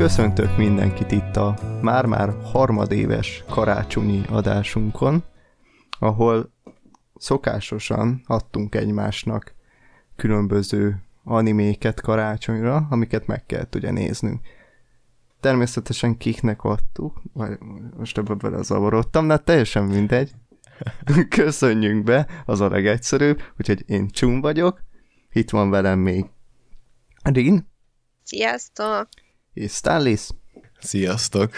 Köszöntök mindenkit itt a már-már harmadéves karácsonyi adásunkon, ahol szokásosan adtunk egymásnak különböző animéket karácsonyra, amiket meg kell ugye néznünk. Természetesen kiknek adtuk, vagy most ebbe belezavarodtam, de hát teljesen mindegy. Köszönjünk be, az a legegyszerűbb, úgyhogy én Csum vagyok, itt van velem még Rin. Sziasztok! És Stanlis. Sziasztok!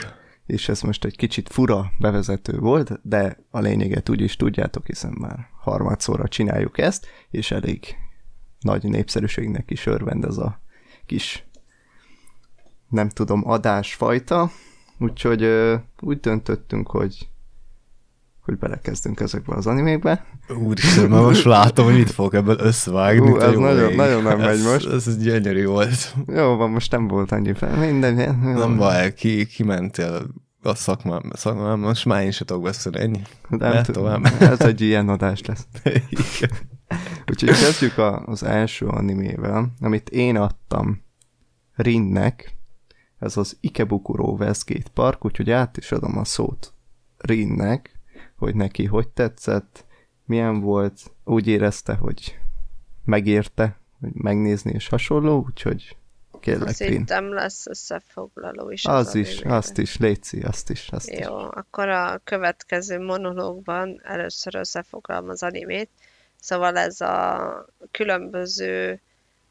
És ez most egy kicsit fura bevezető volt, de a lényeget úgy is tudjátok, hiszen már harmadszorra csináljuk ezt, és elég nagy népszerűségnek is örvend ez a kis nem tudom, adásfajta, úgyhogy úgy döntöttünk, hogy hogy belekezdünk ezekbe az animékbe. Úristen, már most látom, hogy mit fogok ebből összevágni. Ú, ez nagyon, nagyon nem megy most. Ez, ez gyönyörű volt. Jó van, most nem volt annyi fel. Minden, jó. Nem baj, ki, kimentél a szakmám, szakmám, most már én sem tudok beszélni, ennyi. Nem tovább. Ez egy ilyen adás lesz. Igen. Úgyhogy kezdjük a, az első animével, amit én adtam Rinnek, ez az Ikebukuro Westgate Park, úgyhogy át is adom a szót Rinnek, hogy neki hogy tetszett, milyen volt, úgy érezte, hogy megérte, hogy megnézni és hasonló, úgyhogy kérlek, Szerintem lesz összefoglaló is. Az, az is, végre. azt is, Léci, azt is. Azt Jó, is. akkor a következő monológban először összefoglalom az animét. Szóval ez a különböző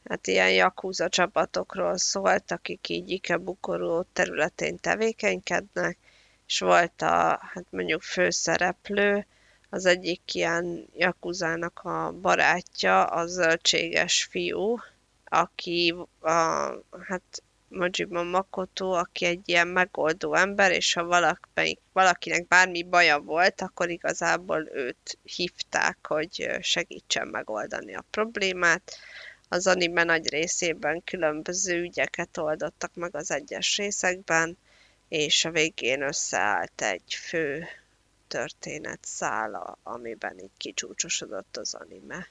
hát ilyen Yakuza csapatokról szólt, akik így Ikebukorú területén tevékenykednek, és volt a, hát mondjuk főszereplő, az egyik ilyen Yakuzának a barátja, a zöldséges fiú, aki a, hát Majima Makoto, aki egy ilyen megoldó ember, és ha valaki, valakinek bármi baja volt, akkor igazából őt hívták, hogy segítsen megoldani a problémát. Az anime nagy részében különböző ügyeket oldottak meg az egyes részekben, és a végén összeállt egy fő történet szála, amiben így kicsúcsosodott az anime.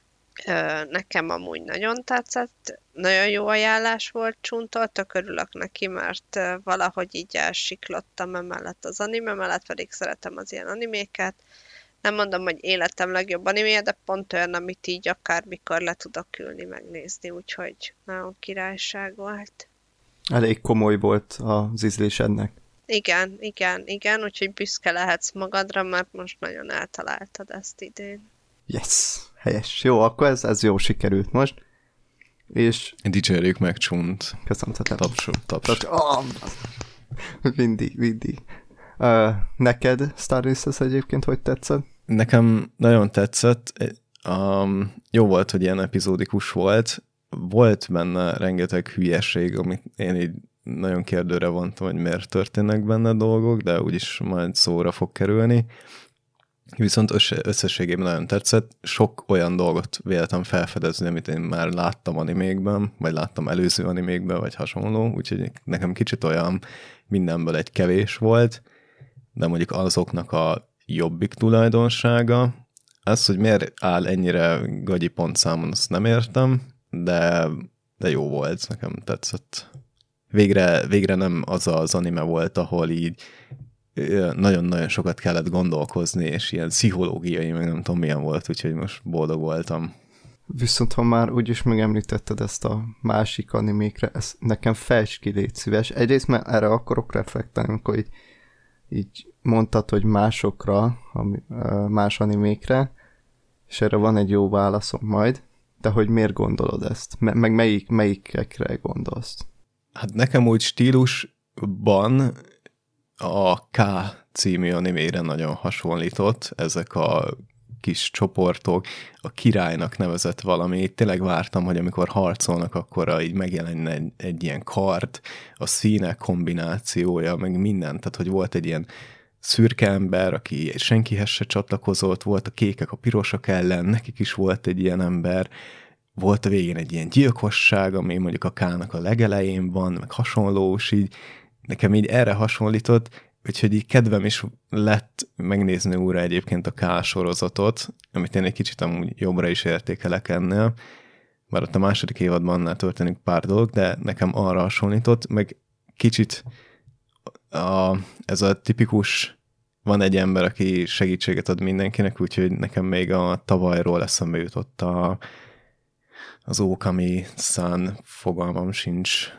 Nekem amúgy nagyon tetszett, nagyon jó ajánlás volt Csuntól, tök örülök neki, mert valahogy így elsiklottam emellett az anime mellett, pedig szeretem az ilyen animéket. Nem mondom, hogy életem legjobb animéje, de pont olyan, amit így akármikor le tudok ülni, megnézni, úgyhogy nagyon királyság volt. Elég komoly volt az ízlésednek. Igen, igen, igen, úgyhogy büszke lehetsz magadra, mert most nagyon eltaláltad ezt idén. Yes, helyes. Jó, akkor ez, ez jó sikerült most. És... Dicsérjük meg Csunt. Köszönöm, te Tapsol, taps. taps. Oh, mindig, mindig. Uh, neked Star Wars egyébként hogy tetszett? Nekem nagyon tetszett. Um, jó volt, hogy ilyen epizódikus volt. Volt benne rengeteg hülyeség, amit én így nagyon kérdőre vontam, hogy miért történnek benne dolgok, de úgyis majd szóra fog kerülni. Viszont összességében nagyon tetszett. Sok olyan dolgot véltem felfedezni, amit én már láttam animékben, vagy láttam előző animékben, vagy hasonló, úgyhogy nekem kicsit olyan mindenből egy kevés volt, de mondjuk azoknak a jobbik tulajdonsága, az, hogy miért áll ennyire gagyi pontszámon, azt nem értem, de, de jó volt, nekem tetszett végre, végre nem az az anime volt, ahol így nagyon-nagyon sokat kellett gondolkozni, és ilyen pszichológiai, meg nem tudom milyen volt, úgyhogy most boldog voltam. Viszont ha már úgyis megemlítetted ezt a másik animékre, ez nekem fejts ki, légy szíves. Egyrészt mert erre akarok reflektálni, amikor így, így mondtad, hogy másokra, más animékre, és erre van egy jó válaszom majd, de hogy miért gondolod ezt? Meg melyik, melyikekre gondolsz? Hát nekem úgy stílusban a K című animére nagyon hasonlított, ezek a kis csoportok, a királynak nevezett valami. Tényleg vártam, hogy amikor harcolnak, akkor így megjelenne egy, egy ilyen kart, a színek kombinációja, meg minden. Tehát, hogy volt egy ilyen szürke ember, aki senkihez se csatlakozott, volt a kékek a pirosak ellen, nekik is volt egy ilyen ember, volt a végén egy ilyen gyilkosság, ami mondjuk a K-nak a legelején van, meg hasonló, és így nekem így erre hasonlított, úgyhogy így kedvem is lett megnézni újra egyébként a K sorozatot, amit én egy kicsit amúgy jobbra is értékelek ennél, bár ott a második évadban annál történik pár dolog, de nekem arra hasonlított, meg kicsit a, ez a tipikus van egy ember, aki segítséget ad mindenkinek, úgyhogy nekem még a tavalyról eszembe jutott a, az Okami Sun, fogalmam sincs,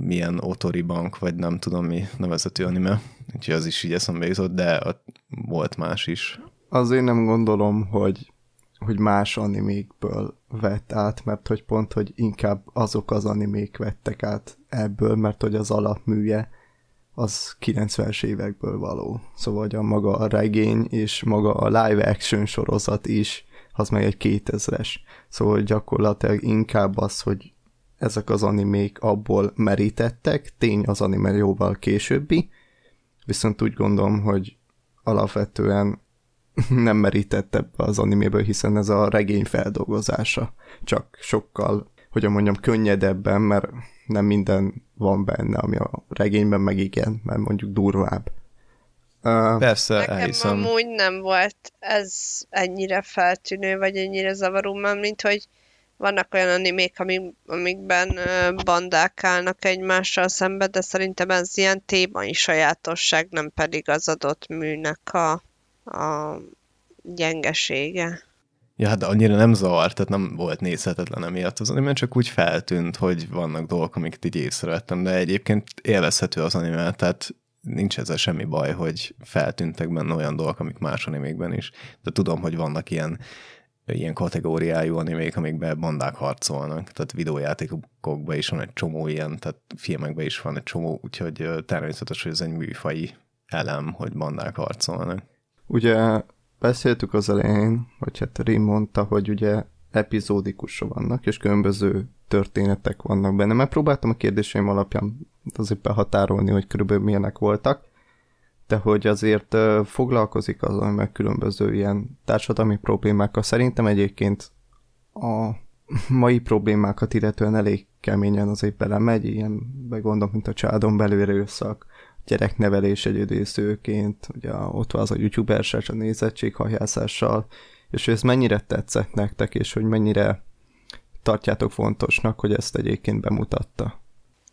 milyen Otori Bank, vagy nem tudom mi nevezetű anime, úgyhogy az is így eszembe jutott, de volt más is. Azért nem gondolom, hogy hogy más animékből vett át, mert hogy pont, hogy inkább azok az animék vettek át ebből, mert hogy az alapműje az 90-es évekből való. Szóval hogy a maga a regény és maga a live action sorozat is, az meg egy 2000-es. Szóval gyakorlatilag inkább az, hogy ezek az animék abból merítettek, tény az anime jóval későbbi, viszont úgy gondolom, hogy alapvetően nem merített ebbe az animéből, hiszen ez a regény feldolgozása. Csak sokkal, hogyan mondjam, könnyedebben, mert nem minden van benne, ami a regényben meg igen, mert mondjuk durvább. Persze, Nekem elhiszem. amúgy nem volt ez ennyire feltűnő, vagy ennyire zavaró, mert mint hogy vannak olyan animék, amik, amikben bandák állnak egymással szembe, de szerintem ez ilyen témai sajátosság, nem pedig az adott műnek a a gyengesége. Ja, hát annyira nem zavart, tehát nem volt nézhetetlen emiatt az anime, csak úgy feltűnt, hogy vannak dolgok, amiket így észrevettem, de egyébként élvezhető az anime, tehát nincs ezzel semmi baj, hogy feltűntek benne olyan dolgok, amik más animékben is. De tudom, hogy vannak ilyen, ilyen kategóriájú animék, amikben bandák harcolnak, tehát videójátékokban is van egy csomó ilyen, tehát filmekben is van egy csomó, úgyhogy természetes, hogy ez egy műfai elem, hogy bandák harcolnak. Ugye beszéltük az elején, vagy hát Rim mondta, hogy ugye epizódikusra vannak, és különböző történetek vannak benne. Megpróbáltam a kérdéseim alapján azért behatárolni, hogy körülbelül milyenek voltak, de hogy azért foglalkozik azon, meg különböző ilyen társadalmi problémákkal. Szerintem egyébként a mai problémákat illetően elég keményen azért belemegy, ilyen begondolom, mint a családon belül erőszak, gyereknevelés egyedészőként, ugye ott van az a youtuber a nézettséghajászással, és hogy ez mennyire tetszett nektek, és hogy mennyire tartjátok fontosnak, hogy ezt egyébként bemutatta?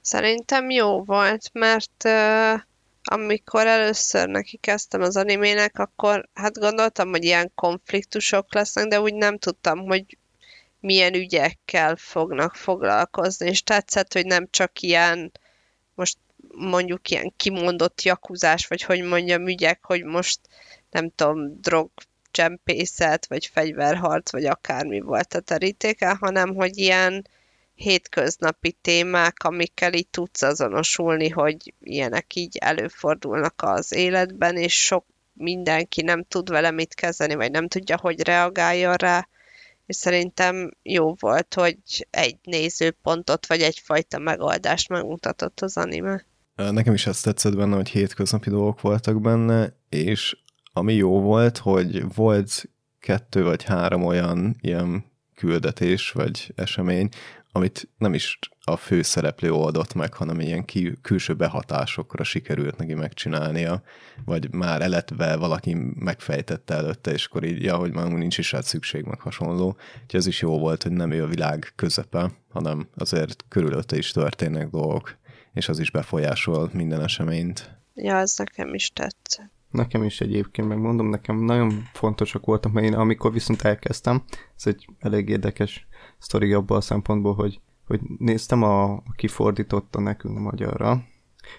Szerintem jó volt, mert uh, amikor először neki kezdtem az animének, akkor hát gondoltam, hogy ilyen konfliktusok lesznek, de úgy nem tudtam, hogy milyen ügyekkel fognak foglalkozni, és tetszett, hogy nem csak ilyen most mondjuk ilyen kimondott jakuzás, vagy hogy mondjam, ügyek, hogy most nem tudom, drog csempészet, vagy fegyverharc, vagy akármi volt a terítéke, hanem hogy ilyen hétköznapi témák, amikkel így tudsz azonosulni, hogy ilyenek így előfordulnak az életben, és sok mindenki nem tud vele mit kezdeni, vagy nem tudja, hogy reagáljon rá, és szerintem jó volt, hogy egy nézőpontot, vagy egyfajta megoldást megmutatott az anime. Nekem is ezt tetszett benne, hogy hétköznapi dolgok voltak benne, és ami jó volt, hogy volt kettő vagy három olyan ilyen küldetés vagy esemény, amit nem is a főszereplő oldott meg, hanem ilyen kül- külső behatásokra sikerült neki megcsinálnia, vagy már eletve valaki megfejtette előtte, és akkor így, ja, hogy már nincs is rá szükség, meg hasonló. Úgyhogy ez is jó volt, hogy nem ő a világ közepe, hanem azért körülötte is történnek dolgok és az is befolyásol minden eseményt. Ja, ez nekem is tetszett. Nekem is egyébként, megmondom, nekem nagyon fontosak voltak, mert én amikor viszont elkezdtem, ez egy elég érdekes sztori abban a szempontból, hogy, hogy néztem, a, aki fordította nekünk magyarra,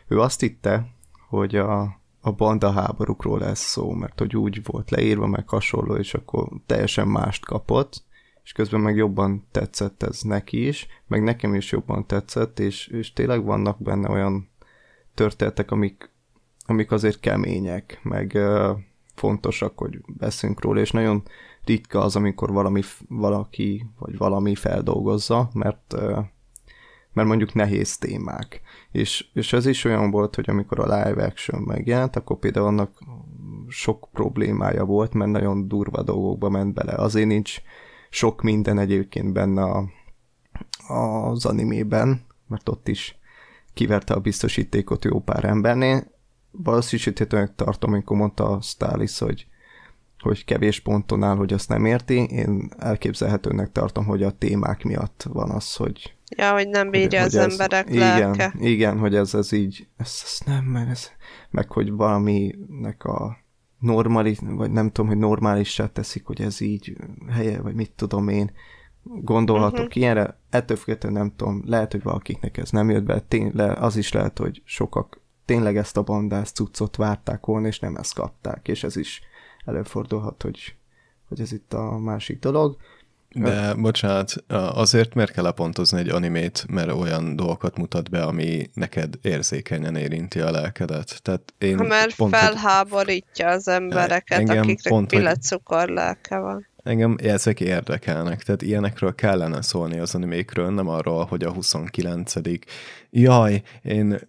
ő azt hitte, hogy a, a banda háborúkról lesz szó, mert hogy úgy volt leírva, meg hasonló, és akkor teljesen mást kapott, és közben meg jobban tetszett ez neki is, meg nekem is jobban tetszett, és, és tényleg vannak benne olyan történetek, amik, amik azért kemények, meg uh, fontosak, hogy beszünk róla, és nagyon ritka az, amikor valami, valaki vagy valami feldolgozza, mert mert mondjuk nehéz témák. És, és ez is olyan volt, hogy amikor a live action megjelent, akkor például annak sok problémája volt, mert nagyon durva dolgokba ment bele. Azért nincs sok minden egyébként benne a, az animében, mert ott is kiverte a biztosítékot jó pár embernél. Valószínűsíthetőnek tartom, amikor mondta a Stalis, hogy, hogy kevés ponton áll, hogy azt nem érti. Én elképzelhetőnek tartom, hogy a témák miatt van az, hogy Ja, hogy nem bírja hogy az ez, emberek igen, lelke. Igen, hogy ez, ez így, ez, ez nem, meg, ez, meg hogy valaminek a normális, vagy nem tudom, hogy normálissá teszik, hogy ez így helye, vagy mit tudom én, gondolhatok uh-huh. ilyenre, ettől függetlenül nem tudom, lehet, hogy valakiknek ez nem jött be, tényleg, az is lehet, hogy sokak tényleg ezt a bandás cuccot várták volna, és nem ezt kapták, és ez is előfordulhat, hogy, hogy ez itt a másik dolog. De bocsánat, azért miért kell lepontozni egy animét, mert olyan dolgokat mutat be, ami neked érzékenyen érinti a lelkedet. Tehát én Ha már pont, felháborítja az embereket, Engem akiknek pont, pillanatcukor lelke van. Engem ezek érdekelnek, tehát ilyenekről kellene szólni az animékről, nem arról, hogy a 29 Jaj, én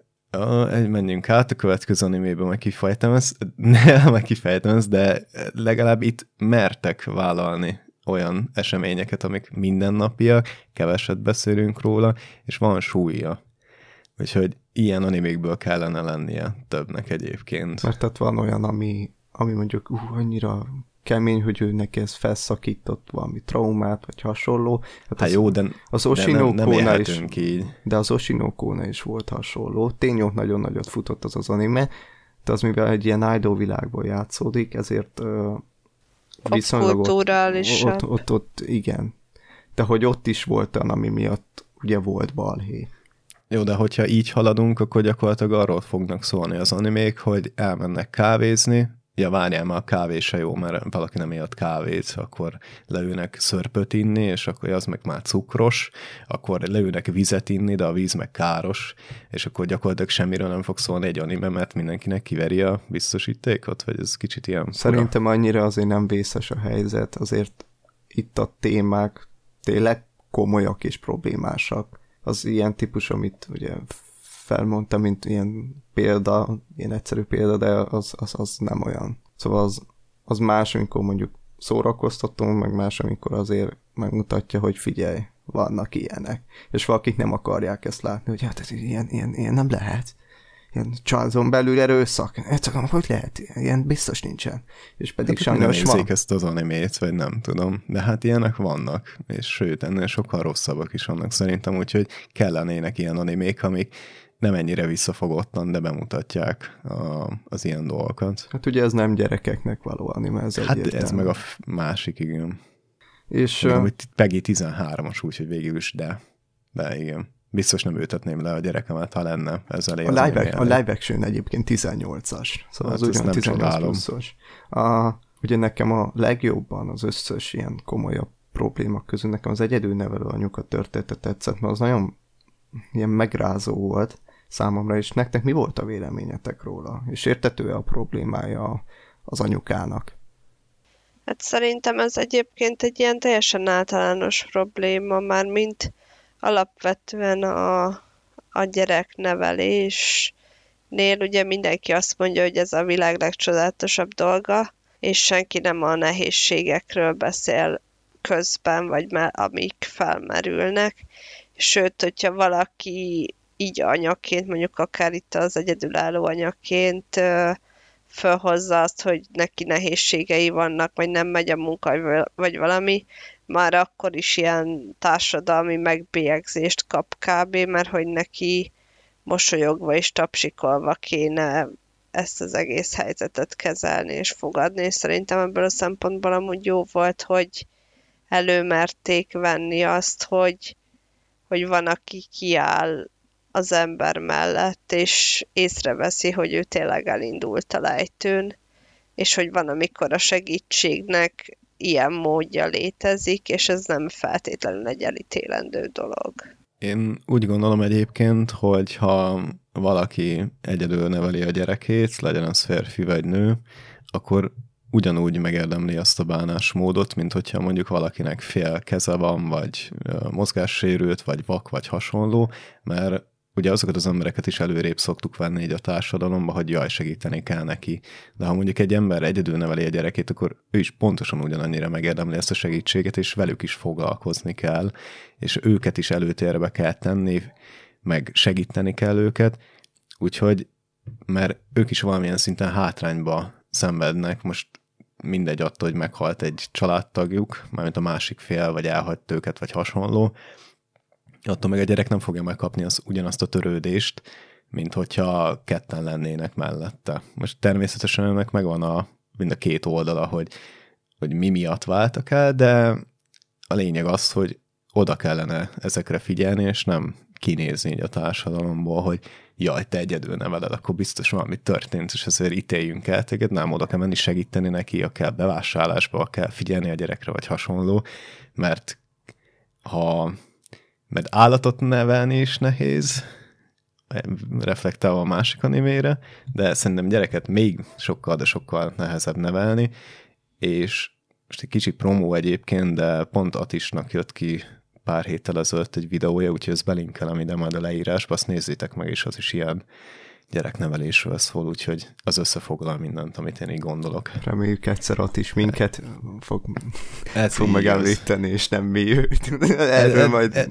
menjünk át a következő animébe, meg kifejtem ezt, nem, meg kifejtem ezt, de legalább itt mertek vállalni olyan eseményeket, amik mindennapiak, keveset beszélünk róla, és van súlya. Úgyhogy ilyen animékből kellene lennie többnek egyébként. Mert tehát van olyan, ami, ami mondjuk uh, annyira kemény, hogy ő neki ez felszakított valami traumát, vagy hasonló. Hát, hát jó, de, az de nem, nem Oshinoko-nál is, élhetünk így. de az Oshinoko is volt hasonló. Tényleg nagyon nagyot futott az az anime, de az mivel egy ilyen idol világból játszódik, ezért uh, viszonylag ott, ott, ott, ott, igen. De hogy ott is volt olyan, ami miatt ugye volt balhé. Jó, de hogyha így haladunk, akkor gyakorlatilag arról fognak szólni az animék, hogy elmennek kávézni, ja várjál, már a kávé se jó, mert valaki nem élt kávét, akkor leülnek szörpöt inni, és akkor az meg már cukros, akkor leülnek vizet inni, de a víz meg káros, és akkor gyakorlatilag semmiről nem fog szólni egy anime, mert mindenkinek kiveri a biztosítékot, vagy ez kicsit ilyen fura. Szerintem annyira azért nem vészes a helyzet, azért itt a témák tényleg komolyak és problémásak. Az ilyen típus, amit ugye felmondta, mint ilyen példa, ilyen egyszerű példa, de az, az, az nem olyan. Szóval az, az más, amikor mondjuk szórakoztatunk, meg más, amikor azért megmutatja, hogy figyelj, vannak ilyenek. És valakik nem akarják ezt látni, hogy hát ez ilyen, ilyen, ilyen nem lehet. Ilyen családon belül erőszak. Egyszerűen, hogy lehet? Ilyen biztos nincsen. És pedig Hát, sajnos nem van. ezt az animét, vagy nem tudom. De hát ilyenek vannak, és sőt, ennél sokkal rosszabbak is vannak szerintem, úgyhogy kellenének ilyen animék, amik nem ennyire visszafogottan, de bemutatják a, az ilyen dolgokat. Hát ugye ez nem gyerekeknek való anime, ez Hát egyértelmű. ez meg a másik, igen. És ö, hogy Peggy 13-as, úgyhogy végül is, de, de igen. Biztos nem ültetném le a gyerekemet, ha lenne ezzel a élni. live, a live action egyébként 18-as, szóval Hát az ugyan nem 18 csodálom. pluszos. A, ugye nekem a legjobban az összes ilyen komolyabb probléma közül nekem az egyedülnevelő anyuka története tetszett, mert az nagyon ilyen megrázó volt számomra, és nektek mi volt a véleményetek róla? És értető-e a problémája az anyukának? Hát szerintem ez egyébként egy ilyen teljesen általános probléma, már mint alapvetően a, a gyereknevelésnél ugye mindenki azt mondja, hogy ez a világ legcsodálatosabb dolga, és senki nem a nehézségekről beszél közben, vagy már amik felmerülnek. Sőt, hogyha valaki így anyaként, mondjuk akár itt az egyedülálló anyaként fölhozza azt, hogy neki nehézségei vannak, vagy nem megy a munka, vagy valami, már akkor is ilyen társadalmi megbélyegzést kap kb., mert hogy neki mosolyogva és tapsikolva kéne ezt az egész helyzetet kezelni és fogadni, és szerintem ebből a szempontból amúgy jó volt, hogy előmerték venni azt, hogy, hogy van, aki kiáll az ember mellett, és észreveszi, hogy ő tényleg elindult a lejtőn, és hogy van, amikor a segítségnek ilyen módja létezik, és ez nem feltétlenül egy elítélendő dolog. Én úgy gondolom egyébként, hogy ha valaki egyedül neveli a gyerekét, legyen az férfi vagy nő, akkor ugyanúgy megérdemli azt a bánásmódot, mint hogyha mondjuk valakinek fél keze van, vagy mozgássérült, vagy vak, vagy hasonló, mert ugye azokat az embereket is előrébb szoktuk venni így a társadalomba, hogy jaj, segíteni kell neki. De ha mondjuk egy ember egyedül neveli a gyerekét, akkor ő is pontosan ugyanannyira megérdemli ezt a segítséget, és velük is foglalkozni kell, és őket is előtérbe kell tenni, meg segíteni kell őket, úgyhogy, mert ők is valamilyen szinten hátrányba szenvednek, most mindegy attól, hogy meghalt egy családtagjuk, mármint a másik fél, vagy elhagyt őket, vagy hasonló, attól meg a gyerek nem fogja megkapni az, ugyanazt a törődést, mint hogyha ketten lennének mellette. Most természetesen ennek megvan a, mind a két oldala, hogy, hogy mi miatt váltak el, de a lényeg az, hogy oda kellene ezekre figyelni, és nem kinézni így a társadalomból, hogy jaj, te egyedül neveled, akkor biztos valami történt, és ezért ítéljünk el téged, nem oda kell menni segíteni neki, a kell bevásárlásba, kell figyelni a gyerekre, vagy hasonló, mert ha mert állatot nevelni is nehéz, reflektálva a másik animére, de szerintem gyereket még sokkal, de sokkal nehezebb nevelni, és most egy kicsit promó egyébként, de pont Atisnak jött ki pár héttel ezelőtt egy videója, úgyhogy ezt belinkelem ide majd a leírásba, azt nézzétek meg, és az is ilyen gyereknevelésről szól, úgyhogy az összefoglal mindent, amit én így gondolok. Reméljük egyszer ott is minket fog, ez fog megemlíteni, és nem mi őt. Erről ez, majd... Ez,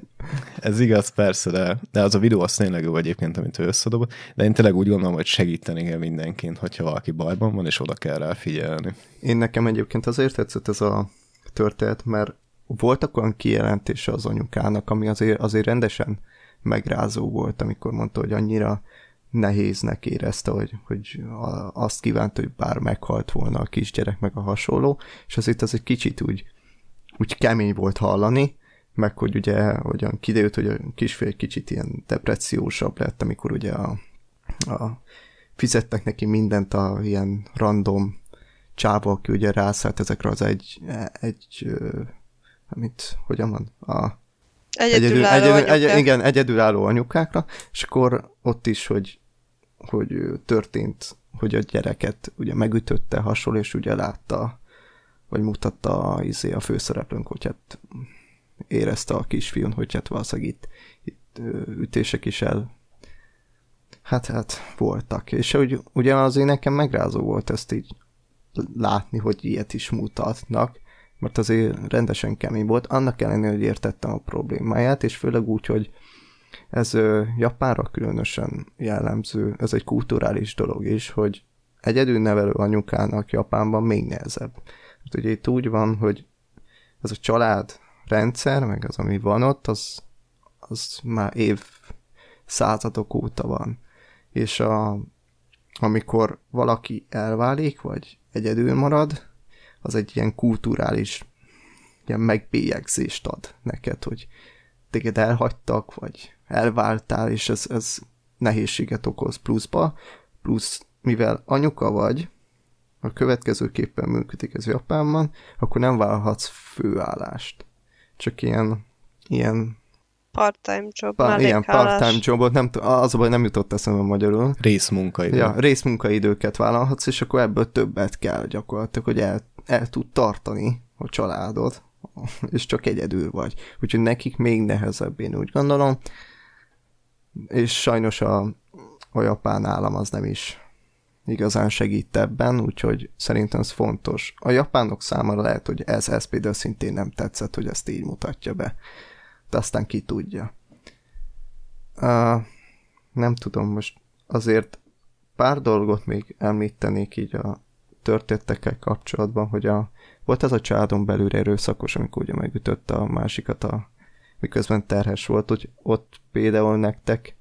ez igaz, persze, de, de az a videó az tényleg jó egyébként, amit ő összedobott, de én tényleg úgy gondolom, hogy segíteni kell mindenként, hogyha valaki bajban van, és oda kell rá figyelni. Én nekem egyébként azért tetszett ez a történet, mert voltak olyan kijelentése az anyukának, ami azért, azért rendesen megrázó volt, amikor mondta, hogy annyira nehéznek érezte, hogy, hogy azt kívánta, hogy bár meghalt volna a kisgyerek, meg a hasonló, és azért az egy kicsit úgy, úgy kemény volt hallani, meg hogy ugye hogyan kiderült, hogy a kisfél kicsit ilyen depressziósabb lett, amikor ugye a, a fizettek neki mindent a ilyen random csáva, aki ugye rászállt ezekre az egy, egy amit, hogyan van, a Egyedülálló egyedül, egyedül, egy, igen, egyedülálló anyukákra, és akkor ott is, hogy hogy történt, hogy a gyereket ugye megütötte hasonló, és ugye látta, vagy mutatta izé, a főszereplőnk, hogy hát érezte a kisfiún, hogy hát valószínűleg itt, itt ütések is el hát, hát voltak. És hogy ugye azért nekem megrázó volt ezt így látni, hogy ilyet is mutatnak, mert azért rendesen kemény volt, annak ellenére, hogy értettem a problémáját, és főleg úgy, hogy ez Japánra különösen jellemző, ez egy kulturális dolog is, hogy egyedül nevelő anyukának Japánban még nehezebb. Hát ugye itt úgy van, hogy ez a család rendszer, meg az, ami van ott, az, az már év századok óta van. És a, amikor valaki elválik, vagy egyedül marad, az egy ilyen kulturális ilyen megbélyegzést ad neked, hogy téged elhagytak, vagy elváltál, és ez, ez nehézséget okoz pluszba, plusz mivel anyuka vagy, a következőképpen működik ez Japánban, akkor nem válhatsz főállást. Csak ilyen, ilyen part-time job, pa, Ilyen part-time jobot, nem, az a baj, nem jutott eszembe magyarul. Részmunkaidő. Ja, részmunkaidőket vállalhatsz, és akkor ebből többet kell gyakorlatilag, hogy el, el tud tartani a családod, és csak egyedül vagy. Úgyhogy nekik még nehezebb, én úgy gondolom és sajnos a, a japán állam az nem is igazán segít ebben, úgyhogy szerintem ez fontos. A japánok számára lehet, hogy ez, ez például szintén nem tetszett, hogy ezt így mutatja be. De aztán ki tudja. Uh, nem tudom, most azért pár dolgot még említenék így a történtekkel kapcsolatban, hogy a, volt ez a családon belül erőszakos, amikor ugye megütötte a másikat a miközben terhes volt, hogy ott például nektek,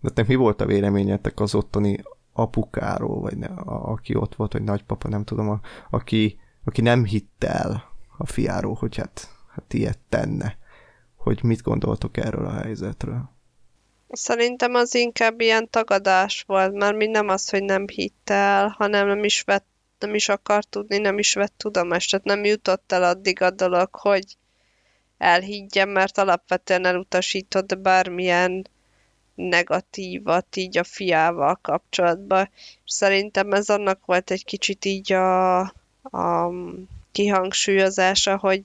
nektek mi volt a véleményetek az ottani apukáról, vagy ne, a, aki ott volt, vagy nagypapa, nem tudom, a, aki, aki nem hitt el a fiáról, hogy hát, hát ilyet tenne. Hogy mit gondoltok erről a helyzetről? Szerintem az inkább ilyen tagadás volt, mert mi nem az, hogy nem hitt el, hanem nem is vett, nem is akar tudni, nem is vett tudomást, tehát nem jutott el addig a dolog, hogy elhiggyem, mert alapvetően elutasított bármilyen negatívat így a fiával kapcsolatban. És szerintem ez annak volt egy kicsit így a, a kihangsúlyozása, hogy,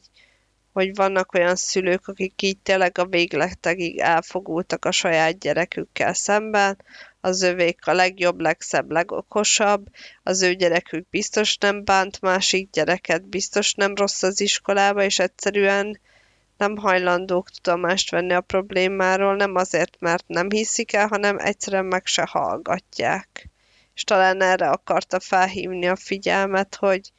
hogy vannak olyan szülők, akik így tényleg a végletegig elfogultak a saját gyerekükkel szemben, az övék a legjobb, legszebb, legokosabb, az ő gyerekük biztos nem bánt másik gyereket, biztos nem rossz az iskolába, és egyszerűen nem hajlandók tudomást venni a problémáról, nem azért, mert nem hiszik el, hanem egyszerűen meg se hallgatják. És talán erre akarta felhívni a figyelmet, hogy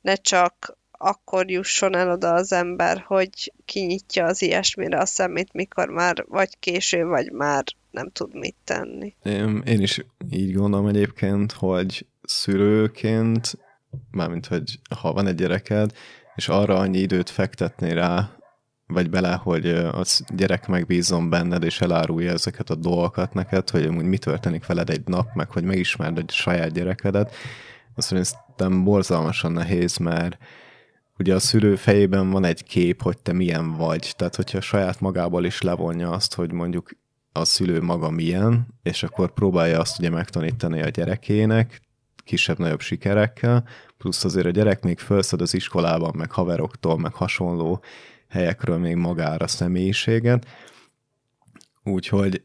ne csak akkor jusson el oda az ember, hogy kinyitja az ilyesmire a szemét, mikor már vagy késő, vagy már nem tud mit tenni. Én, én is így gondolom egyébként, hogy szülőként, mármint, hogy ha van egy gyereked, és arra annyi időt fektetni rá, vagy bele, hogy a gyerek megbízom benned, és elárulja ezeket a dolgokat neked, hogy amúgy mi történik veled egy nap, meg hogy megismerd egy saját gyerekedet, azt szerintem borzalmasan nehéz, mert ugye a szülő fejében van egy kép, hogy te milyen vagy. Tehát, hogyha saját magából is levonja azt, hogy mondjuk a szülő maga milyen, és akkor próbálja azt ugye megtanítani a gyerekének, kisebb-nagyobb sikerekkel, plusz azért a gyerek még felszed az iskolában, meg haveroktól, meg hasonló helyekről még magára személyiséget. Úgyhogy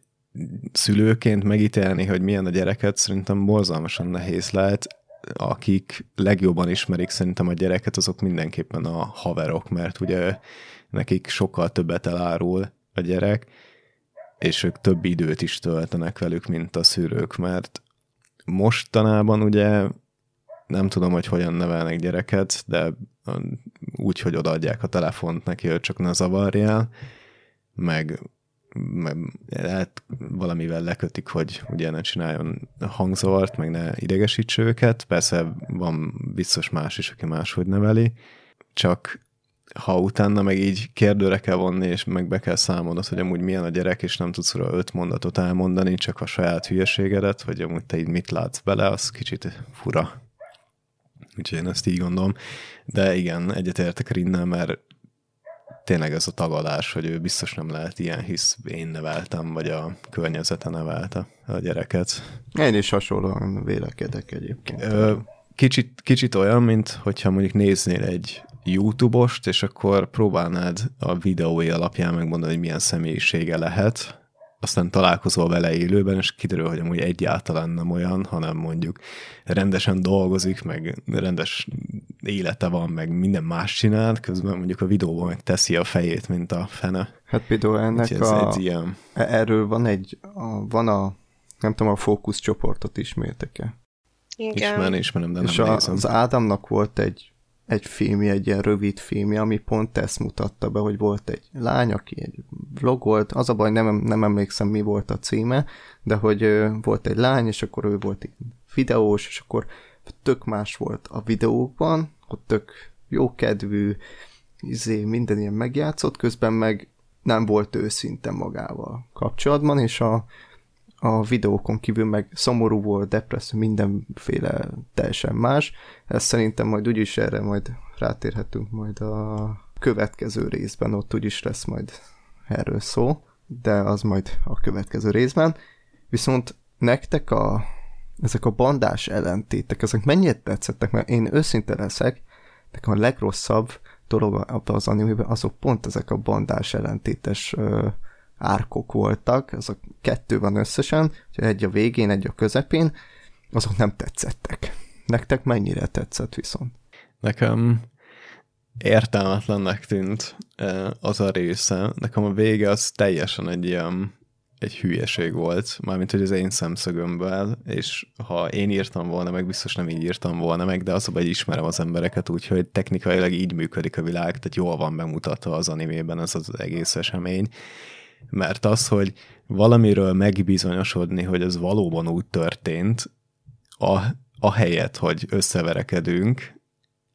szülőként megítélni, hogy milyen a gyereket, szerintem borzalmasan nehéz lehet. Akik legjobban ismerik szerintem a gyereket, azok mindenképpen a haverok, mert ugye nekik sokkal többet elárul a gyerek, és ők több időt is töltenek velük, mint a szülők, mert mostanában ugye nem tudom, hogy hogyan nevelnek gyereket, de úgy, hogy odaadják a telefont neki, hogy csak ne zavarjál, meg, meg lehet valamivel lekötik, hogy ugye ne csináljon hangzavart, meg ne idegesítse őket. Persze van biztos más is, aki máshogy neveli, csak ha utána meg így kérdőre kell vonni, és meg be kell számolnod, hogy amúgy milyen a gyerek, és nem tudsz róla öt mondatot elmondani, csak a saját hülyeségedet, hogy amúgy te így mit látsz bele, az kicsit fura. Úgyhogy én ezt így gondolom. De igen, egyetértek Rinnel, mert tényleg ez a tagadás, hogy ő biztos nem lehet ilyen, hisz én neveltem, vagy a környezete nevelte a gyereket. Én is hasonlóan vélekedek egyébként. Ö, kicsit, kicsit olyan, mint hogyha mondjuk néznél egy YouTube-ost, és akkor próbálnád a videói alapján megmondani, hogy milyen személyisége lehet, aztán találkozol vele élőben, és kiderül, hogy amúgy egyáltalán nem olyan, hanem mondjuk rendesen dolgozik, meg rendes élete van, meg minden más csinál, közben mondjuk a videóban meg teszi a fejét, mint a fene. Hát például ennek ez a... Egy ilyen... E- erről van egy, a, van a, nem tudom, a fókuszcsoportot ismertek-e? Igen. Ismerni ismerem, de nem és a, nézem. az Ádámnak volt egy egy filmje, egy ilyen rövid filmje, ami pont ezt mutatta be, hogy volt egy lány, aki egy vlogolt, az a baj, nem, nem emlékszem, mi volt a címe, de hogy volt egy lány, és akkor ő volt egy videós, és akkor tök más volt a videókban, ott tök jókedvű, izé, minden ilyen megjátszott, közben meg nem volt őszinte magával kapcsolatban, és a, a videókon kívül meg szomorú volt, depressző, mindenféle teljesen más. Ez szerintem majd úgyis erre majd rátérhetünk majd a következő részben, ott úgyis lesz majd erről szó, de az majd a következő részben. Viszont nektek a, ezek a bandás ellentétek, ezek mennyire tetszettek, mert én őszinte leszek, nekem a legrosszabb dolog az animében, azok pont ezek a bandás ellentétes uh, árkok voltak, azok kettő van összesen, egy a végén, egy a közepén, azok nem tetszettek. Nektek mennyire tetszett viszont? Nekem értelmetlennek tűnt az a része. Nekem a vége az teljesen egy ilyen egy hülyeség volt, mármint hogy az én szemszögömből, és ha én írtam volna meg, biztos nem így írtam volna meg, de az, hogy ismerem az embereket, úgyhogy technikailag így működik a világ, tehát jól van bemutatva az animében ez az egész esemény, mert az, hogy valamiről megbizonyosodni, hogy ez valóban úgy történt, a, a helyet, hogy összeverekedünk,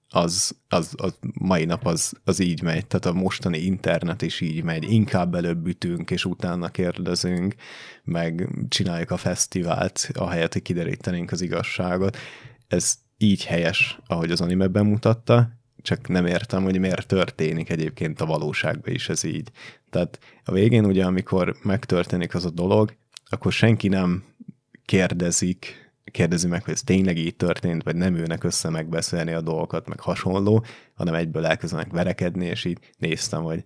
az, az, az mai nap az, az így megy, tehát a mostani internet is így megy, inkább előbb ütünk, és utána kérdezünk, meg csináljuk a fesztivált, ahelyett, hogy kiderítenénk az igazságot. Ez így helyes, ahogy az anime bemutatta, csak nem értem, hogy miért történik egyébként a valóságban is ez így. Tehát a végén ugye, amikor megtörténik az a dolog, akkor senki nem kérdezik, kérdezi meg, hogy ez tényleg így történt, vagy nem ülnek össze megbeszélni a dolgokat, meg hasonló, hanem egyből elkezdenek verekedni, és így néztem, hogy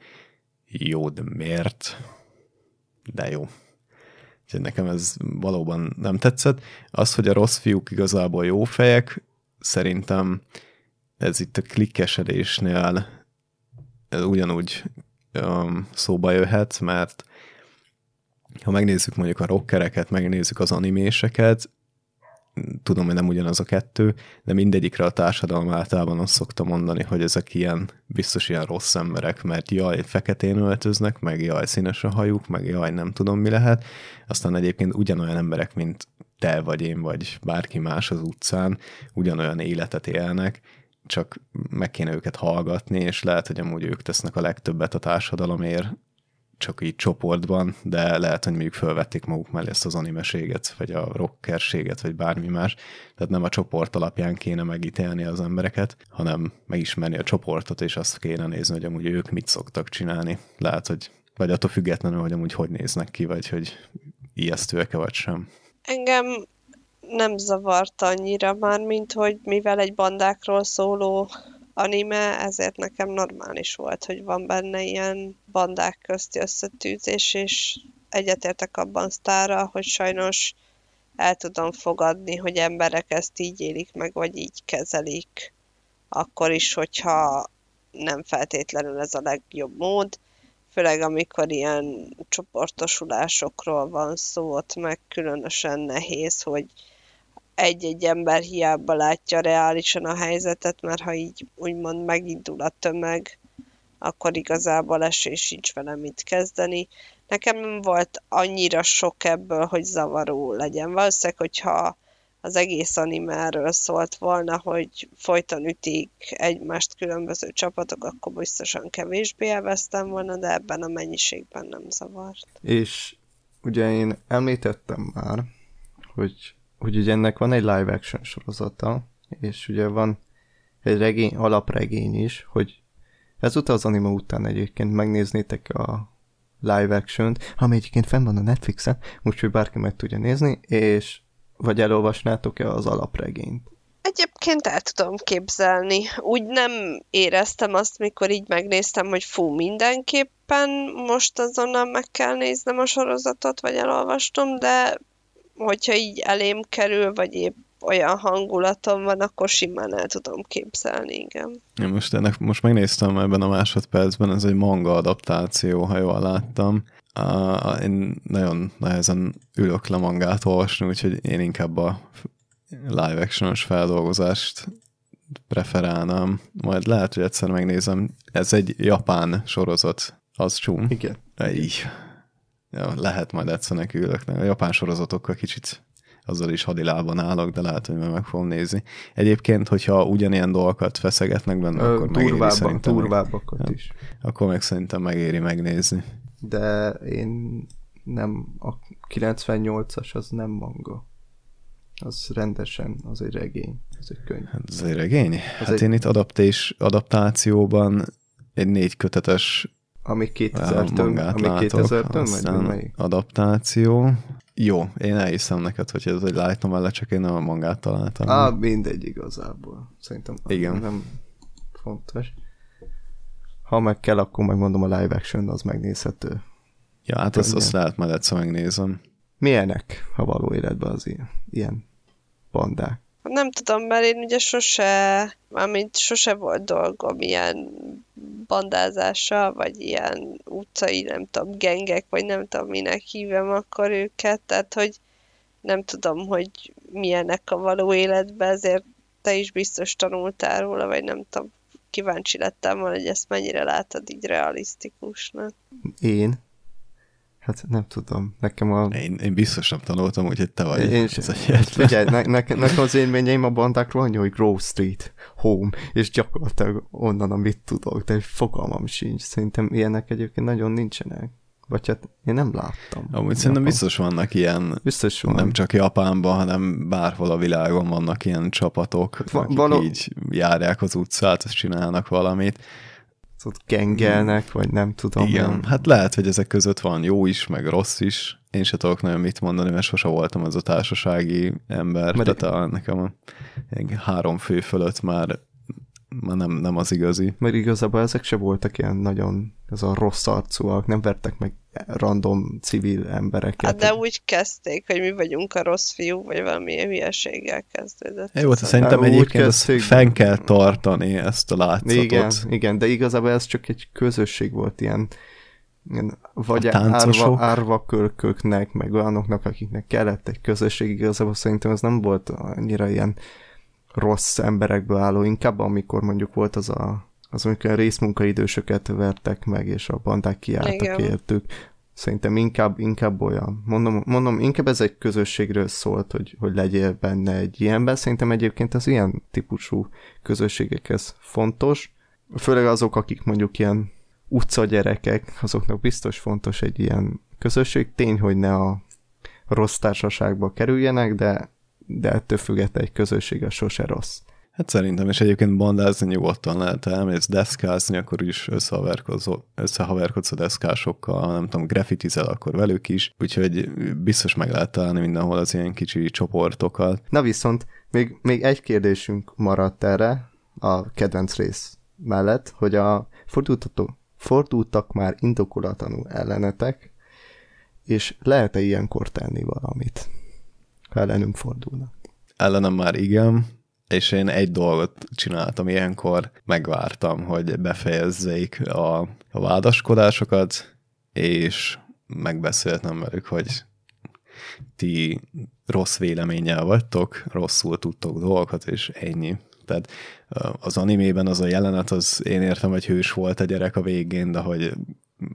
jó, de miért? De jó. Úgyhogy nekem ez valóban nem tetszett. Az, hogy a rossz fiúk igazából jó fejek, szerintem ez itt a klikkesedésnél ez ugyanúgy um, szóba jöhet, mert ha megnézzük mondjuk a rockereket, megnézzük az animéseket, tudom, hogy nem ugyanaz a kettő, de mindegyikre a társadalom általában azt szokta mondani, hogy ezek ilyen, biztos ilyen rossz emberek, mert jaj, feketén öltöznek, meg jaj, színes a hajuk, meg jaj, nem tudom mi lehet. Aztán egyébként ugyanolyan emberek, mint te vagy én, vagy bárki más az utcán, ugyanolyan életet élnek, csak meg kéne őket hallgatni, és lehet, hogy amúgy ők tesznek a legtöbbet a társadalomért, csak így csoportban, de lehet, hogy mondjuk felvették maguk mellé ezt az animeséget, vagy a rockerséget, vagy bármi más. Tehát nem a csoport alapján kéne megítélni az embereket, hanem megismerni a csoportot, és azt kéne nézni, hogy amúgy ők mit szoktak csinálni. Lehet, hogy vagy attól függetlenül, hogy amúgy hogy néznek ki, vagy hogy ijesztőek-e vagy sem. Engem nem zavart annyira már, mint hogy mivel egy bandákról szóló anime, ezért nekem normális volt, hogy van benne ilyen bandák közti összetűzés, és egyetértek abban sztára, hogy sajnos el tudom fogadni, hogy emberek ezt így élik meg, vagy így kezelik, akkor is, hogyha nem feltétlenül ez a legjobb mód, főleg amikor ilyen csoportosulásokról van szó, ott meg különösen nehéz, hogy egy-egy ember hiába látja reálisan a helyzetet, mert ha így úgymond megindul a tömeg, akkor igazából esély sincs vele mit kezdeni. Nekem nem volt annyira sok ebből, hogy zavaró legyen. Valószínűleg, hogyha az egész animáról szólt volna, hogy folyton ütik egymást különböző csapatok, akkor biztosan kevésbé élveztem volna, de ebben a mennyiségben nem zavart. És ugye én említettem már, hogy hogy ugye ennek van egy live action sorozata, és ugye van egy regény, alapregény is, hogy ezután az anima után egyébként megnéznétek a live action-t, ami egyébként fenn van a Netflixen, úgyhogy bárki meg tudja nézni, és vagy elolvasnátok-e az alapregényt? Egyébként el tudom képzelni. Úgy nem éreztem azt, mikor így megnéztem, hogy fú, mindenképpen most azonnal meg kell néznem a sorozatot, vagy elolvastom, de hogyha így elém kerül, vagy épp olyan hangulatom van, akkor simán el tudom képzelni, igen. Ja, most, ennek, most megnéztem ebben a másodpercben, ez egy manga adaptáció, ha jól láttam. Uh, én nagyon nehezen ülök le mangát olvasni, úgyhogy én inkább a live action feldolgozást preferálnám. Majd lehet, hogy egyszer megnézem. Ez egy japán sorozat, az csúm. Igen. Így. Ja, lehet majd egyszer neki ülök. A japán sorozatokkal kicsit azzal is hadilában állok, de lehet, hogy meg fogom nézni. Egyébként, hogyha ugyanilyen dolgokat feszegetnek benne, Ö, akkor megéri szerintem. Turvábbakat meg, is. Akkor meg szerintem megéri megnézni. De én nem, a 98-as az nem manga. Az rendesen, az egy regény, az egy könyv. Hát az egy regény? Az hát egy... én itt adaptés, adaptációban egy négy kötetes ami 2000-től, ami 2000-től megy, adaptáció. Jó, én elhiszem neked, hogy ez egy light novella, csak én nem a mangát találtam. Á, mindegy igazából. Szerintem Igen. nem fontos. Ha meg kell, akkor megmondom a live action, az megnézhető. Ja, hát azt, azt lehet majd egyszer megnézem. Milyenek a való életben az ilyen, ilyen bandák? Nem tudom, mert én ugye sose, mármint sose volt dolgom ilyen bandázással, vagy ilyen utcai, nem tudom, gengek, vagy nem tudom, minek hívem akkor őket, tehát hogy nem tudom, hogy milyenek a való életben, ezért te is biztos tanultál róla, vagy nem tudom, kíváncsi lettem volna, hogy ezt mennyire látod így realisztikusnak. Én? Hát nem tudom, nekem a... Én, én biztos nem tanultam, úgyhogy te vagy én az Figyelj, ne, ne, nekem az élményeim a bandákról annyi, hogy Grove Street, Home, és gyakorlatilag onnan, amit tudok, de fogalmam sincs. Szerintem ilyenek egyébként nagyon nincsenek. Vagy hát én nem láttam. Amúgy szerintem biztos vannak ilyen, biztos van. nem csak Japánban, hanem bárhol a világon vannak ilyen csapatok, hát Va- akik való... így járják az utcát, és csinálnak valamit ott kengelnek, vagy nem tudom. Igen, nem. hát lehet, hogy ezek között van jó is, meg rossz is. Én se tudok nagyon mit mondani, mert sose voltam az a társasági ember. Mert Tehát a, nekem a, három fő fölött már már nem, nem az igazi. Mert igazából ezek se voltak ilyen nagyon, ez a rossz arcúak, nem vertek meg random civil embereket. Hát de úgy kezdték, hogy mi vagyunk a rossz fiú, vagy valami hülyeséggel kezdődött. Jó, hát szerintem egyébként kezdték... fenn kell tartani ezt a látszatot. Igen, igen, de igazából ez csak egy közösség volt, ilyen vagy árva, árva kölköknek, meg olyanoknak, akiknek kellett egy közösség, igazából szerintem ez nem volt annyira ilyen rossz emberekből álló, inkább amikor mondjuk volt az a az amikor részmunkaidősöket vertek meg, és a bandák kiálltak Igen. értük. Szerintem inkább, inkább olyan. Mondom, mondom, inkább ez egy közösségről szólt, hogy, hogy legyél benne egy ilyenben. Szerintem egyébként az ilyen típusú közösségekhez fontos. Főleg azok, akik mondjuk ilyen utca gyerekek, azoknak biztos fontos egy ilyen közösség. Tény, hogy ne a rossz társaságba kerüljenek, de, de ettől függetlenül egy közösség a sose rossz. Hát szerintem, és egyébként bandázni nyugodtan lehet, elmész deszkázni, akkor is összehaverkodsz a deszkásokkal, nem tudom, graffitizel akkor velük is, úgyhogy biztos meg lehet találni mindenhol az ilyen kicsi csoportokat. Na viszont még, még egy kérdésünk maradt erre a kedvenc rész mellett, hogy a fordultató, fordultak már indokolatlanul ellenetek, és lehet-e ilyenkor tenni valamit, ha ellenünk fordulnak? Ellenem már igen, és én egy dolgot csináltam ilyenkor, megvártam, hogy befejezzék a, a vádaskodásokat, és megbeszéltem velük, hogy ti rossz véleménnyel vagytok, rosszul tudtok dolgokat, és ennyi. Tehát az animében az a jelenet, az én értem, hogy hős volt a gyerek a végén, de hogy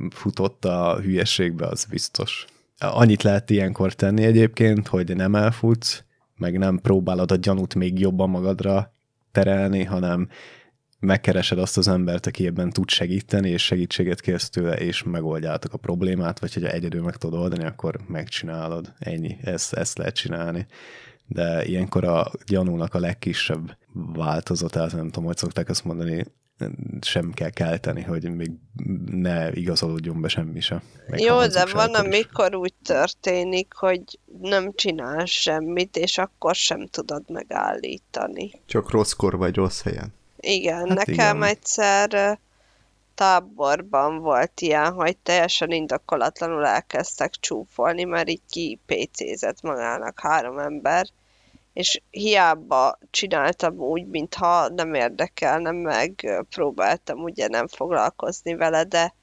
futott a hülyességbe, az biztos. Annyit lehet ilyenkor tenni egyébként, hogy nem elfutsz, meg nem próbálod a gyanút még jobban magadra terelni, hanem megkeresed azt az embert, aki ebben tud segíteni, és segítséget kérsz tőle, és megoldjátok a problémát, vagy hogyha egyedül meg tudod oldani, akkor megcsinálod. Ennyi, ezt, ezt lehet csinálni. De ilyenkor a gyanúnak a legkisebb változatát, nem tudom, hogy szokták azt mondani, sem kell kelteni, hogy még ne igazolódjon be semmi se. Jó, de van, amikor úgy történik, hogy nem csinál semmit, és akkor sem tudod megállítani. Csak rosszkor vagy rossz helyen. Igen, hát nekem igen. egyszer táborban volt ilyen, hogy teljesen indokolatlanul elkezdtek csúfolni, mert így ki PC-zett magának három ember, és hiába csináltam úgy, mintha nem érdekelne meg, próbáltam ugye nem foglalkozni vele, de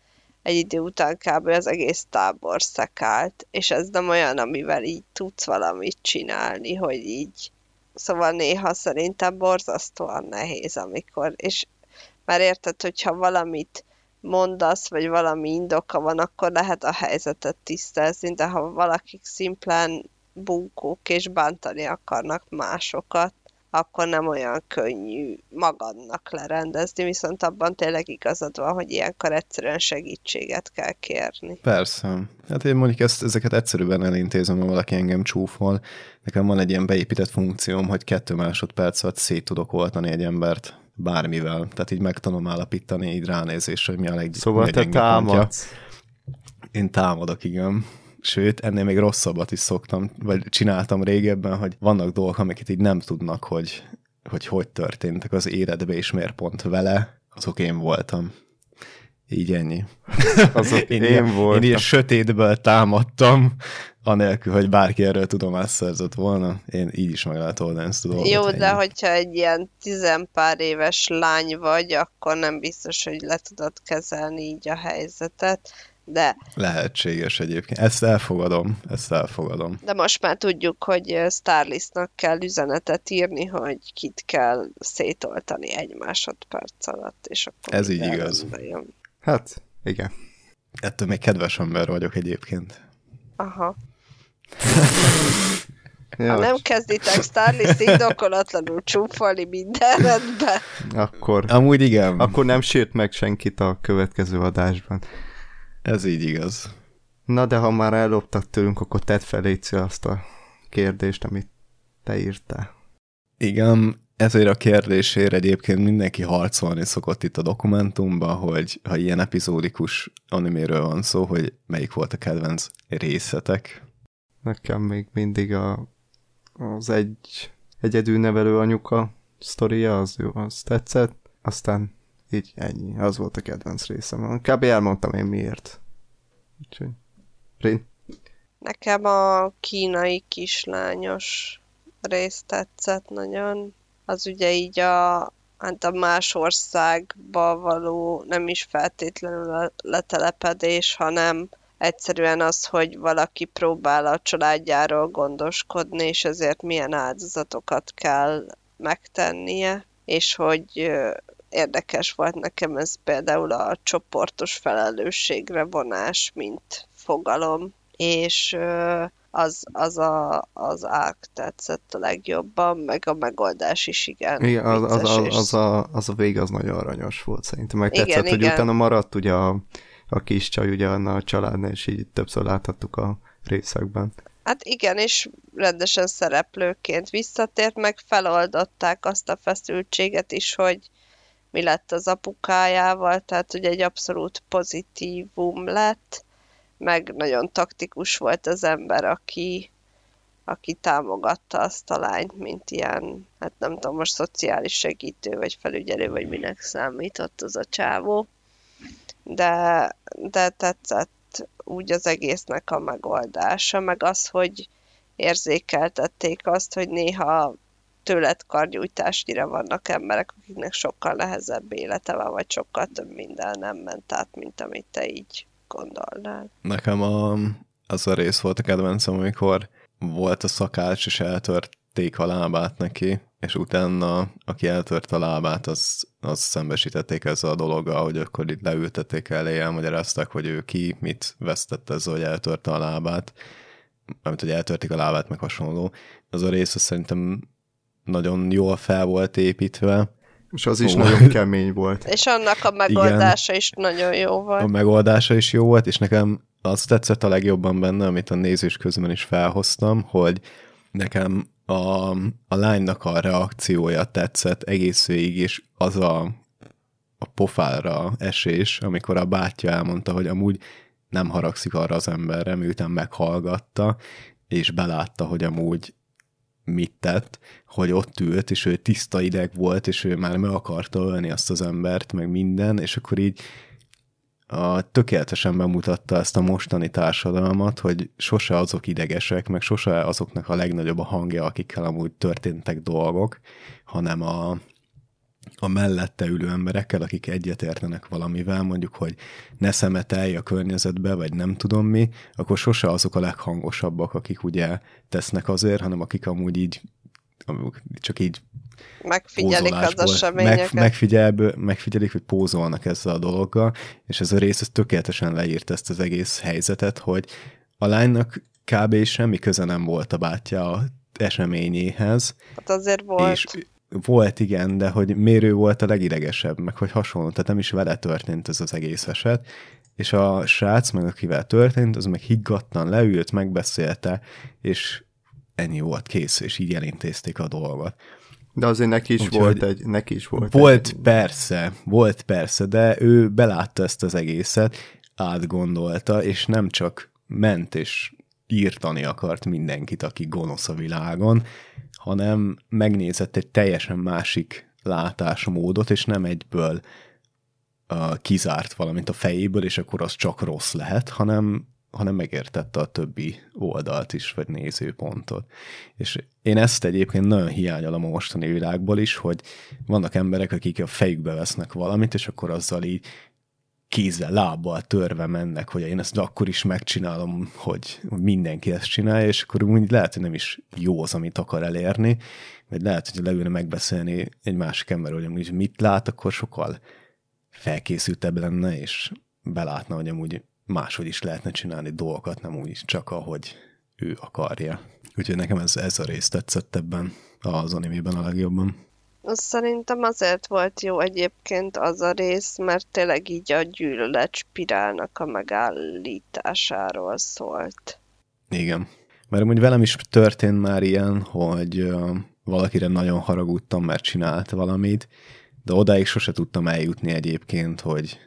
egy idő után kb. az egész tábor szekált, és ez nem olyan, amivel így tudsz valamit csinálni, hogy így szóval néha szerintem borzasztóan nehéz, amikor, és már érted, hogyha valamit mondasz, vagy valami indoka van, akkor lehet a helyzetet tisztázni, de ha valakik szimplán bunkók és bántani akarnak másokat, akkor nem olyan könnyű magadnak lerendezni, viszont abban tényleg igazad van, hogy ilyenkor egyszerűen segítséget kell kérni. Persze. Hát én mondjuk ezt, ezeket egyszerűen elintézem, ha valaki engem csúfol. Nekem van egy ilyen beépített funkcióm, hogy kettő másodperc alatt szét tudok oltani egy embert bármivel. Tehát így megtanom állapítani így ránézésre, hogy mi a legjobb. Szóval te támadsz. Én támadok, igen. Sőt, ennél még rosszabbat is szoktam, vagy csináltam régebben, hogy vannak dolgok, amiket így nem tudnak, hogy hogy, hogy történtek az életbe, és miért pont vele, azok én voltam. Így ennyi. Azok én, én voltam. Én ilyen sötétből támadtam, anélkül, hogy bárki erről tudomást szerzett volna. Én így is meg lehet oldani ezt a dolgot. Jó, ennyi. de hogyha egy ilyen tizenpár éves lány vagy, akkor nem biztos, hogy le tudod kezelni így a helyzetet de... Lehetséges egyébként. Ezt elfogadom, ezt elfogadom. De most már tudjuk, hogy Starlistnak kell üzenetet írni, hogy kit kell szétoltani egy másodperc alatt, és akkor... Ez így igaz. Jön. Hát, igen. Ettől még kedves ember vagyok egyébként. Aha. Ha nem kezditek Starlist indokolatlanul csúfolni minden rendben. Akkor, Amúgy igen. Akkor nem sért meg senkit a következő adásban. Ez így igaz. Na de ha már elloptak tőlünk, akkor tedd fel azt a kérdést, amit te írtál. Igen, ezért a kérdésért egyébként mindenki harcolni szokott itt a dokumentumban, hogy ha ilyen epizódikus animéről van szó, hogy melyik volt a kedvenc részletek. Nekem még mindig a, az egy egyedül nevelő anyuka sztoria, az jó, az tetszett. Aztán így ennyi. Az volt a kedvenc részem. Kb. elmondtam én miért. Úgyhogy... Rin? Nekem a kínai kislányos rész tetszett nagyon. Az ugye így a hát a más országba való nem is feltétlenül a letelepedés, hanem egyszerűen az, hogy valaki próbál a családjáról gondoskodni, és ezért milyen áldozatokat kell megtennie, és hogy érdekes volt nekem ez például a csoportos felelősségre vonás, mint fogalom, és az, az a, az ák tetszett a legjobban, meg a megoldás is igen. Igen, az, az, az, az, a, az a vég az nagyon aranyos volt szerintem. Meg igen, tetszett, igen. hogy utána maradt ugye a, a kis csaj ugye a családnál, és így többször láthattuk a részekben. Hát igen, és rendesen szereplőként visszatért, meg feloldották azt a feszültséget is, hogy mi lett az apukájával, tehát hogy egy abszolút pozitívum lett, meg nagyon taktikus volt az ember, aki, aki támogatta azt a lányt, mint ilyen, hát nem tudom, most szociális segítő, vagy felügyelő, vagy minek számított az a csávó. De, de tetszett úgy az egésznek a megoldása, meg az, hogy érzékeltették azt, hogy néha tőled karnyújtásnyira vannak emberek, akiknek sokkal nehezebb élete van, vagy sokkal több minden nem ment át, mint amit te így gondolnál. Nekem a, az a rész volt a kedvencem, amikor volt a szakács, és eltörték a lábát neki, és utána, aki eltört a lábát, az, az szembesítették ezzel a dologgal, hogy akkor itt leültették elé, elmagyarázták, hogy ő ki, mit vesztett ezzel, hogy eltörte a lábát, amit, hogy eltörték a lábát, meg hasonló. Az a rész az szerintem nagyon jól fel volt építve, és az is nagyon kemény volt. És annak a megoldása Igen, is nagyon jó volt. A megoldása is jó volt, és nekem az tetszett a legjobban benne, amit a nézés közben is felhoztam, hogy nekem a, a lánynak a reakciója tetszett egész végig, és az a, a pofára esés, amikor a bátyja elmondta, hogy amúgy nem haragszik arra az emberre, miután meghallgatta, és belátta, hogy amúgy mit tett, hogy ott ült, és ő tiszta ideg volt, és ő már meg akarta ölni azt az embert, meg minden, és akkor így a, tökéletesen bemutatta ezt a mostani társadalmat, hogy sose azok idegesek, meg sose azoknak a legnagyobb a hangja, akikkel amúgy történtek dolgok, hanem a, a mellette ülő emberekkel, akik egyetértenek valamivel, mondjuk, hogy ne szemetelj a környezetbe, vagy nem tudom mi, akkor sose azok a leghangosabbak, akik ugye tesznek azért, hanem akik amúgy így csak így megfigyelik az eseményeket. Meg, megfigyel, megfigyelik, hogy pózolnak ezzel a dologgal, és ez a rész ez tökéletesen leírt ezt az egész helyzetet, hogy a lánynak kb. semmi köze nem volt a bátyja eseményéhez. Hát azért volt. És volt, igen, de hogy mérő volt a legidegesebb, meg hogy hasonló, tehát nem is vele történt ez az egész eset, és a srác, meg akivel történt, az meg higgadtan leült, megbeszélte, és ennyi volt kész, és így elintézték a dolgot. De azért neki is Úgy, volt egy, neki is volt Volt egy... persze, volt persze, de ő belátta ezt az egészet, átgondolta, és nem csak ment és írtani akart mindenkit, aki gonosz a világon, hanem megnézett egy teljesen másik látásmódot, és nem egyből uh, kizárt valamint a fejéből, és akkor az csak rossz lehet, hanem, hanem megértette a többi oldalt is, vagy nézőpontot. És én ezt egyébként nagyon hiányolom a mostani világból is, hogy vannak emberek, akik a fejükbe vesznek valamit, és akkor azzal így kézzel, lábbal törve mennek, hogy én ezt akkor is megcsinálom, hogy mindenki ezt csinálja, és akkor úgy lehet, hogy nem is jó az, amit akar elérni, vagy lehet, hogy leülne megbeszélni egy másik ember, hogy amúgy mit lát, akkor sokkal felkészültebb lenne, és belátna, hogy amúgy máshogy is lehetne csinálni dolgokat, nem úgy csak ahogy ő akarja. Úgyhogy nekem ez, ez a rész tetszett ebben az animében a legjobban. Szerintem azért volt jó egyébként az a rész, mert tényleg így a gyűlölet spirálnak a megállításáról szólt. Igen. Mert úgy velem is történt már ilyen, hogy valakire nagyon haragudtam, mert csinált valamit, de odáig sose tudtam eljutni egyébként, hogy,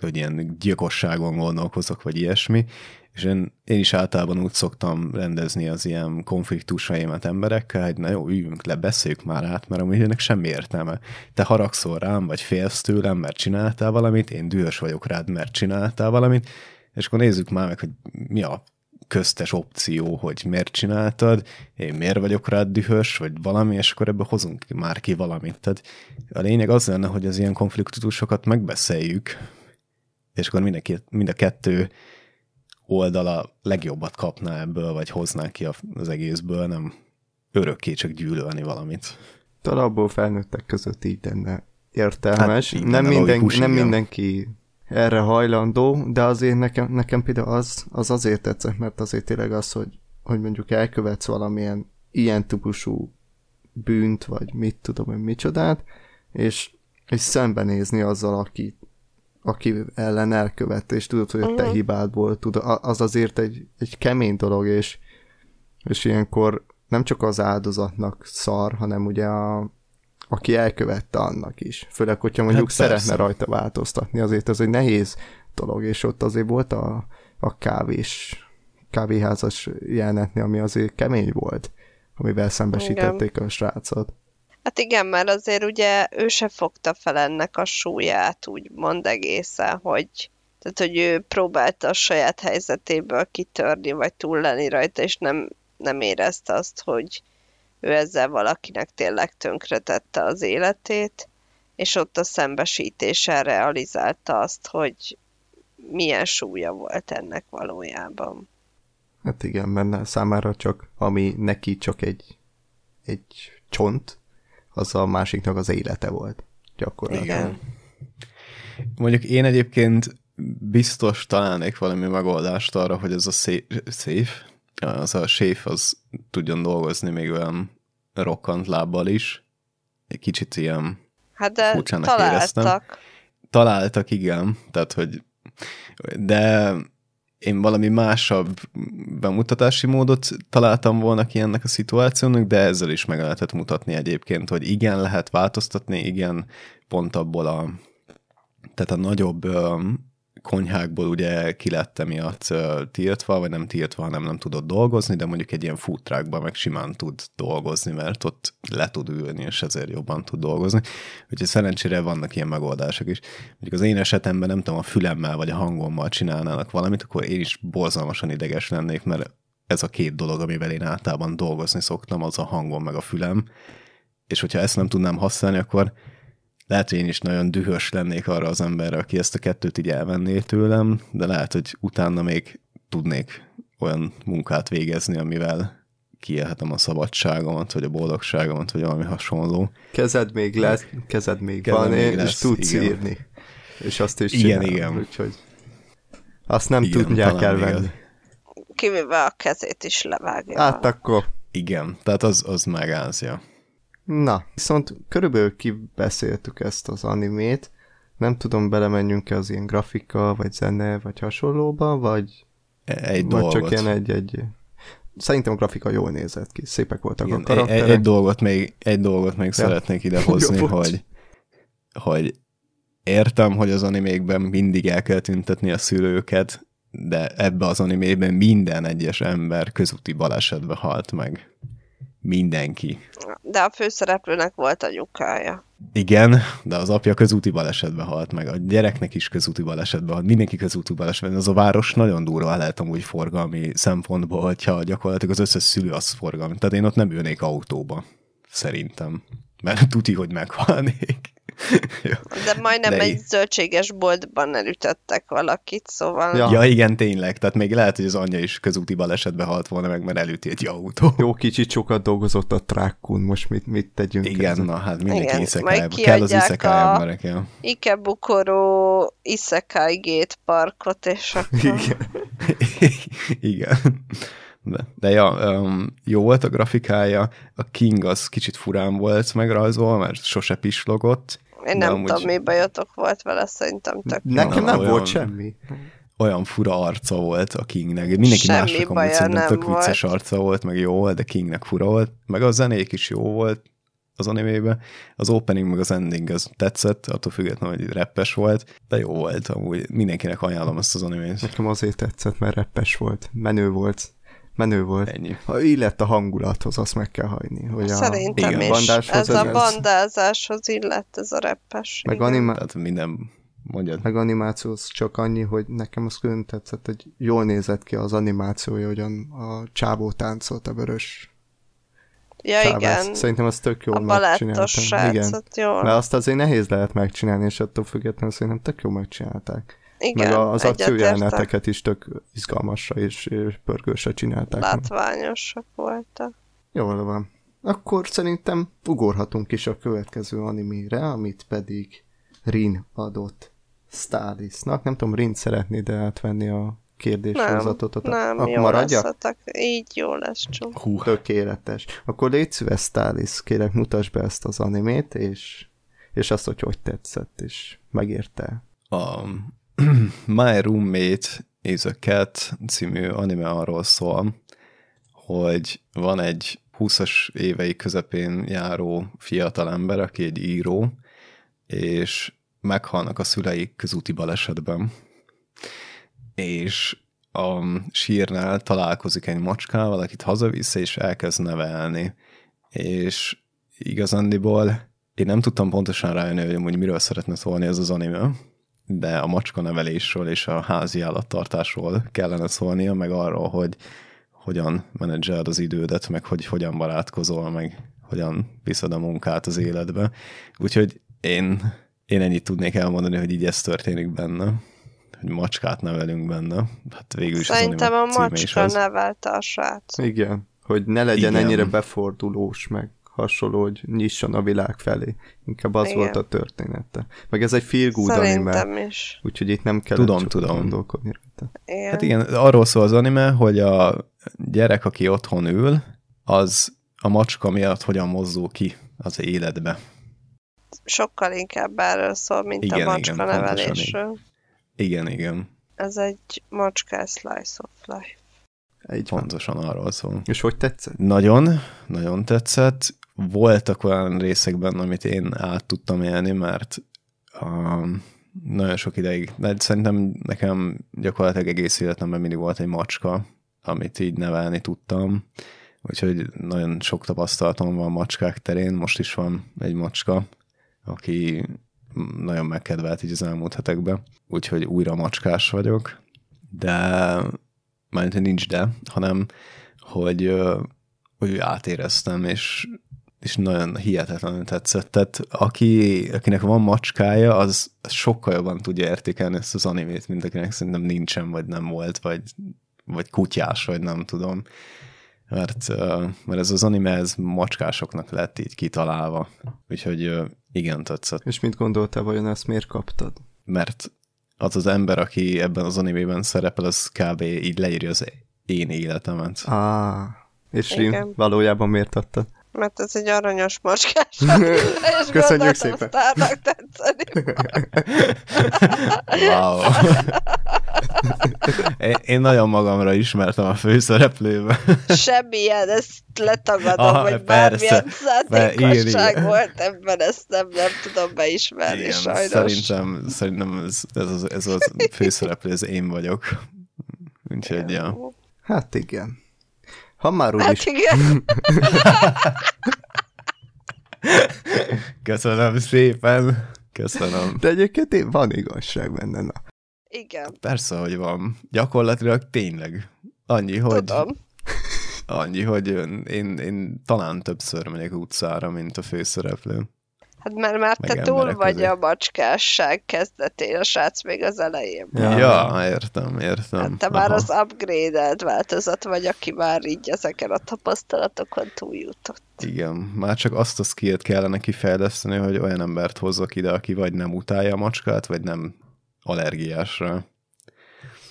hogy ilyen gyilkosságon gondolkozok, vagy ilyesmi, és én, én is általában úgy szoktam rendezni az ilyen konfliktusaimat emberekkel, hogy na jó, üljünk le, beszéljük már át, mert amúgy ennek semmi értelme. Te haragszol rám, vagy félsz tőlem, mert csináltál valamit, én dühös vagyok rád, mert csináltál valamit, és akkor nézzük már meg, hogy mi a köztes opció, hogy miért csináltad, én miért vagyok rád dühös, vagy valami, és akkor ebből hozunk már ki valamit. Tehát a lényeg az lenne, hogy az ilyen konfliktusokat megbeszéljük, és akkor mindenki, mind a kettő oldala legjobbat kapná ebből, vagy hozná ki az egészből, nem örökké csak gyűlölni valamit. Talán abból felnőttek között így lenne értelmes. Hát, nem, minden, nem mindenki erre hajlandó, de azért nekem, nekem például az, az azért tetszett, mert azért tényleg az, hogy, hogy mondjuk elkövetsz valamilyen ilyen típusú bűnt, vagy mit tudom, hogy micsodát, és, és szembenézni azzal, aki, aki ellen elkövette, és tudod, hogy a te mhm. hibádból tud, az azért egy, egy kemény dolog, és, és ilyenkor nem csak az áldozatnak szar, hanem ugye a, aki elkövette annak is. Főleg, hogyha mondjuk hát szeretne rajta változtatni, azért ez egy nehéz dolog, és ott azért volt a, a kávés, kávéházas jelenetni, ami azért kemény volt, amivel szembesítették igen. a srácot. Hát igen, mert azért ugye ő se fogta fel ennek a súlyát, mond egészen, hogy tehát, hogy ő próbálta a saját helyzetéből kitörni, vagy túl lenni rajta, és nem, nem érezte azt, hogy ő ezzel valakinek tényleg tönkretette az életét, és ott a szembesítéssel realizálta azt, hogy milyen súlya volt ennek valójában. Hát igen, mert számára csak, ami neki csak egy, egy csont, az a másiknak az élete volt. Gyakorlatilag. Igen. Mondjuk én egyébként biztos találnék valami megoldást arra, hogy ez a safe, az a safe az tudjon dolgozni még olyan rokkant lábbal is. Egy kicsit ilyen hát de találtak. Éreztem. Találtak, igen. Tehát, hogy de én valami másabb bemutatási módot találtam volna ki ennek a szituációnak, de ezzel is meg lehetett mutatni egyébként, hogy igen, lehet változtatni, igen, pont abból a tehát a nagyobb konyhákból ugye ki lett emiatt tiltva, vagy nem tiltva, hanem nem tudott dolgozni, de mondjuk egy ilyen futrákban meg simán tud dolgozni, mert ott le tud ülni, és ezért jobban tud dolgozni. Úgyhogy szerencsére vannak ilyen megoldások is. Mondjuk az én esetemben nem tudom, a fülemmel vagy a hangommal csinálnának valamit, akkor én is borzalmasan ideges lennék, mert ez a két dolog, amivel én általában dolgozni szoktam, az a hangom meg a fülem. És hogyha ezt nem tudnám használni, akkor lehet, hogy én is nagyon dühös lennék arra az emberre, aki ezt a kettőt így elvenné tőlem, de lehet, hogy utána még tudnék olyan munkát végezni, amivel kiélhetem a szabadságomat, vagy a boldogságomat, vagy valami hasonló. Kezed még lesz, kezed még kezed van, még lesz, és tudsz igen. írni. És azt is igen, csinálom, igen. úgyhogy azt nem igen, tudják elvenni. Kivéve a kezét is levágja. Hát akkor. Igen, tehát az, az megázja. Na, viszont körülbelül kibeszéltük ezt az animét, nem tudom, belemenjünk-e az ilyen grafika, vagy zene, vagy hasonlóba, vagy, egy vagy dolgot. csak ilyen egy-egy... Szerintem a grafika jól nézett ki, szépek voltak Igen, a karakterek. Egy, egy dolgot még, egy dolgot még ja. szeretnék idehozni, Jó, hogy, hogy értem, hogy az animékben mindig el kell tüntetni a szülőket, de ebbe az animében minden egyes ember közúti balesetbe halt meg mindenki. De a főszereplőnek volt a nyukája. Igen, de az apja közúti balesetbe halt meg, a gyereknek is közúti balesetbe halt, mindenki közúti balesetben. Az a város nagyon durva lehet amúgy forgalmi szempontból, hogyha gyakorlatilag az összes szülő az forgalmi. Tehát én ott nem ülnék autóba, szerintem. Mert tuti, hogy meghalnék. De majdnem De egy í- zöldséges boltban elütöttek valakit, szóval... Ja. ja, igen, tényleg. Tehát még lehet, hogy az anyja is közúti balesetbe halt volna meg, mert elüti egy autó. Jó, kicsit sokat dolgozott a trákkun, most mit, mit tegyünk Igen, ezen? na hát mindenki iszekájában. Kell az iszekáj emberek, ja. Ikebukoro Isekai Gate Parkot, és akkor... Igen. igen. De, de ja, um, jó volt a grafikája, a King az kicsit furán volt megrajzolva, mert sose pislogott. Én nem amúgy... tudom, mi bajotok volt vele, szerintem tök Nekem nem olyan, volt semmi. Olyan fura arca volt a Kingnek. Mindenki semmi másnak amúgy szerintem tök volt. vicces arca volt, meg jó volt, de Kingnek fura volt. Meg a zenék is jó volt az animében. Az opening meg az ending az tetszett, attól függetlenül, hogy reppes volt, de jó volt amúgy. Mindenkinek ajánlom azt az animét. Nekem azért tetszett, mert reppes volt, menő volt. Menő volt. Ennyi. Ha illett a hangulathoz, azt meg kell hagyni. Hogy Szerintem a, is. Ez, ez a bandázáshoz illett ez a reppes. Meg animá... Tehát minden mondjad. Meg animációhoz csak annyi, hogy nekem az külön tetszett, hogy jól nézett ki az animációja, hogyan a csábó táncolt a vörös Ja, sávász. igen. Szerintem az tök jól megcsináltam. Igen. jól. Mert azt azért nehéz lehet megcsinálni, és attól függetlenül szerintem tök jól megcsinálták. Igen, meg az akciójeleneteket is tök izgalmasra és, és pörgősre csinálták. Látványosak voltak. Jól van. Akkor szerintem ugorhatunk is a következő animére, amit pedig Rin adott Stalisnak. Nem tudom, Rin szeretnéd -e átvenni a kérdéssorozatot? Nem, Akkor jó maradjak? lesz, a- így jó lesz, csú. Hú, Tökéletes. Akkor légy szíves, Stalis, kérek mutasd be ezt az animét, és, és azt, hogy hogy tetszett, és megérte. a My Roommate is a Cat című anime arról szól, hogy van egy 20-as évei közepén járó fiatalember, aki egy író, és meghalnak a szüleik közúti balesetben. És a sírnál találkozik egy macskával, akit hazavisz, és elkezd nevelni. És igazándiból én nem tudtam pontosan rájönni, hogy amúgy miről szeretne szólni ez az anime, de a macska nevelésről és a házi állattartásról kellene szólnia, meg arról, hogy hogyan menedzseled az idődet, meg hogy hogyan barátkozol, meg hogyan viszed a munkát az életbe. Úgyhogy én, én ennyit tudnék elmondani, hogy így ez történik benne, hogy macskát nevelünk benne. Hát végül is Szerintem a az is macska nevelte a srác. Igen, hogy ne legyen Igen. ennyire befordulós, meg hasonló, hogy nyisson a világ felé. Inkább az Igen. volt a története. Meg ez egy feel good anime, is. úgyhogy itt nem kell Tudom, tudom. gondolkodni rajta. Igen. Hát igen, arról szól az anime, hogy a gyerek, aki otthon ül, az a macska miatt hogyan mozdul ki az életbe. Sokkal inkább erről szól, mint Igen, a igen, macska pontosan nevelésről. Igen, igen, Ez egy macska slice of life. Így van. pontosan arról szól. És hogy tetszett? Nagyon, nagyon tetszett. Voltak olyan részek benne, amit én át tudtam élni, mert um, nagyon sok ideig, de szerintem nekem gyakorlatilag egész életemben mindig volt egy macska, amit így nevelni tudtam. Úgyhogy nagyon sok tapasztalatom van macskák terén, most is van egy macska, aki nagyon megkedvelt így az elmúlt hetekben. Úgyhogy újra macskás vagyok, de mármint, hogy nincs de, hanem hogy, hogy átéreztem, és, és nagyon hihetetlenül tetszett. Tehát aki, akinek van macskája, az sokkal jobban tudja értékelni ezt az animét, mint akinek szerintem nincsen, vagy nem volt, vagy, vagy kutyás, vagy nem tudom. Mert, mert ez az anime, ez macskásoknak lett így kitalálva. Úgyhogy igen, tetszett. És mit gondoltál, vajon ezt miért kaptad? Mert az az ember, aki ebben az animében szerepel, az kb. így leírja az én életemet. Á, és. Rim, valójában miért adtad? Mert ez egy aranyos macskás. Köszönjük gondoltam, szépen. sztárnak tetszeni. Wow. Én- nagyon magamra ismertem a főszereplőbe. Semmilyen, ezt letagadom, Aha, hogy persze. bármilyen szándékosság volt ebben, ezt nem, nem tudom beismerni Igen, sajnos. szerintem, szerintem ez, ez, az, ez az főszereplő, ez én vagyok. Úgyhogy, ja. Hát igen. Ha már úgy Hát is igen, Köszönöm szépen. Köszönöm. De egyébként én- van igazság benne, na. igen, Persze, hogy van. Gyakorlatilag tényleg. Annyi, hogy, tudom. annyi, hogy én, én talán többször megyek utcára, mint a főszereplő. Hát mert már te túl vagy közé. a macskásság kezdetén, a srác még az elején. Ja. Ja, értem, értem. Hát te már Aha. az upgrade változat vagy, aki már így ezeken a tapasztalatokon túljutott. Igen, már csak azt a skillt kellene kifejleszteni, hogy olyan embert hozzak ide, aki vagy nem utálja a macskát, vagy nem allergiás rá.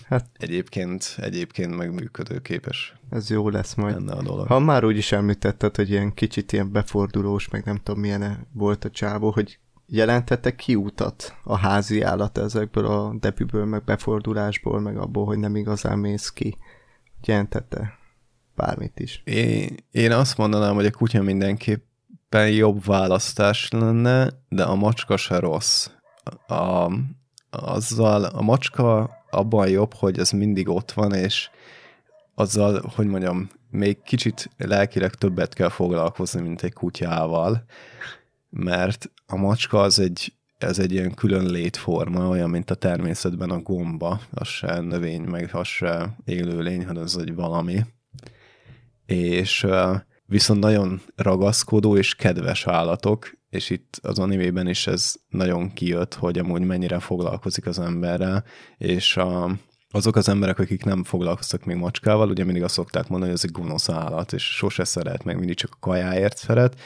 Hát- Egyébként, egyébként meg működőképes Ez jó lesz majd. lenne a dolog. Ha már úgy is említetted, hogy ilyen kicsit ilyen befordulós, meg nem tudom milyen volt a csávó, hogy jelentette kiutat a házi állat ezekből a debüből, meg befordulásból, meg abból, hogy nem igazán mész ki. Jelentette bármit is. Én, én azt mondanám, hogy a kutya mindenképpen jobb választás lenne, de a macska se rossz. A, azzal a macska abban jobb, hogy ez mindig ott van, és azzal, hogy mondjam, még kicsit lelkileg többet kell foglalkozni, mint egy kutyával, mert a macska az egy ez egy ilyen külön létforma, olyan, mint a természetben a gomba, az se növény, meg az se élőlény, hanem az egy valami. És viszont nagyon ragaszkodó és kedves állatok, és itt az animében is ez nagyon kijött, hogy amúgy mennyire foglalkozik az emberrel, és a, azok az emberek, akik nem foglalkoztak még macskával, ugye mindig azt szokták mondani, hogy ez egy gonosz állat, és sose szeret, meg mindig csak a kajáért szeret,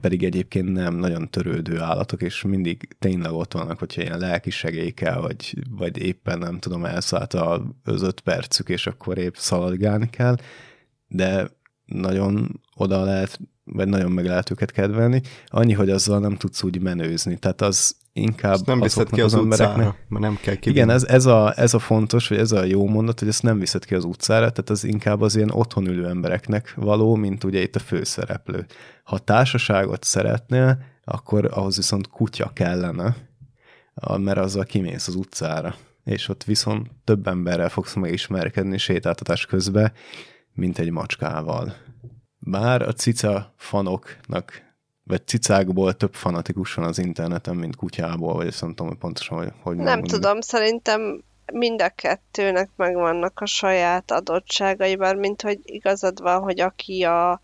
pedig egyébként nem nagyon törődő állatok, és mindig tényleg ott vannak, hogyha ilyen lelki kell, vagy, vagy éppen nem tudom, elszállt az öt percük, és akkor épp szaladgálni kell, de nagyon oda lehet, vagy nagyon meg lehet őket kedvelni, annyi, hogy azzal nem tudsz úgy menőzni, tehát az inkább Ezt nem viszed ki az, az embereknek. Utcára, mert nem kell kivinni. Igen, ez, ez, a, ez a fontos, vagy ez a jó mondat, hogy ezt nem viszed ki az utcára, tehát az inkább az ilyen otthon ülő embereknek való, mint ugye itt a főszereplő. Ha társaságot szeretnél, akkor ahhoz viszont kutya kellene, mert azzal kimész az utcára, és ott viszont több emberrel fogsz megismerkedni sétáltatás közben, mint egy macskával. Bár a cica fanoknak vagy cicákból több fanatikus van az interneten, mint kutyából, vagy ezt nem tudom, hogy pontosan, hogy, hogy Nem mondani. tudom, szerintem mind a kettőnek megvannak a saját adottságai, bár mint hogy igazad van, hogy aki a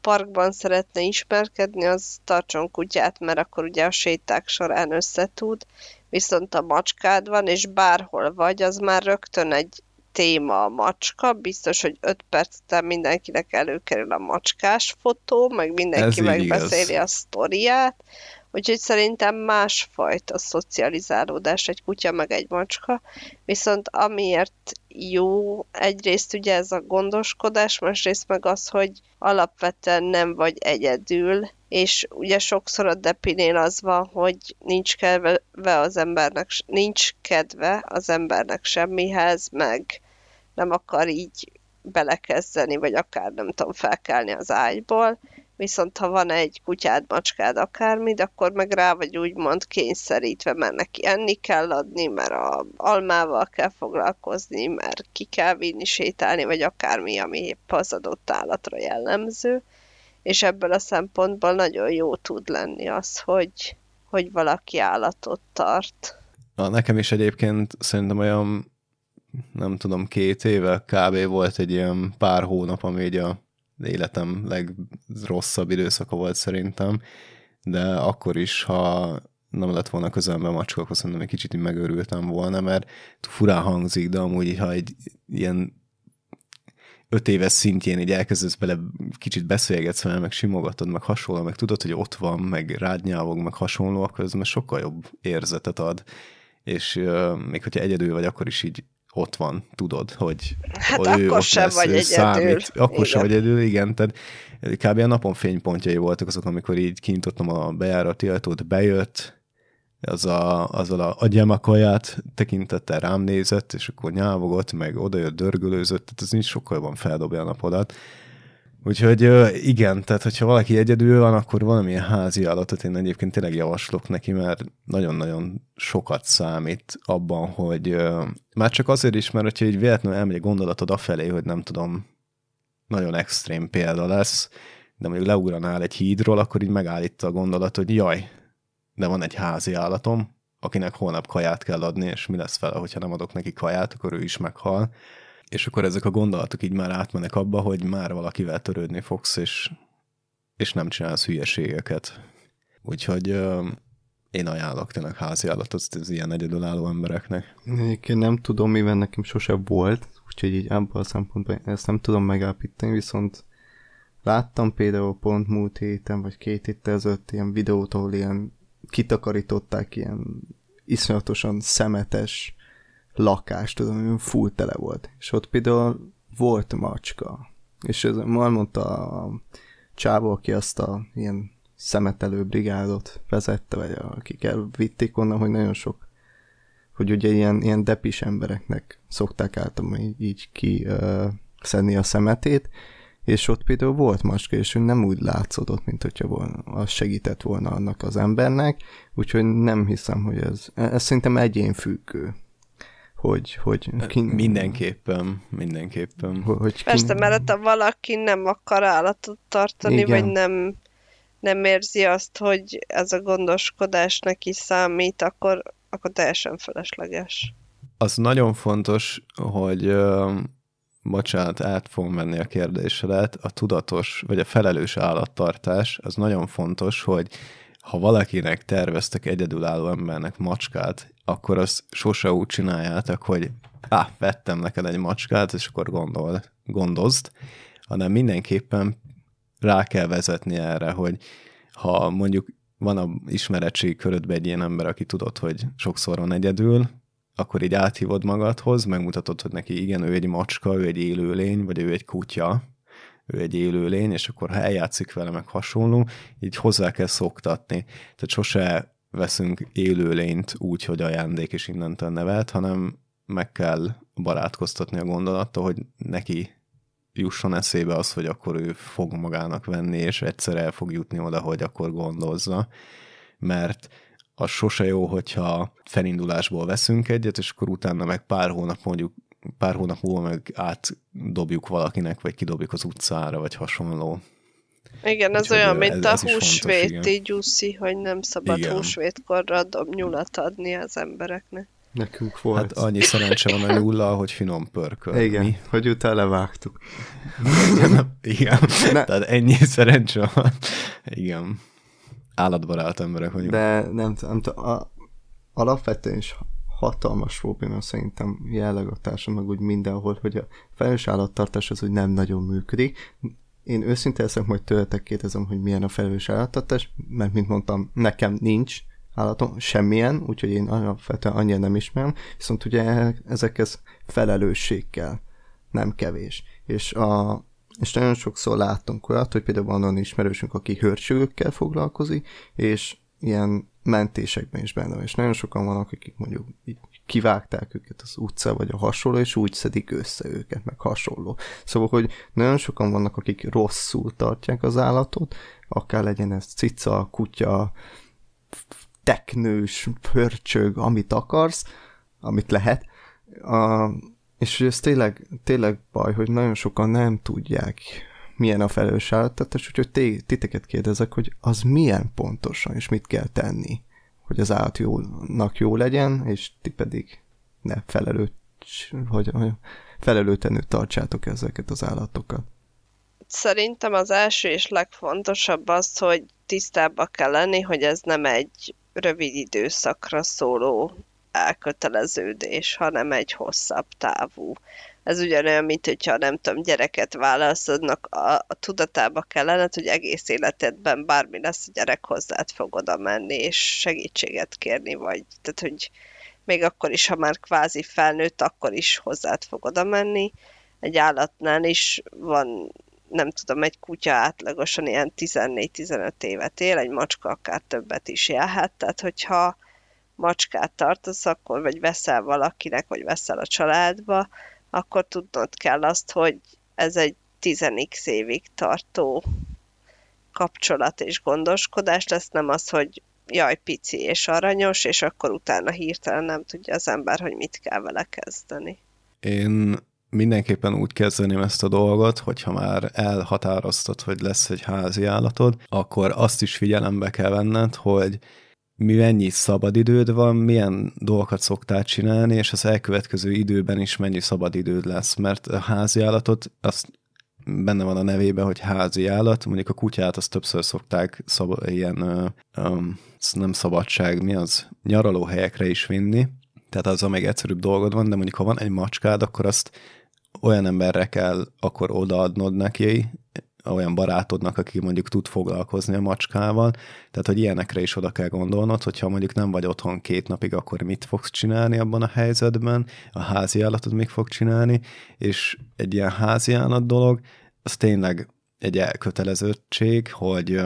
parkban szeretne ismerkedni, az tartson kutyát, mert akkor ugye a séták során összetud, viszont a macskád van, és bárhol vagy, az már rögtön egy téma a macska, biztos, hogy 5 perc után mindenkinek előkerül a macskás fotó, meg mindenki megbeszéli igaz. a sztoriát, úgyhogy szerintem másfajta szocializálódás egy kutya meg egy macska, viszont amiért jó egyrészt ugye ez a gondoskodás, másrészt meg az, hogy alapvetően nem vagy egyedül, és ugye sokszor a depinél az van, hogy nincs kedve az embernek, nincs kedve az embernek semmihez, meg nem akar így belekezdeni, vagy akár nem tudom, felkelni az ágyból, viszont ha van egy kutyád, macskád, akármi, akkor meg rá vagy úgymond kényszerítve, mert neki enni kell adni, mert a almával kell foglalkozni, mert ki kell vinni, sétálni, vagy akármi, ami épp az adott állatra jellemző, és ebből a szempontból nagyon jó tud lenni az, hogy, hogy valaki állatot tart. Na, nekem is egyébként szerintem olyan nem tudom, két éve kb. volt egy ilyen pár hónap, ami így a életem legrosszabb időszaka volt szerintem, de akkor is, ha nem lett volna közelben macska, akkor szerintem egy kicsit megőrültem volna, mert furán hangzik, de amúgy, ha egy ilyen öt éves szintjén így elkezdesz bele kicsit beszélgetsz vele, meg simogatod, meg hasonló, meg tudod, hogy ott van, meg rád nyávog, meg hasonló, akkor ez már sokkal jobb érzetet ad. És uh, még hogyha egyedül vagy, akkor is így ott van, tudod, hogy hát ő akkor sem lesz, vagy egyedül. Számít. Akkor igen. sem vagy egyedül, igen. Tehát kb. a napon fénypontjai voltak azok, amikor így kinyitottam a bejárati ajtót, bejött, az a, azzal a agyamakalját tekintette, rám nézett, és akkor nyávogott, meg odajött, dörgölőzött, tehát ez nincs sokkal jobban feldobja a napodat. Úgyhogy igen, tehát hogyha valaki egyedül van, akkor valamilyen házi állatot én egyébként tényleg javaslok neki, mert nagyon-nagyon sokat számít abban, hogy már csak azért is, mert hogyha így véletlenül elmegy a gondolatod afelé, hogy nem tudom, nagyon extrém példa lesz, de mondjuk leugranál egy hídról, akkor így megállít a gondolat, hogy jaj, de van egy házi állatom, akinek holnap kaját kell adni, és mi lesz vele, hogyha nem adok neki kaját, akkor ő is meghal és akkor ezek a gondolatok így már átmenek abba, hogy már valakivel törődni fogsz, és, és nem csinálsz hülyeségeket. Úgyhogy uh, én ajánlok tényleg háziállatot az ilyen egyedülálló embereknek. Én nem tudom, mivel nekem sose volt, úgyhogy így ebből a szempontból ezt nem tudom megállapítani, viszont láttam például pont múlt héten, vagy két héttel ezelőtt ilyen videót, ahol ilyen kitakarították ilyen iszonyatosan szemetes lakás, tudom, full tele volt. És ott például volt macska. És ez, már mondta a csávó, aki azt a ilyen szemetelő brigádot vezette, vagy akik elvitték onnan, hogy nagyon sok, hogy ugye ilyen, ilyen depis embereknek szokták általában így, így ki uh, szedni a szemetét, és ott például volt macska, és ő nem úgy látszódott, mint hogyha volna, az segített volna annak az embernek, úgyhogy nem hiszem, hogy ez, ez szerintem egyénfüggő hogy... hogy ki... Mindenképpen, mindenképpen. Hogy ki... Persze, mert ha valaki nem akar állatot tartani, Igen. vagy nem, nem érzi azt, hogy ez a gondoskodás neki számít, akkor, akkor teljesen felesleges. Az nagyon fontos, hogy bocsánat, át fogom venni a kérdésedet, a tudatos, vagy a felelős állattartás, az nagyon fontos, hogy ha valakinek terveztek egyedülálló embernek macskát, akkor azt sose úgy csináljátok, hogy á, vettem neked egy macskát, és akkor gondol, gondozd, hanem mindenképpen rá kell vezetni erre, hogy ha mondjuk van a ismeretségi körödben egy ilyen ember, aki tudod, hogy sokszor van egyedül, akkor így áthívod magadhoz, megmutatod, hogy neki igen, ő egy macska, ő egy élőlény, vagy ő egy kutya, ő egy élőlény, és akkor ha eljátszik vele, meg hasonló, így hozzá kell szoktatni. Tehát sose veszünk élőlényt úgy, hogy ajándék és innentől nevelt, hanem meg kell barátkoztatni a gondolattal, hogy neki jusson eszébe az, hogy akkor ő fog magának venni, és egyszer el fog jutni oda, hogy akkor gondozza. Mert az sose jó, hogyha felindulásból veszünk egyet, és akkor utána meg pár hónap mondjuk pár hónap múlva meg átdobjuk valakinek, vagy kidobjuk az utcára, vagy hasonló. Igen, ez Úgyhogy olyan, mint ez, a húsvéti gyuszi, hogy nem szabad igen. húsvétkorra dob nyulat adni az embereknek. Nekünk volt. Hát annyi szerencse van a nyulla, hogy finom pörköl. Igen, Mi? hogy utána levágtuk. igen, ne. tehát ennyi szerencse van. Igen. Állatbarát emberek vagyunk. De nem, nem a, alapvetően is hatalmas probléma szerintem jelleg a társadalom, meg úgy mindenhol, hogy a felelős állattartás az úgy nem nagyon működik. Én őszinte leszek, majd tőletek kérdezem, hogy milyen a felelős állattartás, mert mint mondtam, nekem nincs állatom, semmilyen, úgyhogy én alapvetően annyira nem ismerem, viszont ugye ezekhez felelősség kell, nem kevés. És, a, és nagyon sokszor láttunk olyat, hogy például van olyan ismerősünk, aki hörcsögökkel foglalkozik, és ilyen mentésekben is benne és nagyon sokan vannak, akik mondjuk így kivágták őket az utca, vagy a hasonló, és úgy szedik össze őket, meg hasonló. Szóval, hogy nagyon sokan vannak, akik rosszul tartják az állatot, akár legyen ez cica, kutya, teknős, pörcsög, amit akarsz, amit lehet. A, és ez tényleg, tényleg baj, hogy nagyon sokan nem tudják, milyen a felelős állattartás, úgyhogy té, titeket kérdezek, hogy az milyen pontosan, és mit kell tenni, hogy az állat jónak jó legyen, és ti pedig ne felelőt, hogy, hogy felelőtlenül tartsátok ezeket az állatokat. Szerintem az első és legfontosabb az, hogy tisztábbak kell lenni, hogy ez nem egy rövid időszakra szóló elköteleződés, hanem egy hosszabb távú. Ez ugyanolyan, mint hogyha nem tudom, gyereket válaszodnak, a, a tudatába kellene, hogy egész életedben bármi lesz, a gyerek hozzád fog oda menni, és segítséget kérni, vagy tehát, hogy még akkor is, ha már kvázi felnőtt, akkor is hozzád fog oda menni. Egy állatnál is van nem tudom, egy kutya átlagosan ilyen 14-15 évet él, egy macska akár többet is élhet, tehát hogyha macskát tartasz, akkor vagy veszel valakinek, vagy veszel a családba, akkor tudnod kell azt, hogy ez egy 10x évig tartó kapcsolat és gondoskodás lesz, nem az, hogy jaj, pici és aranyos, és akkor utána hirtelen nem tudja az ember, hogy mit kell vele kezdeni. Én mindenképpen úgy kezdeném ezt a dolgot, hogyha már elhatároztad, hogy lesz egy házi állatod, akkor azt is figyelembe kell venned, hogy mennyi szabadidőd van, milyen dolgokat szoktál csinálni, és az elkövetkező időben is mennyi szabadidőd lesz, mert a házi állatot, azt benne van a nevében, hogy házi állat, mondjuk a kutyát azt többször szokták szab- ilyen, uh, um, nem szabadság, mi az, nyaralóhelyekre is vinni, tehát az a még egyszerűbb dolgod van, de mondjuk ha van egy macskád, akkor azt olyan emberre kell akkor odaadnod neki, olyan barátodnak, aki mondjuk tud foglalkozni a macskával, tehát hogy ilyenekre is oda kell gondolnod, hogyha mondjuk nem vagy otthon két napig, akkor mit fogsz csinálni abban a helyzetben, a házi állatod még fog csinálni, és egy ilyen házi állat dolog, az tényleg egy elköteleződtség, hogy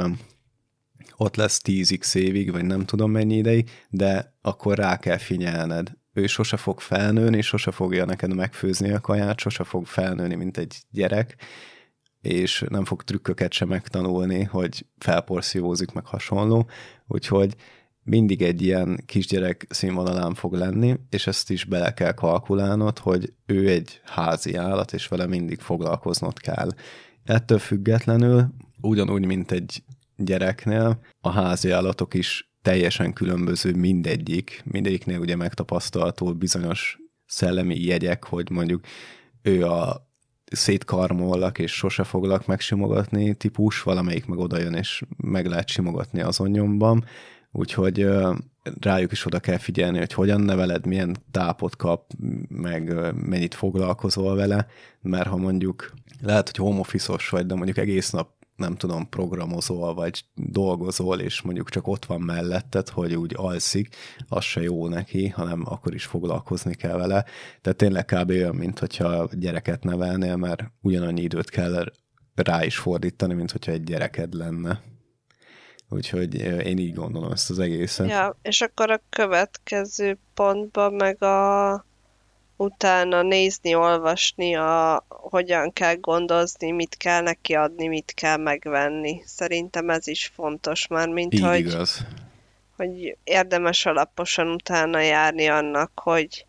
ott lesz 10x évig, vagy nem tudom mennyi ideig, de akkor rá kell figyelned. Ő sose fog felnőni, sose fogja neked megfőzni a kaját, sose fog felnőni, mint egy gyerek, és nem fog trükköket sem megtanulni, hogy felporciózik, meg hasonló, úgyhogy mindig egy ilyen kisgyerek színvonalán fog lenni, és ezt is bele kell kalkulálnod, hogy ő egy házi állat, és vele mindig foglalkoznod kell. Ettől függetlenül, ugyanúgy, mint egy gyereknél a házi állatok is teljesen különböző mindegyik. Mindegyiknél ugye megtapasztalható bizonyos szellemi jegyek, hogy mondjuk ő a szétkarmollak és sose foglak megsimogatni típus, valamelyik meg oda jön és meg lehet simogatni azon nyomban, úgyhogy rájuk is oda kell figyelni, hogy hogyan neveled, milyen tápot kap, meg mennyit foglalkozol vele, mert ha mondjuk lehet, hogy home office vagy, de mondjuk egész nap nem tudom, programozol, vagy dolgozol, és mondjuk csak ott van melletted, hogy úgy alszik, az se jó neki, hanem akkor is foglalkozni kell vele. Tehát tényleg kb. olyan, mint hogyha gyereket nevelnél, mert ugyanannyi időt kell rá is fordítani, mint hogyha egy gyereked lenne. Úgyhogy én így gondolom ezt az egészet. Ja, és akkor a következő pontban meg a utána nézni, olvasni, a, hogyan kell gondozni, mit kell neki adni, mit kell megvenni. Szerintem ez is fontos már, mint Így hogy, igaz. hogy érdemes alaposan utána járni annak, hogy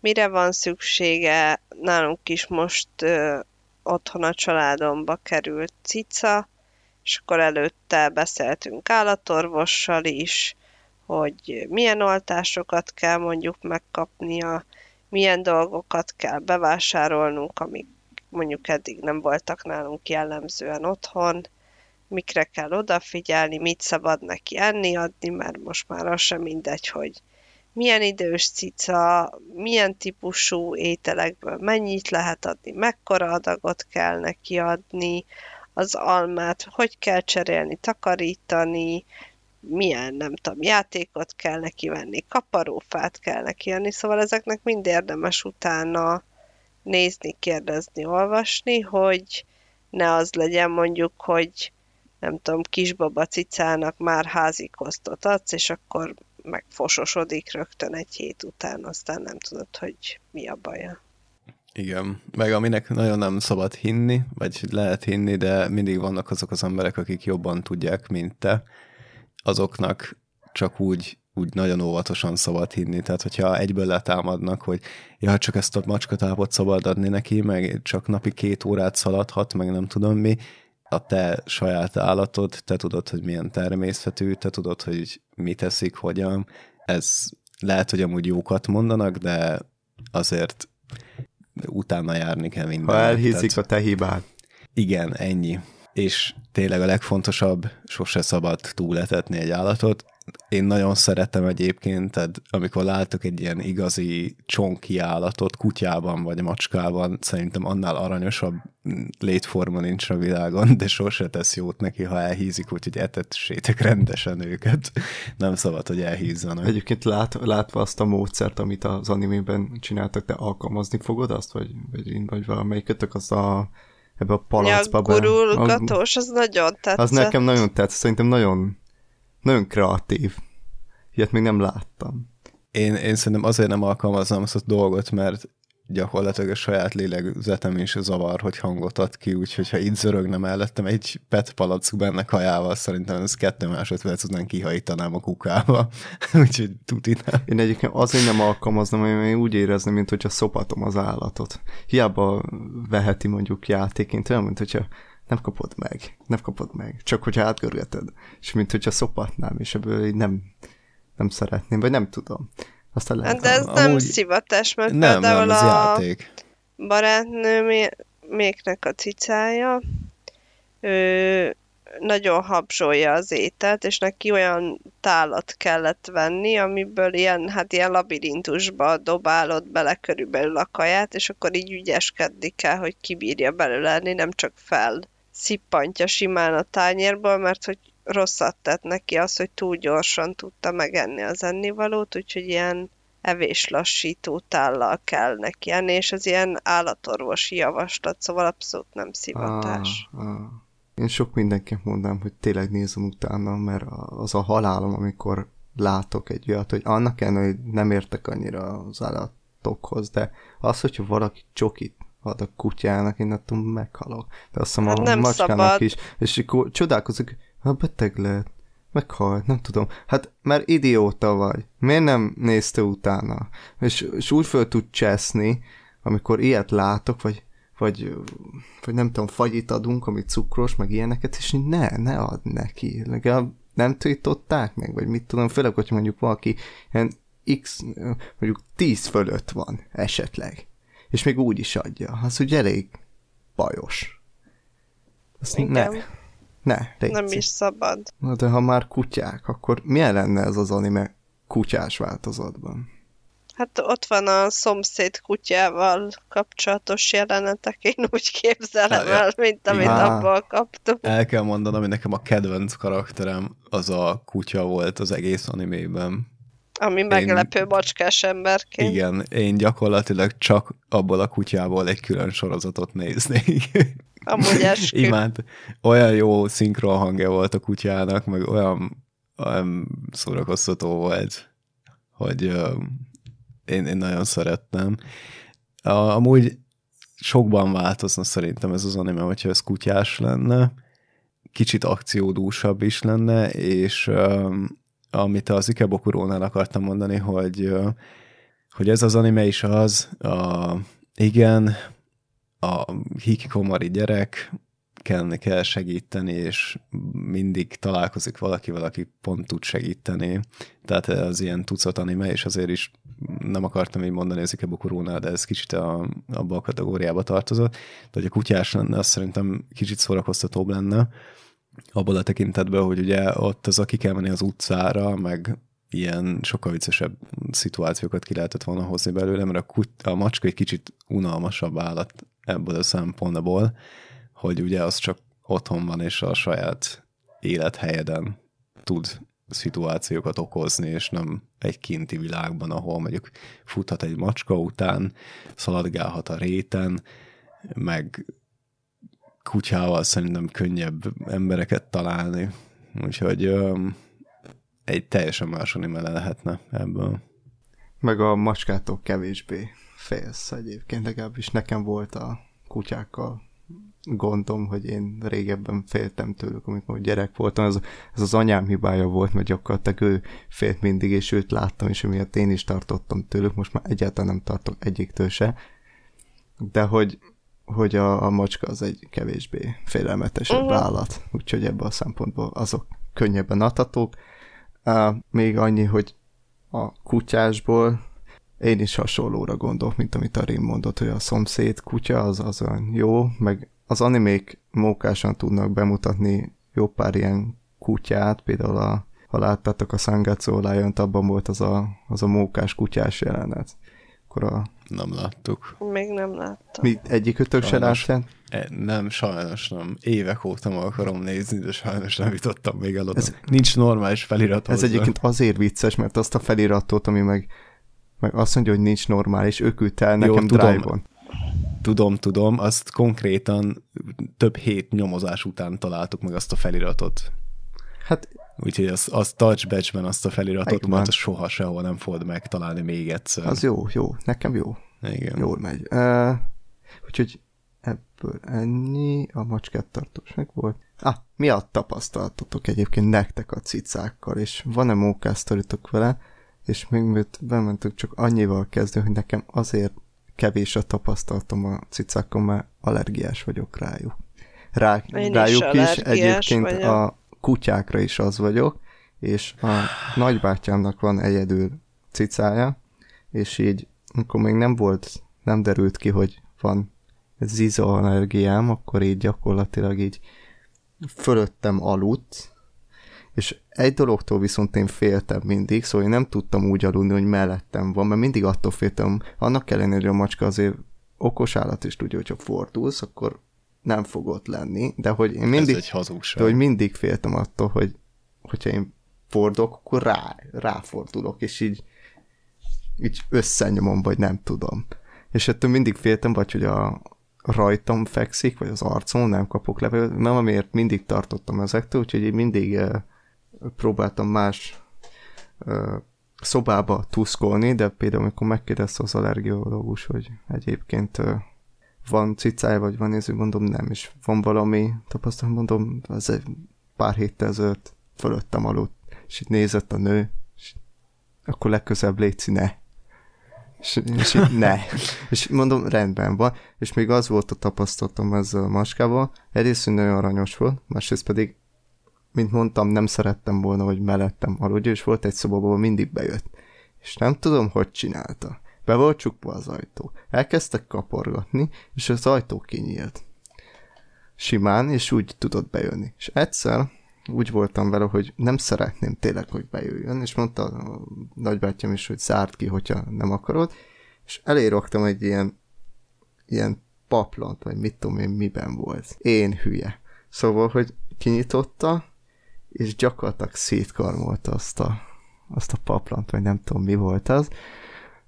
mire van szüksége. Nálunk is most ö, otthon a családomba került cica, és akkor előtte beszéltünk állatorvossal is, hogy milyen oltásokat kell mondjuk megkapnia, milyen dolgokat kell bevásárolnunk, amik mondjuk eddig nem voltak nálunk jellemzően otthon, mikre kell odafigyelni, mit szabad neki enni, adni, mert most már az sem mindegy, hogy milyen idős cica, milyen típusú ételekből mennyit lehet adni, mekkora adagot kell neki adni, az almát, hogy kell cserélni, takarítani, milyen, nem tudom, játékot kell neki venni, kaparófát kell neki venni, szóval ezeknek mind érdemes utána nézni, kérdezni, olvasni, hogy ne az legyen mondjuk, hogy nem tudom, kisbaba cicának már házi kosztot adsz, és akkor megfososodik rögtön egy hét után, aztán nem tudod, hogy mi a baja. Igen, meg aminek nagyon nem szabad hinni, vagy lehet hinni, de mindig vannak azok az emberek, akik jobban tudják, mint te, azoknak csak úgy, úgy nagyon óvatosan szabad hinni. Tehát, hogyha egyből letámadnak, hogy ja, csak ezt a macskatápot szabad adni neki, meg csak napi két órát szaladhat, meg nem tudom mi, a te saját állatod, te tudod, hogy milyen természetű, te tudod, hogy mit teszik, hogyan. Ez lehet, hogy amúgy jókat mondanak, de azért utána járni kell minden. Ha elhízik Tehát... a te hibád. Igen, ennyi. És tényleg a legfontosabb, sose szabad túletetni egy állatot. Én nagyon szeretem egyébként, tehát amikor látok egy ilyen igazi csonki állatot kutyában vagy macskában, szerintem annál aranyosabb létforma nincs a világon, de sose tesz jót neki, ha elhízik, úgyhogy etetsétek rendesen őket. Nem szabad, hogy elhízzanak. Egyébként lát, látva azt a módszert, amit az animében csináltak, te alkalmazni fogod azt, vagy, vagy, vagy valamelyikötök az a ebbe a palacba. Ja, gurulgatós, az, az nagyon tetszett. Az nekem nagyon tetszett, szerintem nagyon, nagyon kreatív. Ilyet még nem láttam. Én, én szerintem azért nem alkalmaznám azt a dolgot, mert gyakorlatilag a saját lélegzetem is zavar, hogy hangot ad ki, úgyhogy ha itt zörögne mellettem egy pet palack benne kajával, szerintem ez kettő másodperc után kihajítanám a kukába. úgyhogy tuti nem. Én egyébként azért nem alkalmaznám, mert én úgy érezném, mint hogyha szopatom az állatot. Hiába veheti mondjuk játéként, olyan, mint hogyha nem kapod meg, nem kapod meg, csak hogyha átgörgeted, és mint hogyha szopatnám, és ebből így nem, nem szeretném, vagy nem tudom. Aztán lehet, De ez nem szivatás, mert nem, például nem, ez a játék. barátnő méknek a cicája, ő nagyon habzsolja az ételt, és neki olyan tálat kellett venni, amiből ilyen, hát ilyen labirintusba dobálod bele körülbelül a kaját, és akkor így ügyeskedni kell, hogy kibírja belőle nem csak fel szippantja simán a tányérból, mert hogy rosszat tett neki az, hogy túl gyorsan tudta megenni az ennivalót, úgyhogy ilyen evéslassító tállal kell neki enni, és az ilyen állatorvosi javaslat, szóval abszolút nem szivatás. Ah, ah. Én sok mindenkinek mondám, hogy tényleg nézem utána, mert az a halálom, amikor látok egy olyat, hogy annak ellenére, hogy nem értek annyira az állatokhoz, de az, hogyha valaki csokit ad a kutyának, én attól meghalok. De azt hiszem hát a macskának szabad. is. És akkor csodálkozok, ha beteg lehet, meghalt, nem tudom. Hát, mert idióta vagy. Miért nem nézte utána? És, és úgy föl tud cseszni, amikor ilyet látok, vagy vagy, vagy nem tudom, fagyit adunk, ami cukros, meg ilyeneket, és ne, ne ad neki. Legalább nem tiltották meg, vagy mit tudom, főleg, hogy mondjuk valaki ilyen x, mondjuk 10 fölött van esetleg, és még úgy is adja. Az ugye elég bajos. Azt Igen. ne, ne, légy Nem is szabad. Na de ha már kutyák, akkor milyen lenne ez az anime kutyás változatban? Hát ott van a szomszéd kutyával kapcsolatos jelenetek, én úgy képzelem Ja, el, mint amit Á. abból kaptunk. El kell mondanom, hogy nekem a kedvenc karakterem az a kutya volt az egész animében. Ami meglepő macskás emberként. Igen, én gyakorlatilag csak abból a kutyából egy külön sorozatot néznék. Amúgy eskü. Imád. Olyan jó szinkron hangja volt a kutyának, meg olyan, olyan szórakoztató volt, hogy uh, én, én nagyon szerettem. A, amúgy sokban változna szerintem ez az anime, hogyha ez kutyás lenne, kicsit akciódúsabb is lenne, és um, amit az Ikebokurónál akartam mondani, hogy, uh, hogy ez az anime is az, a, igen, a hikikomori gyerek, kell, kell segíteni, és mindig találkozik valakivel, aki pont tud segíteni. Tehát az ilyen tucat anime, és azért is nem akartam így mondani az Ikebokurónál, de ez kicsit a, abba a kategóriába tartozott. De hogy a kutyás lenne, az szerintem kicsit szórakoztatóbb lenne, abból a tekintetben, hogy ugye ott az, aki kell menni az utcára, meg ilyen sokkal viccesebb szituációkat ki lehetett volna hozni belőle, mert a, kut- a macska egy kicsit unalmasabb állat ebből a szempontból, hogy ugye az csak otthon van, és a saját élethelyeden tud szituációkat okozni, és nem egy kinti világban, ahol mondjuk futhat egy macska után, szaladgálhat a réten, meg kutyával szerintem könnyebb embereket találni. Úgyhogy öm, egy teljesen más anime lehetne ebből. Meg a macskától kevésbé félsz egyébként, legalábbis nekem volt a kutyákkal gondom, hogy én régebben féltem tőlük, amikor gyerek voltam, ez, ez az anyám hibája volt, mert gyakorlatilag ő félt mindig, és őt láttam, és emiatt én is tartottam tőlük, most már egyáltalán nem tartok egyiktől se, de hogy, hogy a, a macska az egy kevésbé félelmetesebb Mhm. állat, úgyhogy ebből a szempontból azok könnyebben adhatók. Uh, még annyi, hogy a kutyásból én is hasonlóra gondolok, mint amit a Rim mondott, hogy a szomszéd kutya az, az olyan jó, meg az animék mókásan tudnak bemutatni jó pár ilyen kutyát, például a, ha láttátok a Sangatsu lion abban volt az a, az a mókás kutyás jelenet. Akkor a, Nem láttuk. Még nem láttam. mi egyikőtök se láttál? E, Nem, sajnos nem. Évek óta meg akarom nézni, de sajnos nem jutottam még el oda. Ez- Ez, Nincs normális felirat Ez hozzá. egyébként azért vicces, mert azt a feliratot, ami meg, meg azt mondja, hogy nincs normális, ő küldte el Jó, nekem tudom. Drive-on. Tudom, tudom, azt konkrétan több hét nyomozás után találtuk meg azt a feliratot. Hát Úgyhogy azt, azt touch badge-ben azt a feliratot, majd azt soha sehol nem fogod megtalálni még egyszer. az jó, jó, nekem jó. Igen. Jól megy. Uh, úgyhogy ebből ennyi, a macskát tartós meg volt. Ah, mi a tapasztalatotok egyébként nektek a cicákkal, és van-e mókásztoritok vele, és még mielőtt bementünk, csak annyival kezdő, hogy nekem azért kevés a tapasztalatom a cicákkal, mert allergiás vagyok rájuk. Rá, Én is rájuk is, allergiás egyébként vagyok. a kutyákra is az vagyok, és a nagybátyámnak van egyedül cicája, és így, amikor még nem volt, nem derült ki, hogy van ziza allergiám, akkor így gyakorlatilag így fölöttem aludt, és egy dologtól viszont én féltem mindig, szóval én nem tudtam úgy aludni, hogy mellettem van, mert mindig attól féltem, annak ellenére, hogy a macska azért okos állat is tudja, hogyha fordulsz, akkor nem fog ott lenni, de hogy én mindig, Ez egy hazugság. de hogy mindig féltem attól, hogy hogyha én fordulok, akkor rá, ráfordulok, és így, így összenyomom, vagy nem tudom. És ettől mindig féltem, vagy hogy a rajtam fekszik, vagy az arcon, nem kapok levegőt, nem amiért mindig tartottam ezektől, úgyhogy én mindig eh, próbáltam más eh, szobába tuszkolni, de például amikor megkérdezte az allergiológus, hogy egyébként eh, van cicája, vagy van néző, mondom nem, és van valami tapasztalat, mondom, az egy pár héttel ezelőtt fölöttem aludt, és itt nézett a nő, és akkor legközelebb létszi ne. És, és így, ne. És mondom, rendben van. És még az volt a tapasztalatom ezzel a maskával. Egyrészt, hogy nagyon aranyos volt, másrészt pedig, mint mondtam, nem szerettem volna, hogy mellettem aludja, és volt egy szobában, mindig bejött. És nem tudom, hogy csinálta. Be volt csukva az ajtó. Elkezdtek kaporgatni, és az ajtó kinyílt. Simán, és úgy tudott bejönni. És egyszer úgy voltam vele, hogy nem szeretném tényleg, hogy bejöjjön, és mondta a nagybátyám is, hogy zárt ki, hogyha nem akarod, és eléroktam egy ilyen, ilyen paplant, vagy mit tudom én, miben volt. Én hülye. Szóval, hogy kinyitotta, és gyakorlatilag szétkarmolta azt a, azt a paplant, vagy nem tudom mi volt az.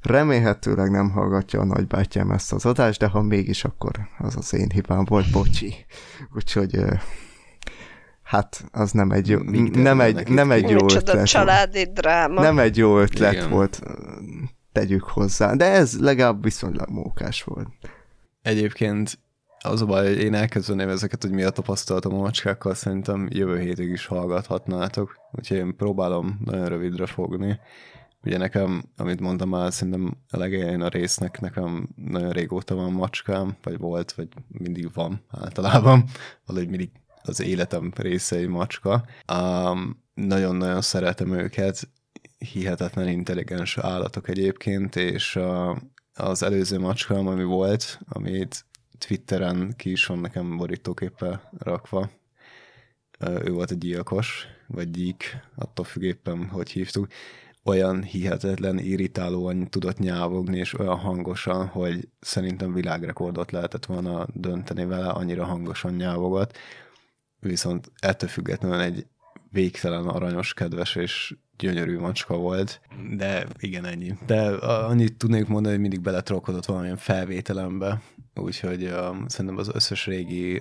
Remélhetőleg nem hallgatja a nagybátyám ezt az adást, de ha mégis, akkor az az én hibám volt, bocsi. Úgyhogy hát az nem egy jó, nem egy, nem egy jó ötlet. családi dráma. Nem egy jó ötlet Igen. volt, tegyük hozzá, de ez legalább viszonylag mókás volt. Egyébként az a baj, én elkezdeném ezeket, hogy mi a tapasztalatom a macskákkal, szerintem jövő hétig is hallgathatnátok, úgyhogy én próbálom nagyon rövidre fogni. Ugye nekem, amit mondtam már, szerintem a legelején a résznek nekem nagyon régóta van macskám, vagy volt, vagy mindig van általában, valahogy mindig az életem részei macska. Um, nagyon-nagyon szeretem őket, hihetetlen intelligens állatok egyébként, és uh, az előző macskám, ami volt, amit Twitteren ki is van nekem borítóképpel rakva, ő volt a gyilkos, vagy gyík, attól függ éppen, hogy hívtuk, olyan hihetetlen irritálóan tudott nyávogni, és olyan hangosan, hogy szerintem világrekordot lehetett volna dönteni vele, annyira hangosan nyávogat. Viszont ettől függetlenül egy végtelen aranyos, kedves és gyönyörű macska volt, de igen, ennyi. De annyit tudnék mondani, hogy mindig beletrolkodott valamilyen felvételembe, úgyhogy uh, szerintem az összes régi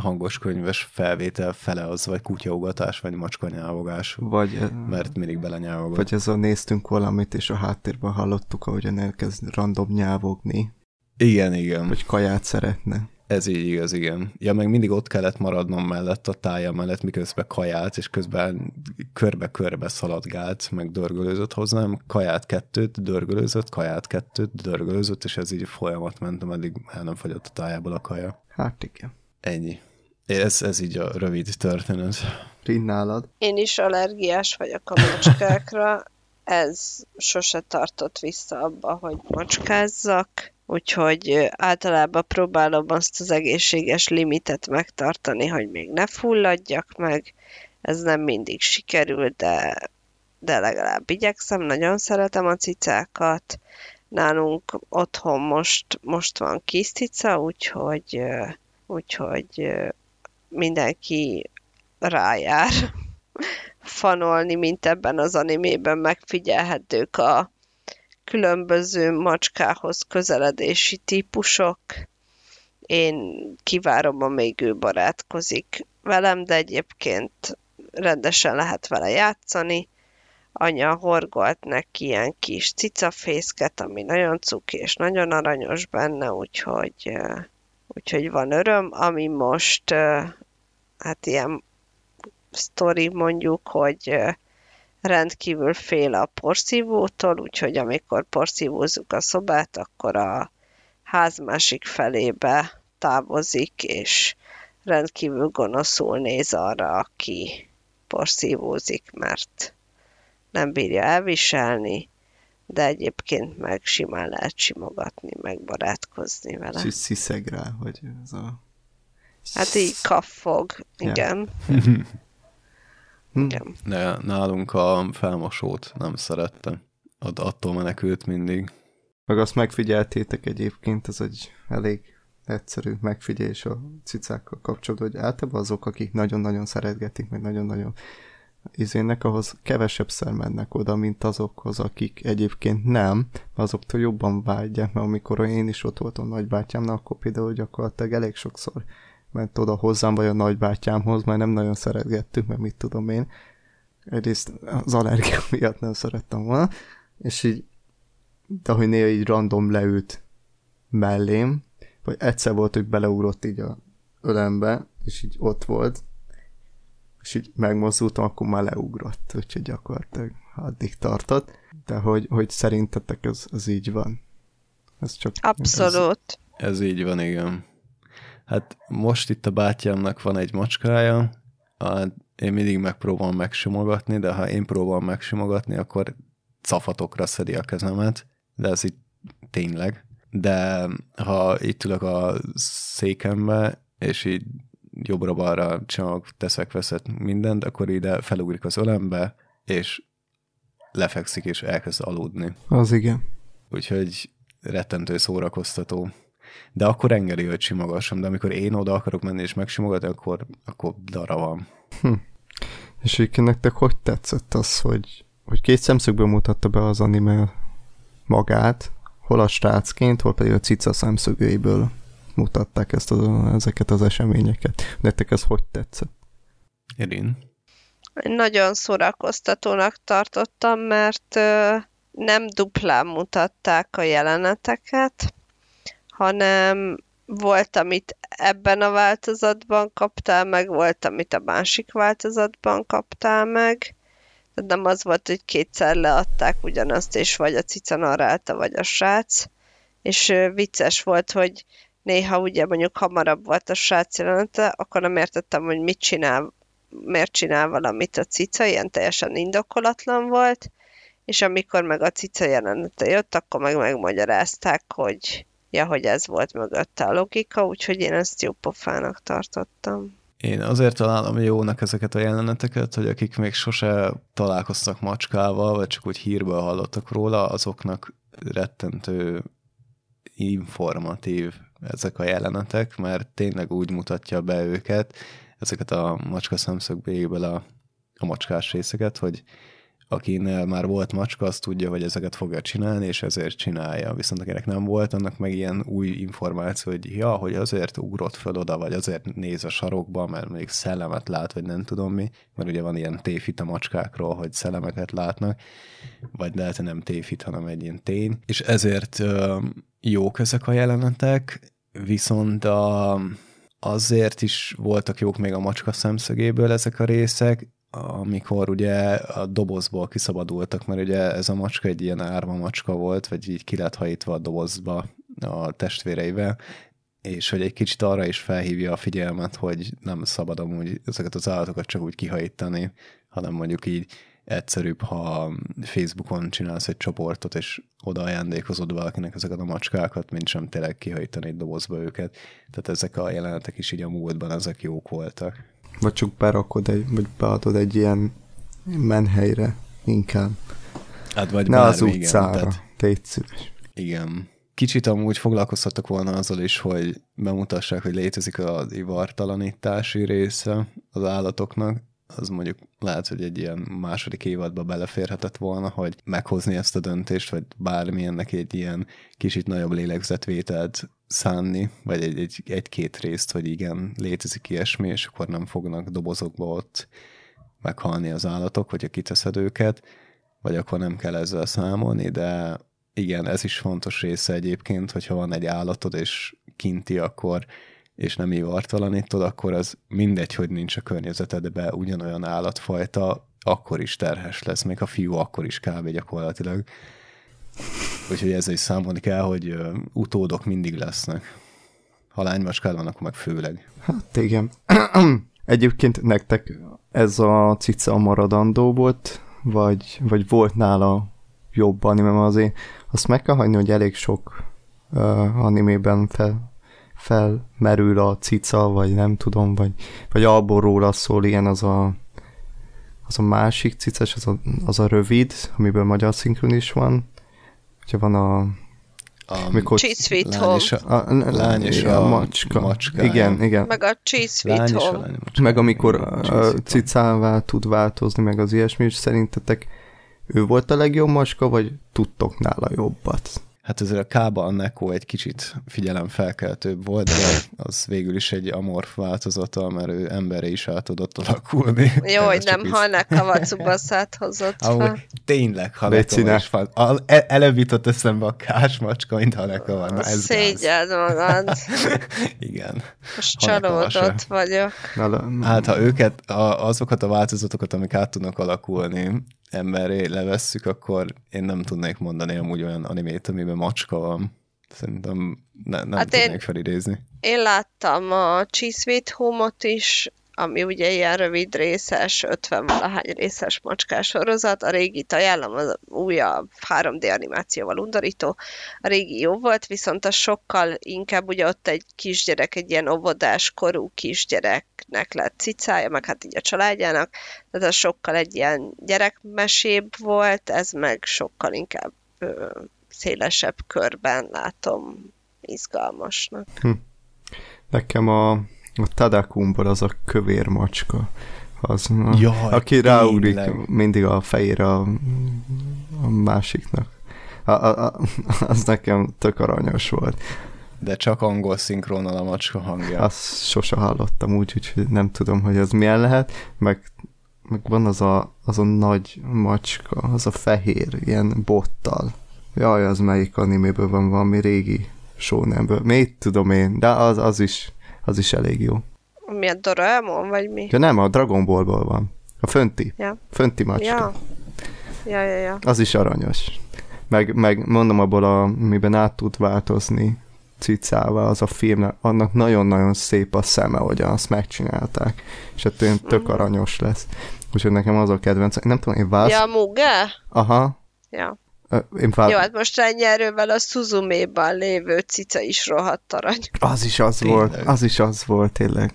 hangos könyves felvétel fele az, vagy kutyaugatás, vagy macskanyávogás. Vagy, mert mindig belenyávogott. Vagy ezzel néztünk valamit, és a háttérben hallottuk, ahogyan elkezd random nyávogni. Igen, igen. Hogy kaját szeretne. Ez így igaz, igen. Ja, meg mindig ott kellett maradnom mellett, a tája mellett, miközben kajált, és közben körbe-körbe szaladgált, meg dörgölőzött hozzám, kaját kettőt, dörgölőzött, kaját kettőt, dörgölőzött, és ez így folyamat ment, ameddig el nem fagyott a tájából a kaja. Hát igen. Ennyi. Ez, ez így a rövid történet. Rinnálad? Én is allergiás vagyok a macskákra. Ez sose tartott vissza abba, hogy macskázzak úgyhogy általában próbálom azt az egészséges limitet megtartani, hogy még ne fulladjak meg. Ez nem mindig sikerül, de, de legalább igyekszem, nagyon szeretem a cicákat. Nálunk otthon most, most van kis cica, úgyhogy, úgyhogy mindenki rájár fanolni, mint ebben az animében megfigyelhetők a, különböző macskához közeledési típusok. Én kivárom, amíg ő barátkozik velem, de egyébként rendesen lehet vele játszani. Anya horgolt neki ilyen kis cicafészket, ami nagyon cuki és nagyon aranyos benne, úgyhogy, úgyhogy van öröm, ami most hát ilyen sztori mondjuk, hogy rendkívül fél a porszívótól, úgyhogy amikor porszívózzuk a szobát, akkor a ház másik felébe távozik, és rendkívül gonoszul néz arra, aki porszívózik, mert nem bírja elviselni, de egyébként meg simán lehet simogatni, meg barátkozni vele. És sziszeg rá, hogy ez a... Hát így kaffog, igen. Hm. Igen. De nálunk a felmosót nem szerette. Att- attól menekült mindig. Meg azt megfigyeltétek egyébként, ez egy elég egyszerű megfigyelés a cicákkal kapcsolatban, hogy általában azok, akik nagyon-nagyon szeretgetik, meg nagyon-nagyon izének, ahhoz kevesebbszer mennek oda, mint azokhoz, akik egyébként nem, azoktól jobban vágyják, mert amikor én is ott voltam nagybátyámnak, akkor például gyakorlatilag elég sokszor ment oda hozzám, vagy a nagybátyámhoz, mert nem nagyon szeretgettük, mert mit tudom én. Egyrészt az allergia miatt nem szerettem volna, és így, de hogy néha így random leült mellém, vagy egyszer volt, hogy beleugrott így a ölembe, és így ott volt, és így megmozdultam, akkor már leugrott, úgyhogy gyakorlatilag addig tartott, de hogy, hogy szerintetek ez, ez így van. Ez csak... Abszolút. Ez, ez így van, igen. Hát most itt a bátyámnak van egy macskája, a, én mindig megpróbálom megsimogatni, de ha én próbálom megsimogatni, akkor cafatokra szedi a kezemet, de ez itt tényleg. De ha itt ülök a székembe, és így jobbra-balra csak teszek, veszek mindent, akkor ide felugrik az ölembe, és lefekszik, és elkezd aludni. Az igen. Úgyhogy rettentő szórakoztató. De akkor engedi, hogy simogassam, de amikor én oda akarok menni és megsimogatni, akkor, akkor dara van. Hm. És egyébként nektek hogy tetszett az, hogy, hogy két szemszögből mutatta be az anime magát, hol a strácként, hol pedig a cica szemszögéből mutatták ezt a, ezeket az eseményeket. Nektek ez hogy tetszett? Erin? Nagyon szórakoztatónak tartottam, mert nem duplán mutatták a jeleneteket, hanem volt, amit ebben a változatban kaptál meg, volt, amit a másik változatban kaptál meg. Tehát nem az volt, hogy kétszer leadták ugyanazt, és vagy a cica narrálta, vagy a srác. És vicces volt, hogy néha ugye mondjuk hamarabb volt a srác jelenete, akkor nem értettem, hogy mit csinál, miért csinál valamit a cica, ilyen teljesen indokolatlan volt, és amikor meg a cica jelenete jött, akkor meg megmagyarázták, hogy ja, hogy ez volt mögötte a logika, úgyhogy én ezt jó pofának tartottam. Én azért találom jónak ezeket a jeleneteket, hogy akik még sose találkoztak macskával, vagy csak úgy hírből hallottak róla, azoknak rettentő informatív ezek a jelenetek, mert tényleg úgy mutatja be őket, ezeket a macska szemszögből a, a macskás részeket, hogy akinél már volt macska, az tudja, hogy ezeket fogja csinálni, és ezért csinálja. Viszont akinek nem volt, annak meg ilyen új információ, hogy ja, hogy azért ugrott föl oda, vagy azért néz a sarokba, mert még szellemet lát, vagy nem tudom mi, mert ugye van ilyen téfit a macskákról, hogy szellemeket látnak, vagy lehet, hogy nem téfit, hanem egy ilyen tény. És ezért ö, jók ezek a jelenetek, viszont a, azért is voltak jók még a macska szemszögéből ezek a részek, amikor ugye a dobozból kiszabadultak, mert ugye ez a macska egy ilyen árva macska volt, vagy így ki lett hajítva a dobozba a testvéreivel, és hogy egy kicsit arra is felhívja a figyelmet, hogy nem szabad amúgy ezeket az állatokat csak úgy kihajítani, hanem mondjuk így egyszerűbb, ha Facebookon csinálsz egy csoportot, és oda ajándékozod valakinek ezeket a macskákat, mint sem tényleg kihajítani dobozba őket. Tehát ezek a jelenetek is így a múltban, ezek jók voltak. Vagy csak berakod egy, vagy beadod egy ilyen menhelyre inkább. Hát vagy ne bármi, az utcára, igen, tehát, tégy szíves. igen. Kicsit amúgy foglalkoztattak volna azzal is, hogy bemutassák, hogy létezik az ivartalanítási része az állatoknak, az mondjuk lehet, hogy egy ilyen második évadba beleférhetett volna, hogy meghozni ezt a döntést, vagy bármilyennek egy ilyen kicsit nagyobb lélegzetvételt szánni, vagy egy, egy, egy-két részt, hogy igen, létezik ilyesmi, és akkor nem fognak dobozokba ott meghalni az állatok, hogyha kiteszed őket, vagy akkor nem kell ezzel számolni, de igen, ez is fontos része egyébként, hogyha van egy állatod, és kinti, akkor és nem ivartalanítod, akkor az mindegy, hogy nincs a környezetedben ugyanolyan állatfajta, akkor is terhes lesz, még a fiú akkor is kb. gyakorlatilag. Úgyhogy ezzel is számolni kell, hogy utódok mindig lesznek. Ha lánymacskád van, akkor meg főleg. Hát igen. Egyébként nektek ez a cica a maradandó volt, vagy, vagy volt nála jobb anime, azért azt meg kell hagyni, hogy elég sok uh, animében fel, felmerül a cica, vagy nem tudom, vagy, vagy abból róla szól ilyen az a az a másik cicás, az a, az a rövid, amiből magyar szinkron is van. Ugye van a A mikor Cheese Sweet Home. és a, a, a, lány és a, a macska. macskája. Igen, igen. Meg a Cheese Sweet Home. macska. Meg amikor a cicává tud változni, meg az ilyesmi, és szerintetek ő volt a legjobb macska, vagy tudtok nála jobbat? Hát azért a Kába a Neko egy kicsit figyelemfelkeltőbb volt, de az végül is egy amorf változata, mert ő emberre is át tudott alakulni. Jó, hogy nem így- Haneka Watsubasát hozott fel. Amúgy tényleg színes. is e- Előbb jutott eszembe a kás macska, mint Haneka van. Na, ez gáz. Szégyeld magad. Igen. Most csalódott vagyok. Na, Hát ha őket, a, azokat a változatokat, amik át tudnak alakulni, emberré levesszük, akkor én nem tudnék mondani amúgy olyan animét, amiben macska van. Szerintem ne, nem hát tudnék én, felidézni. Én láttam a Cheese Home-ot is, ami ugye ilyen rövid részes, 50 valahány részes macskás sorozat. A régit ajánlom, az újabb 3D animációval undorító. A régi jó volt, viszont a sokkal inkább ugye ott egy kisgyerek, egy ilyen óvodás korú kisgyereknek lett cicája, meg hát így a családjának, tehát az sokkal egy ilyen gyerekmesébb volt, ez meg sokkal inkább ö, szélesebb körben látom izgalmasnak. Hm. Nekem a a Tadakumból az a kövér macska. Az, a, Jaj, aki ráugrik mindig a fejére a, a másiknak. A, a, a, az nekem tök aranyos volt. De csak angol szinkronnal a macska hangja. Azt sose hallottam úgy, úgyhogy nem tudom, hogy ez milyen lehet. Meg, meg van az a, az a nagy macska, az a fehér, ilyen bottal. Jaj, az melyik animéből van valami régi sónemből. Még tudom én, de az, az is az is elég jó. Milyen Doraemon, vagy mi? Ja nem, a Dragon Ballból van. A fönti. Ja. Fönti macska. Ja. Ja, ja, ja. Az is aranyos. Meg, meg mondom abból, a, miben át tud változni cicával, az a film, annak nagyon-nagyon szép a szeme, hogy azt megcsinálták, és ettől tök mm. aranyos lesz. Úgyhogy nekem az a kedvenc. Nem tudom, én válsz... Ja, Muge? Aha. Ja. Én vár... Jó, hát most ennyi erővel a Suzume-ban lévő cica is rohadt arany. Az is az tényleg. volt, az is az volt, tényleg.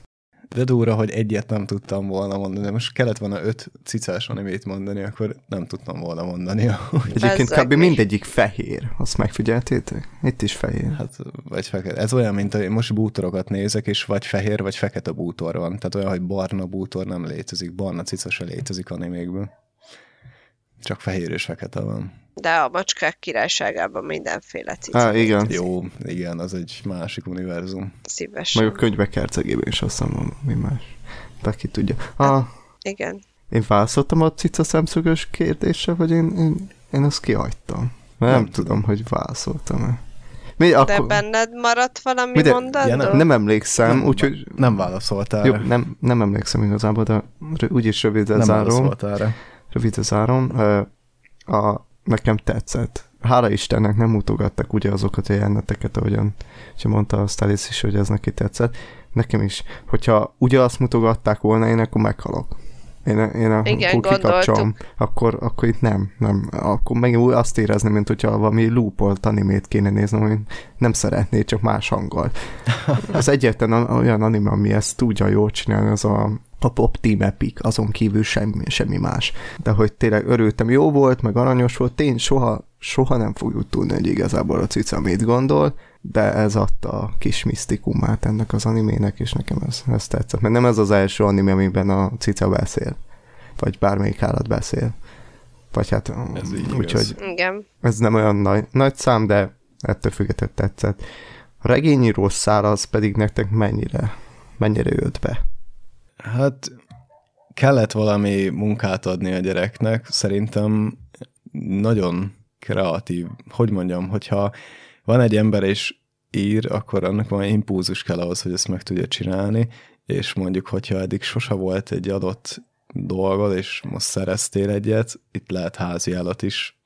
De durva, hogy egyet nem tudtam volna mondani. De most kellett volna öt cicás animét mondani, akkor nem tudtam volna mondani. Egyébként kb. mindegyik fehér. Azt megfigyeltétek? Itt is fehér. Hát, vagy fekete. Ez olyan, mint hogy most bútorokat nézek, és vagy fehér, vagy fekete bútor van. Tehát olyan, hogy barna bútor nem létezik, barna cica se létezik animékből. Csak fehér és fekete van. De a macskák királyságában mindenféle cica. Há, igen. Jó, igen, az egy másik univerzum. Szívesen. Meg a könyvek kercegében is azt hiszem, mi más. De ki tudja. Ah, igen. Én válaszoltam a cica szemszögös kérdésre, vagy én, én, én azt kihagytam. Nem, nem tudom, hogy válaszoltam-e. Mi, De akkor... benned maradt valami de, mondat? Ja, nem, nem emlékszem, nem, úgyhogy... Nem válaszoltál. Jó, nem, nem emlékszem igazából, de úgyis rövidre nem zárom. Nem Rövidre zárom. A, nekem tetszett. Hála Istennek nem mutogattak ugye azokat a jeleneteket, ahogyan hogy mondta a Stalis is, hogy ez neki tetszett. Nekem is. Hogyha ugye azt mutogatták volna, én akkor meghalok. Én, én a, Igen, akkor kikapcsolom, akkor, akkor itt nem, nem. Akkor meg azt érezni, mint hogyha valami loopolt animét kéne nézni, hogy nem szeretné, csak más hanggal. Az egyetlen olyan anime, ami ezt tudja jól csinálni, az a a Pop Team Epic, azon kívül semmi, semmi más. De hogy tényleg örültem, jó volt, meg aranyos volt, tény soha, soha nem fogjuk tudni, hogy igazából a cica mit gondol, de ez adta a kis misztikumát ennek az animének, és nekem ez, ez tetszett. Mert nem ez az első anime, amiben a cica beszél, vagy bármelyik állat beszél. Vagy hát, úgyhogy Igen. ez nem olyan nagy, nagy szám, de ettől függetlenül tetszett. A regényíró szál az pedig nektek mennyire, mennyire jött be? Hát kellett valami munkát adni a gyereknek, szerintem nagyon kreatív. Hogy mondjam, hogyha van egy ember és ír, akkor annak van impulzus kell ahhoz, hogy ezt meg tudja csinálni, és mondjuk, hogyha eddig sose volt egy adott dolgod, és most szereztél egyet, itt lehet házi állat is,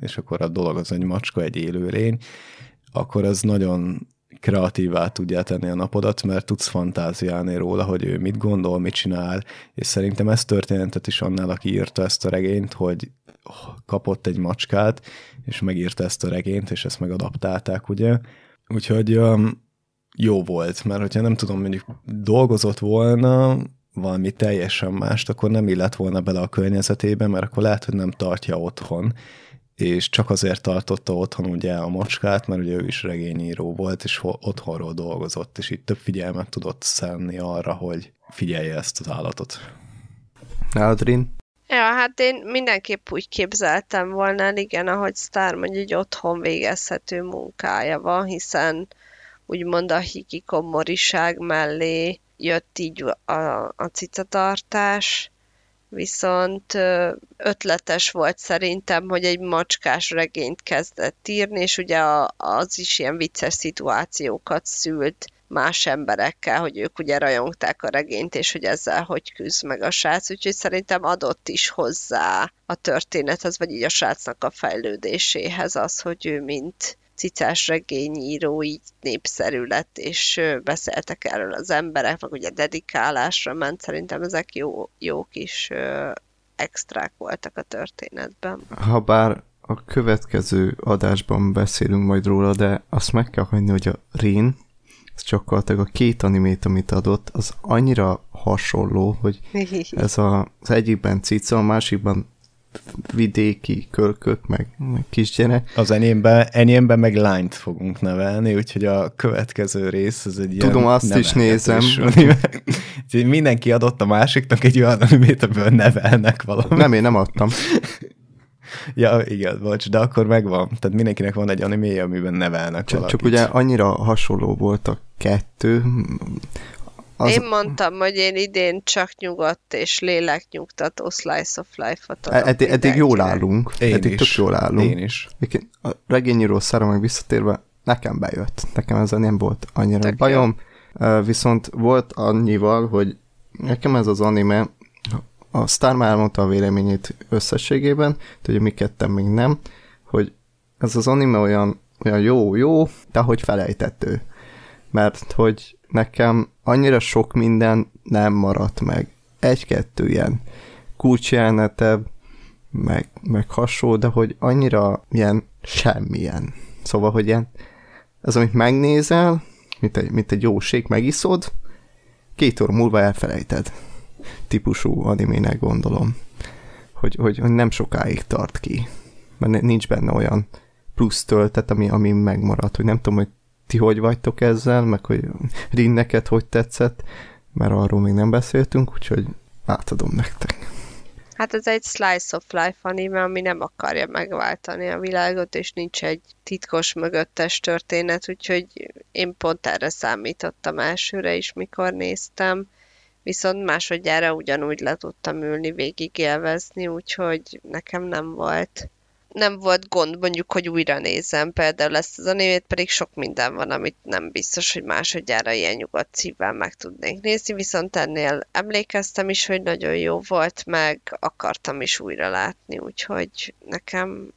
és akkor a dolog az egy macska, egy élőlény, akkor ez nagyon kreatívá tudja tenni a napodat, mert tudsz fantáziálni róla, hogy ő mit gondol, mit csinál, és szerintem ez történetet is annál, aki írta ezt a regényt, hogy kapott egy macskát, és megírta ezt a regényt, és ezt megadaptálták, ugye. Úgyhogy um, jó volt, mert hogyha nem tudom, mondjuk dolgozott volna valami teljesen mást, akkor nem illett volna bele a környezetébe, mert akkor lehet, hogy nem tartja otthon, és csak azért tartotta otthon ugye a macskát, mert ugye ő is regényíró volt, és otthonról dolgozott, és így több figyelmet tudott szenni arra, hogy figyelje ezt az állatot. Aldrin? Ja, hát én mindenképp úgy képzeltem volna, igen, ahogy Star mondja, hogy otthon végezhető munkája van, hiszen úgymond a hikikomoriság mellé jött így a, a cicatartás, viszont ötletes volt szerintem, hogy egy macskás regényt kezdett írni, és ugye az is ilyen vicces szituációkat szült. más emberekkel, hogy ők ugye rajongták a regényt, és hogy ezzel hogy küzd meg a srác, úgyhogy szerintem adott is hozzá a történethez, vagy így a srácnak a fejlődéséhez az, hogy ő mint cicás regényíró így népszerű lett, és beszéltek erről az emberek, meg ugye dedikálásra ment, szerintem ezek jó, jó kis extrák voltak a történetben. Habár a következő adásban beszélünk majd róla, de azt meg kell hagyni, hogy a Rén, ez csak a két animét, amit adott, az annyira hasonló, hogy ez a, az egyikben cica, a másikban vidéki kölkök, meg, meg kisgyerek. Az enyémben, enyémben meg lányt fogunk nevelni, úgyhogy a következő rész az egy Tudom, azt is nézem. Mindenki adott a másiknak egy olyan animét, amiből nevelnek valamit. Nem, én nem adtam. ja, igen, bocs, de akkor megvan. Tehát mindenkinek van egy animéje, amiben nevelnek csak, valakit. Csak ugye annyira hasonló volt a kettő, az... Én mondtam, hogy én idén csak nyugodt és léleknyugtató slice of life-ot adok Ed- Eddig jól állunk. Én eddig is. tök jól állunk. Én is. A regényíró szára meg visszatérve, nekem bejött. Nekem ezzel nem volt annyira tök bajom. Jó. Viszont volt annyival, hogy nekem ez az anime, a Star már elmondta a véleményét összességében, ugye mi ketten még nem, hogy ez az anime olyan, olyan jó, jó, de hogy felejtető. Mert hogy nekem annyira sok minden nem maradt meg. Egy-kettő ilyen kulcsjelenete, meg, meg hasonló, de hogy annyira ilyen semmilyen. Szóval, hogy ilyen, ez amit megnézel, mint egy, mint egy jóség, megiszod, két óra múlva elfelejted. Típusú animének gondolom. Hogy, hogy, hogy nem sokáig tart ki. Mert nincs benne olyan plusz töltet, ami, ami megmaradt, hogy nem tudom, hogy ti hogy vagytok ezzel, meg hogy Rin neked hogy tetszett, mert arról még nem beszéltünk, úgyhogy átadom nektek. Hát ez egy slice of life anime, ami nem akarja megváltani a világot, és nincs egy titkos mögöttes történet, úgyhogy én pont erre számítottam elsőre is, mikor néztem, viszont másodjára ugyanúgy le tudtam ülni, végig élvezni, úgyhogy nekem nem volt nem volt gond mondjuk, hogy újra nézem például ezt az animét, pedig sok minden van, amit nem biztos, hogy másodjára ilyen nyugodt szívvel meg tudnék nézni, viszont ennél emlékeztem is, hogy nagyon jó volt, meg akartam is újra látni, úgyhogy nekem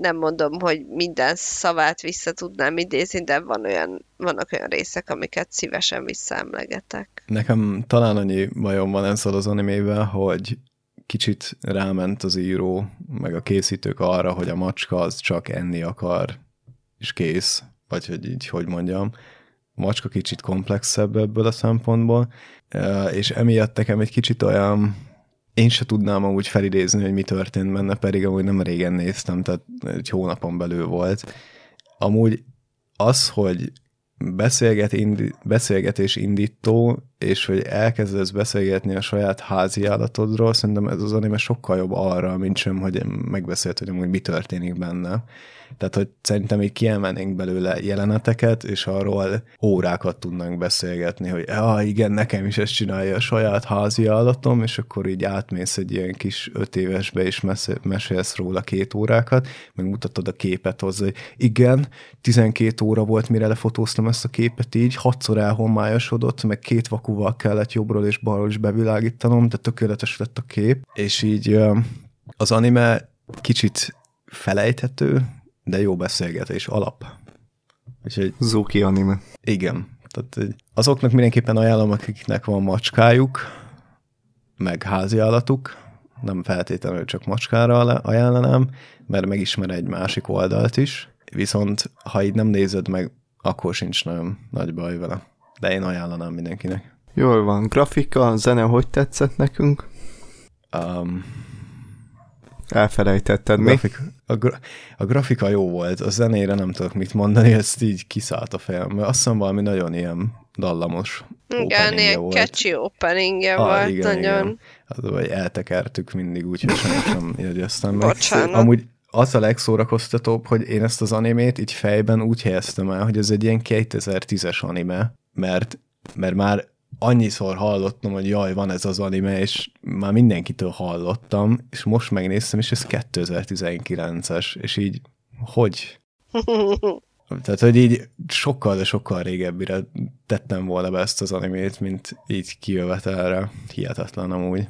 nem mondom, hogy minden szavát vissza tudnám idézni, de van olyan, vannak olyan részek, amiket szívesen visszaemlegetek. Nekem talán annyi bajom van ezzel az animével, hogy kicsit ráment az író, meg a készítők arra, hogy a macska az csak enni akar, és kész, vagy hogy így, hogy mondjam. A macska kicsit komplexebb ebből a szempontból, és emiatt nekem egy kicsit olyan, én se tudnám amúgy felidézni, hogy mi történt benne, pedig amúgy nem régen néztem, tehát egy hónapon belül volt. Amúgy az, hogy beszélget indi, beszélgetés indító, és hogy elkezdesz beszélgetni a saját házi állatodról, szerintem ez az anime sokkal jobb arra, mint sem, hogy megbeszélt, hogy amúgy mi történik benne. Tehát, hogy szerintem így kiemelnénk belőle jeleneteket, és arról órákat tudnánk beszélgetni, hogy ah, igen, nekem is ezt csinálja a saját házi állatom, és akkor így átmész egy ilyen kis öt évesbe, és mesélsz róla két órákat, meg mutatod a képet hozzá, hogy igen, 12 óra volt, mire lefotóztam ezt a képet így, hatszor elhomályosodott, meg két vakuval kellett jobbról és balról is bevilágítanom, de tökéletes lett a kép, és így az anime kicsit felejthető, de jó beszélgetés alap. Úgyhogy, Zuki anime. Igen. Tehát azoknak mindenképpen ajánlom, akiknek van macskájuk, meg házi állatuk, nem feltétlenül csak macskára ajánlanám, mert megismer egy másik oldalt is, viszont ha így nem nézed meg, akkor sincs nagyon nagy baj vele. De én ajánlanám mindenkinek. Jól van. Grafika, zene hogy tetszett nekünk? Um, Elfelejtetted, a mi? Grafik, a, gra, a grafika jó volt, a zenére nem tudok mit mondani, ezt így kiszállt a fejembe. Azt hiszem valami nagyon ilyen dallamos Igen, ilyen volt. catchy openingje ah, volt, igen, nagyon. Igen. Az, vagy eltekertük mindig úgy, hogy sem nem jegyeztem meg. Bocsánat. Amúgy az a legszórakoztatóbb, hogy én ezt az animét így fejben úgy helyeztem el, hogy ez egy ilyen 2010-es anime, mert, mert már annyiszor hallottam, hogy jaj, van ez az anime, és már mindenkitől hallottam, és most megnéztem, és ez 2019-es, és így, hogy? Tehát, hogy így sokkal, de sokkal régebbire tettem volna be ezt az animét, mint így kijövetelre. Hihetetlen amúgy.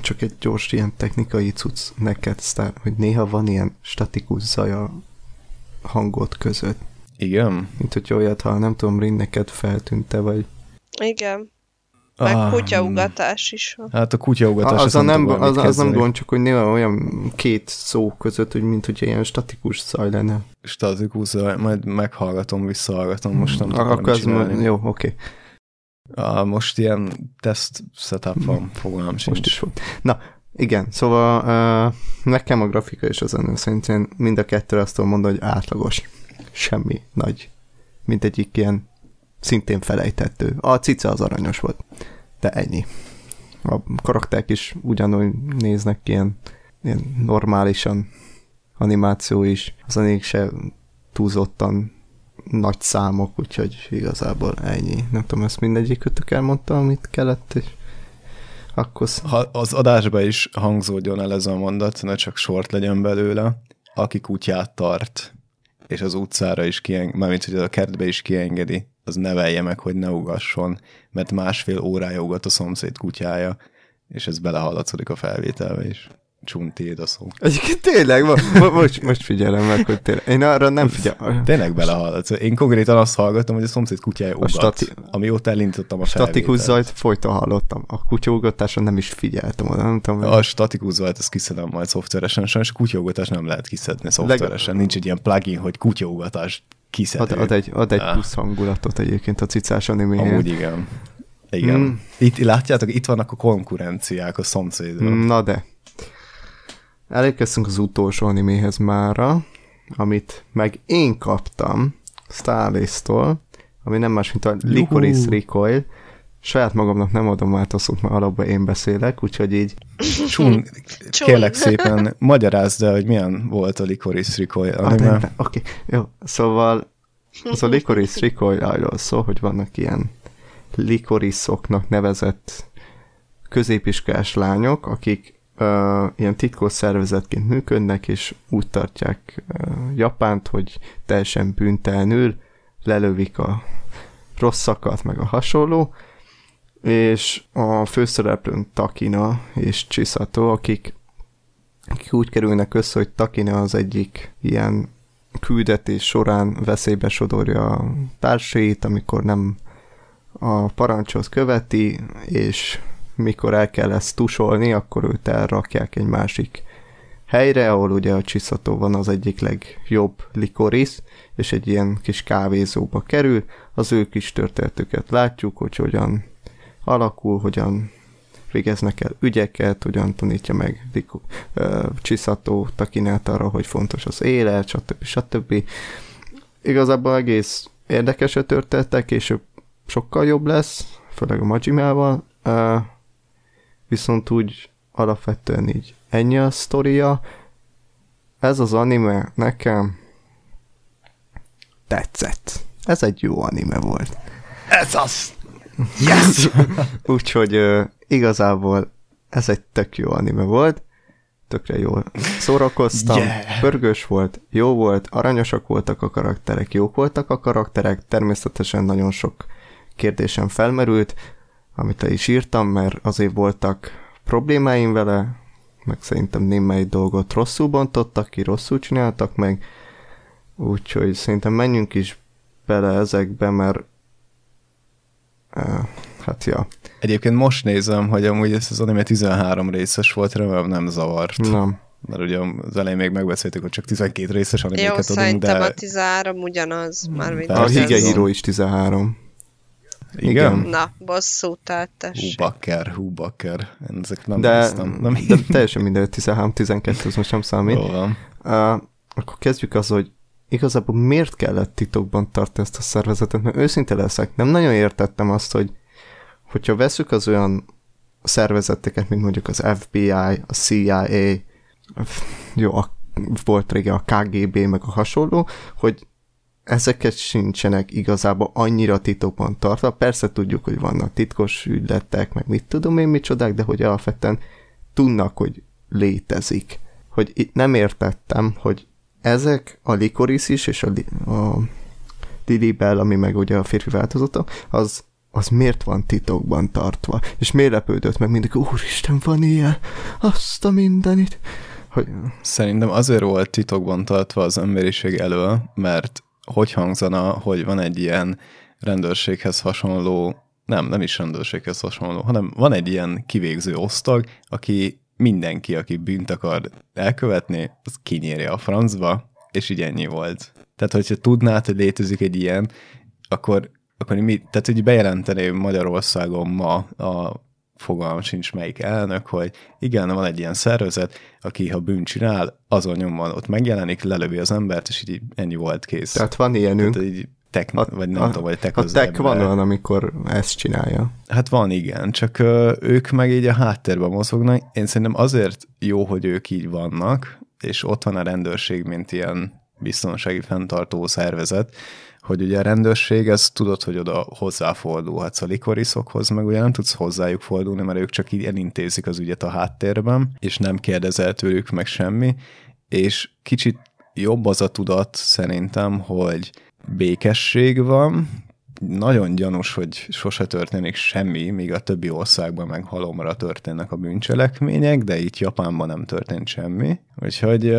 Csak egy gyors ilyen technikai cucc neked, sztár, hogy néha van ilyen statikus zaj a hangot között. Igen? Mint hogy olyat, ha nem tudom, Rin neked feltűnte, vagy... Igen. Meg Ah, kutyaugatás is van. Hát a kutyaugatás az, azt a nem, az, az nem gond, csak hogy néha olyan két szó között, hogy mint hogy ilyen statikus zaj lenne. Statikus zaj, majd meghallgatom, visszahallgatom, most nem tudom Akkor az mo- jó, oké. Ah, most ilyen test setup van, fogalmam sincs. Most is volt. Na, igen, szóval uh, nekem a grafika és az ennél szerintem mind a kettő azt tudom mondani, hogy átlagos. Semmi nagy. Mint egyik ilyen szintén felejthető. A cica az aranyos volt. De ennyi. A karakterek is ugyanúgy néznek ki, ilyen, ilyen normálisan animáció is. Az anék se túlzottan nagy számok, úgyhogy igazából ennyi. Nem tudom, ezt mindegyikőtök elmondta, amit kellett, és akkor Ha az adásba is hangzódjon el ez a mondat, ne csak sort legyen belőle, aki kutyát tart, és az utcára is kiengedi, mármint hogy a kertbe is kiengedi, az nevelje meg, hogy ne ugasson, mert másfél órája ugat a szomszéd kutyája, és ez belehallatszódik a felvételbe is. Csuntiéd a szó. Egyébként tényleg, mo- mo- most, most figyelem meg, hogy tényleg. Én arra nem figyelem. Tényleg belehallatsz. Én konkrétan azt hallgatom, hogy a szomszéd kutyája ugat, stati- amióta elindítottam a Statikus felvételt. zajt folyton hallottam. A kutyaugatáson nem is figyeltem oda, nem tudom. A statikus zajt, azt kiszedem majd szoftveresen, sajnos a kutyaugatás nem lehet kiszedni szoftveresen. Nincs egy ilyen plugin, hogy kutyaugatás kiszedő. ad, ad, egy, ad egy Ah. plusz hangulatot egyébként a cicás animéhez. Amúgy igen. Igen. Mm. Itt, látjátok, itt vannak a konkurenciák a szomszédban. Na de. Elérkeztünk az utolsó animéhez mára, amit meg én kaptam Starlace-tól, ami nem más, mint a Licorice Recoil. Saját magamnak nem adom át a szót, mert alapban én beszélek, úgyhogy így Csun, kérlek szépen, magyarázd el, hogy milyen volt a Licorice Recoil anime. Oké, jó. Szóval az a Licorice Recoil arról szól, hogy vannak ilyen likoriszoknak nevezett középiskolás lányok, akik ilyen titkos szervezetként működnek, és úgy tartják uh, Japánt, hogy teljesen büntelenül lelövik a rosszakat, meg a hasonló, és a főszereplőn Takina és Chisato, akik, akik úgy kerülnek össze, hogy Takina az egyik ilyen küldetés során veszélybe sodorja a társait, amikor nem a parancsot követi, és mikor el kell ezt tusolni, akkor őt elrakják egy másik helyre, ahol ugye a csiszató van az egyik legjobb likorisz, és egy ilyen kis kávézóba kerül, az ő kis történetüket látjuk, hogy hogyan alakul, hogyan végeznek el ügyeket, hogyan tanítja meg Liko, uh, Csiszató Takinát arra, hogy fontos az élet, stb. stb. Igazából egész érdekes a történetek, és sokkal jobb lesz, főleg a Majimával, viszont úgy alapvetően így ennyi a sztoria. Ez az anime nekem tetszett. Ez egy jó anime volt. Ez az! Yes! Úgyhogy uh, igazából ez egy tök jó anime volt, tökre jól szórakoztam, Yeah! pörgős volt, jó volt, aranyosak voltak a karakterek, jók voltak a karakterek, természetesen nagyon sok kérdésem felmerült, amit el is írtam, mert azért voltak problémáim vele, meg szerintem némely dolgot rosszul bontottak ki, rosszul csináltak meg, úgyhogy szerintem menjünk is bele ezekbe, mert uh, hát ja, Egyébként most nézem, hogy amúgy ez az anime 13 részes volt, remélem nem zavart. nem. Mert ugye az elején még megbeszéltük, hogy csak 12 részes Jó, animéket adunk, szerintem de... a 13 ugyanaz, már mint A Persze. Hige Ez Hero is 13. Igen? igen. Na, bosszú tehát tessék. bakker, hú, bakker. Én ezek nem De, néztem. Nem de teljesen minden 13-12, az most nem számít. Jó van. Uh, akkor kezdjük az, hogy igazából miért kellett titokban tartani ezt a szervezetet, mert őszinte leszek, nem nagyon értettem azt, hogy hogyha veszük az olyan szervezeteket, mint mondjuk az FBI, a CIA, jó, a, volt régen a KGB, meg a hasonló, hogy ezeket sincsenek igazából annyira titokban tartva. Persze tudjuk, hogy vannak titkos ügyletek, meg mit tudom én micsodák, de hogy alapvetően tudnak, hogy létezik. Hogy itt nem értettem, hogy ezek, a Licorice is, és a, a Lily Bell, ami meg ugye a férfi változata, az, az miért van titokban tartva? És miért lepődött meg mindig, úristen, van ilyen, azt a mindenit. Hogy, Szerintem azért volt titokban tartva az emberiség elől, mert hogy hangzana, hogy van egy ilyen rendőrséghez hasonló, nem, nem is rendőrséghez hasonló, hanem van egy ilyen kivégző osztag, aki mindenki, aki bűnt akar elkövetni, az kinyéri a francba, és így ennyi volt. Tehát, hogyha tudnád, hogy létezik egy ilyen, akkor, akkor mi, tehát, hogy bejelenteni Magyarországon ma a fogalmam sincs melyik elnök, hogy igen, van egy ilyen szervezet, aki ha bűn csinál, azon nyomban ott megjelenik, lelövi az embert, és így ennyi volt kész. tehát van ilyenünk. Tehát így tek, A- vagy nem a- tudom, vagy tek A tech van olyan, amikor ezt csinálja. Hát van, igen, csak ö, ők meg így a háttérben mozognak. Én szerintem azért jó, hogy ők így vannak, és ott van a rendőrség, mint ilyen biztonsági fenntartó szervezet, hogy ugye a rendőrség, ez tudod, hogy oda hozzáfordulhatsz a likoriszokhoz, meg ugye nem tudsz hozzájuk fordulni, mert ők csak így elintézik az ügyet a háttérben, és nem kérdezel tőlük meg semmi, és kicsit jobb az a tudat szerintem, hogy békesség van, nagyon gyanús, hogy sose történik semmi, míg a többi országban meg halomra történnek a bűncselekmények, de itt Japánban nem történt semmi. Úgyhogy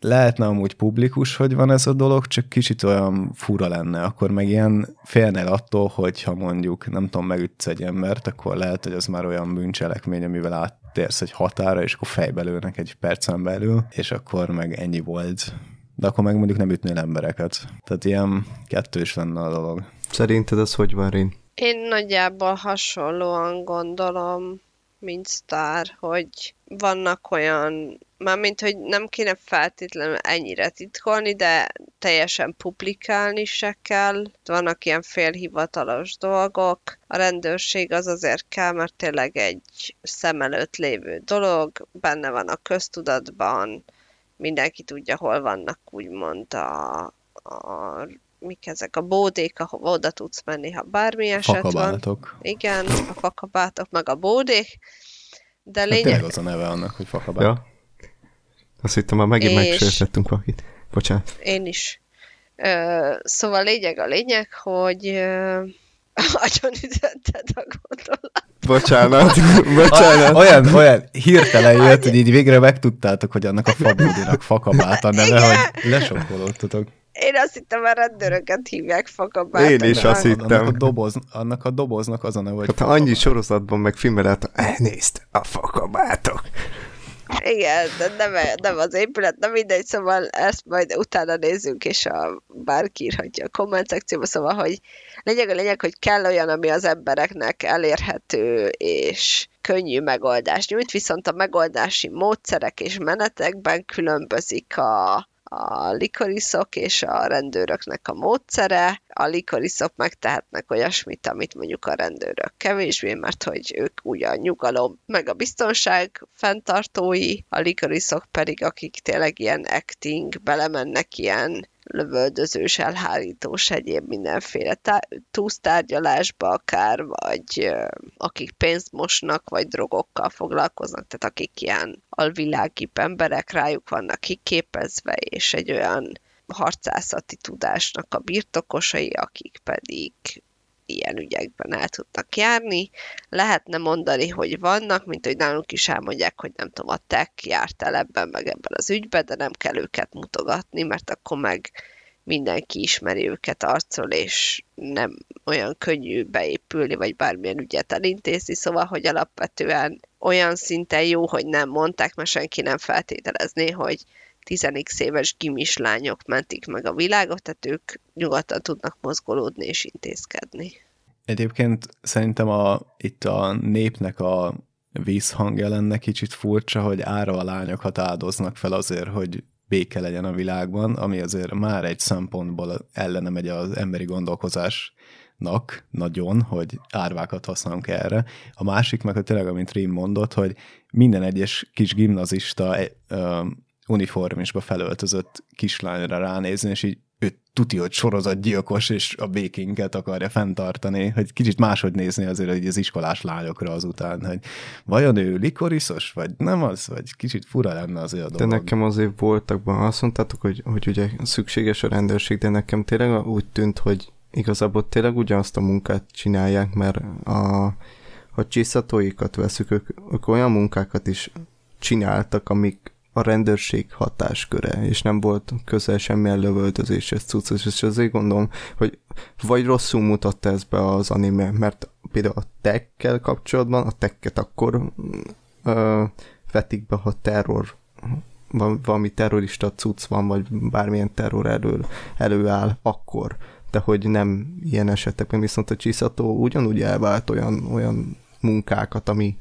lehetne amúgy publikus, hogy van ez a dolog, csak kicsit olyan fura lenne, akkor meg ilyen félnél attól, hogy ha mondjuk nem tudom, megütsz egy embert, akkor lehet, hogy az már olyan bűncselekmény, amivel áttérsz egy határa, és akkor fejbe lőnek egy percen belül, és akkor meg ennyi volt. De akkor meg mondjuk nem ütnél embereket. Tehát ilyen kettős lenne a dolog. Szerinted ez hogy van, Rin? Én nagyjából hasonlóan gondolom, mint Star, hogy vannak olyan, mármint, hogy nem kéne feltétlenül ennyire titkolni, de teljesen publikálni se kell. Vannak ilyen félhivatalos dolgok. A rendőrség az azért kell, mert tényleg egy szem előtt lévő dolog, benne van a köztudatban, mindenki tudja, hol vannak úgymond a, a mik ezek a bódék, ahova oda tudsz menni, ha bármi eset van. Igen, a fakabátok, meg a bódék. De Hát lényeg, tényleg az a neve annak, hogy fakabát. Ja? Azt hittem, már megint És- megsértettünk valakit. Bocsánat. én is. Ö, szóval lényeg a lényeg, hogy ö, agyon ütötted a gondolat. Bocsánat. Bocsánat. Olyan, olyan hirtelen jött, hogy így végre megtudtátok, hogy annak a fabódinak fakabát a neve, Igen. hogy lesokkolódtatok. Én azt hittem, a rendőröket hívják fakabátoknak. Én is azt hittem. Annak a, doboz, annak a doboznak az a neve, hogy Hát ha annyi sorozatban meg filmben lehet, elnézd, a fakabátok. Igen, de nem, nem az épület, nem mindegy, szóval ezt majd utána nézzünk, és a bárki írhatja a komment szekcióba, szóval, hogy lényeg a lényeg, hogy kell olyan, ami az embereknek elérhető és könnyű megoldást nyújt, viszont a megoldási módszerek és menetekben különbözik a, a likoriszok és a rendőröknek a módszere. A likoriszok megtehetnek olyasmit, amit mondjuk a rendőrök kevésbé, mert hogy ők ugye a nyugalom, meg a biztonság fenntartói, a likoriszok pedig, akik tényleg ilyen acting, belemennek ilyen lövöldözős, elhárítós, egyéb mindenféle tá- túlsztárgyalásba akár, vagy akik pénzt mosnak, vagy drogokkal foglalkoznak, tehát akik ilyen alvilágibb emberek, rájuk vannak kiképezve, és egy olyan harcászati tudásnak a birtokosai, akik pedig ilyen ügyekben el tudnak járni. Lehetne mondani, hogy vannak, mint hogy nálunk is elmondják, hogy nem tudom, a tech járt el ebben, meg ebben az ügyben, de nem kell őket mutogatni, mert akkor meg mindenki ismeri őket arcról, és nem olyan könnyű beépülni, vagy bármilyen ügyet elintézni, szóval, hogy alapvetően olyan szinten jó, hogy nem mondták, mert senki nem feltételezné, hogy 10 éves gimis lányok mentik meg a világot, tehát ők nyugodtan tudnak mozgolódni és intézkedni. Egyébként szerintem a, itt a népnek a vízhangja lenne kicsit furcsa, hogy ára a lányokat áldoznak fel azért, hogy béke legyen a világban, ami azért már egy szempontból ellene megy az emberi gondolkozásnak nagyon, hogy árvákat használunk erre. A másik meg, hogy tényleg, amit Rim mondott, hogy minden egyes kis gimnazista uniformisba felöltözött kislányra ránézni, és így ő tuti, hogy sorozatgyilkos, és a békénket akarja fenntartani, hogy kicsit máshogy nézni azért hogy az iskolás lányokra azután, hogy vajon ő likoriszos, vagy nem az, vagy kicsit fura lenne azért a dolog. De nekem azért voltak, azt mondtátok, hogy, hogy ugye szükséges a rendőrség, de nekem tényleg úgy tűnt, hogy igazából tényleg ugyanazt a munkát csinálják, mert a, a csiszatóikat veszük, ők, ők olyan munkákat is csináltak, amik a rendőrség hatásköre, és nem volt közel semmilyen lövöldözéshez cuccos, és azért gondolom, hogy vagy rosszul mutatta ez be az anime, mert például a tekkel kapcsolatban, a tekket akkor ö, vetik be, ha terror valami terrorista cucc van, vagy bármilyen terror elő, előáll, akkor. De hogy nem ilyen esetekben, viszont a csiszató ugyanúgy elvált olyan, olyan munkákat, ami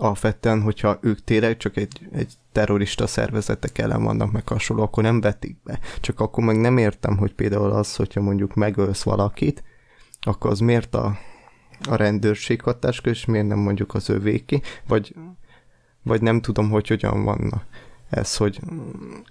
alapvetően, hogyha ők tényleg csak egy, egy terrorista szervezetek ellen vannak meg hasonló, akkor nem vetik be. Csak akkor meg nem értem, hogy például az, hogyha mondjuk megölsz valakit, akkor az miért a, a rendőrség hatáskör, és miért nem mondjuk az övéki, vagy, vagy nem tudom, hogy hogyan vannak ez, hogy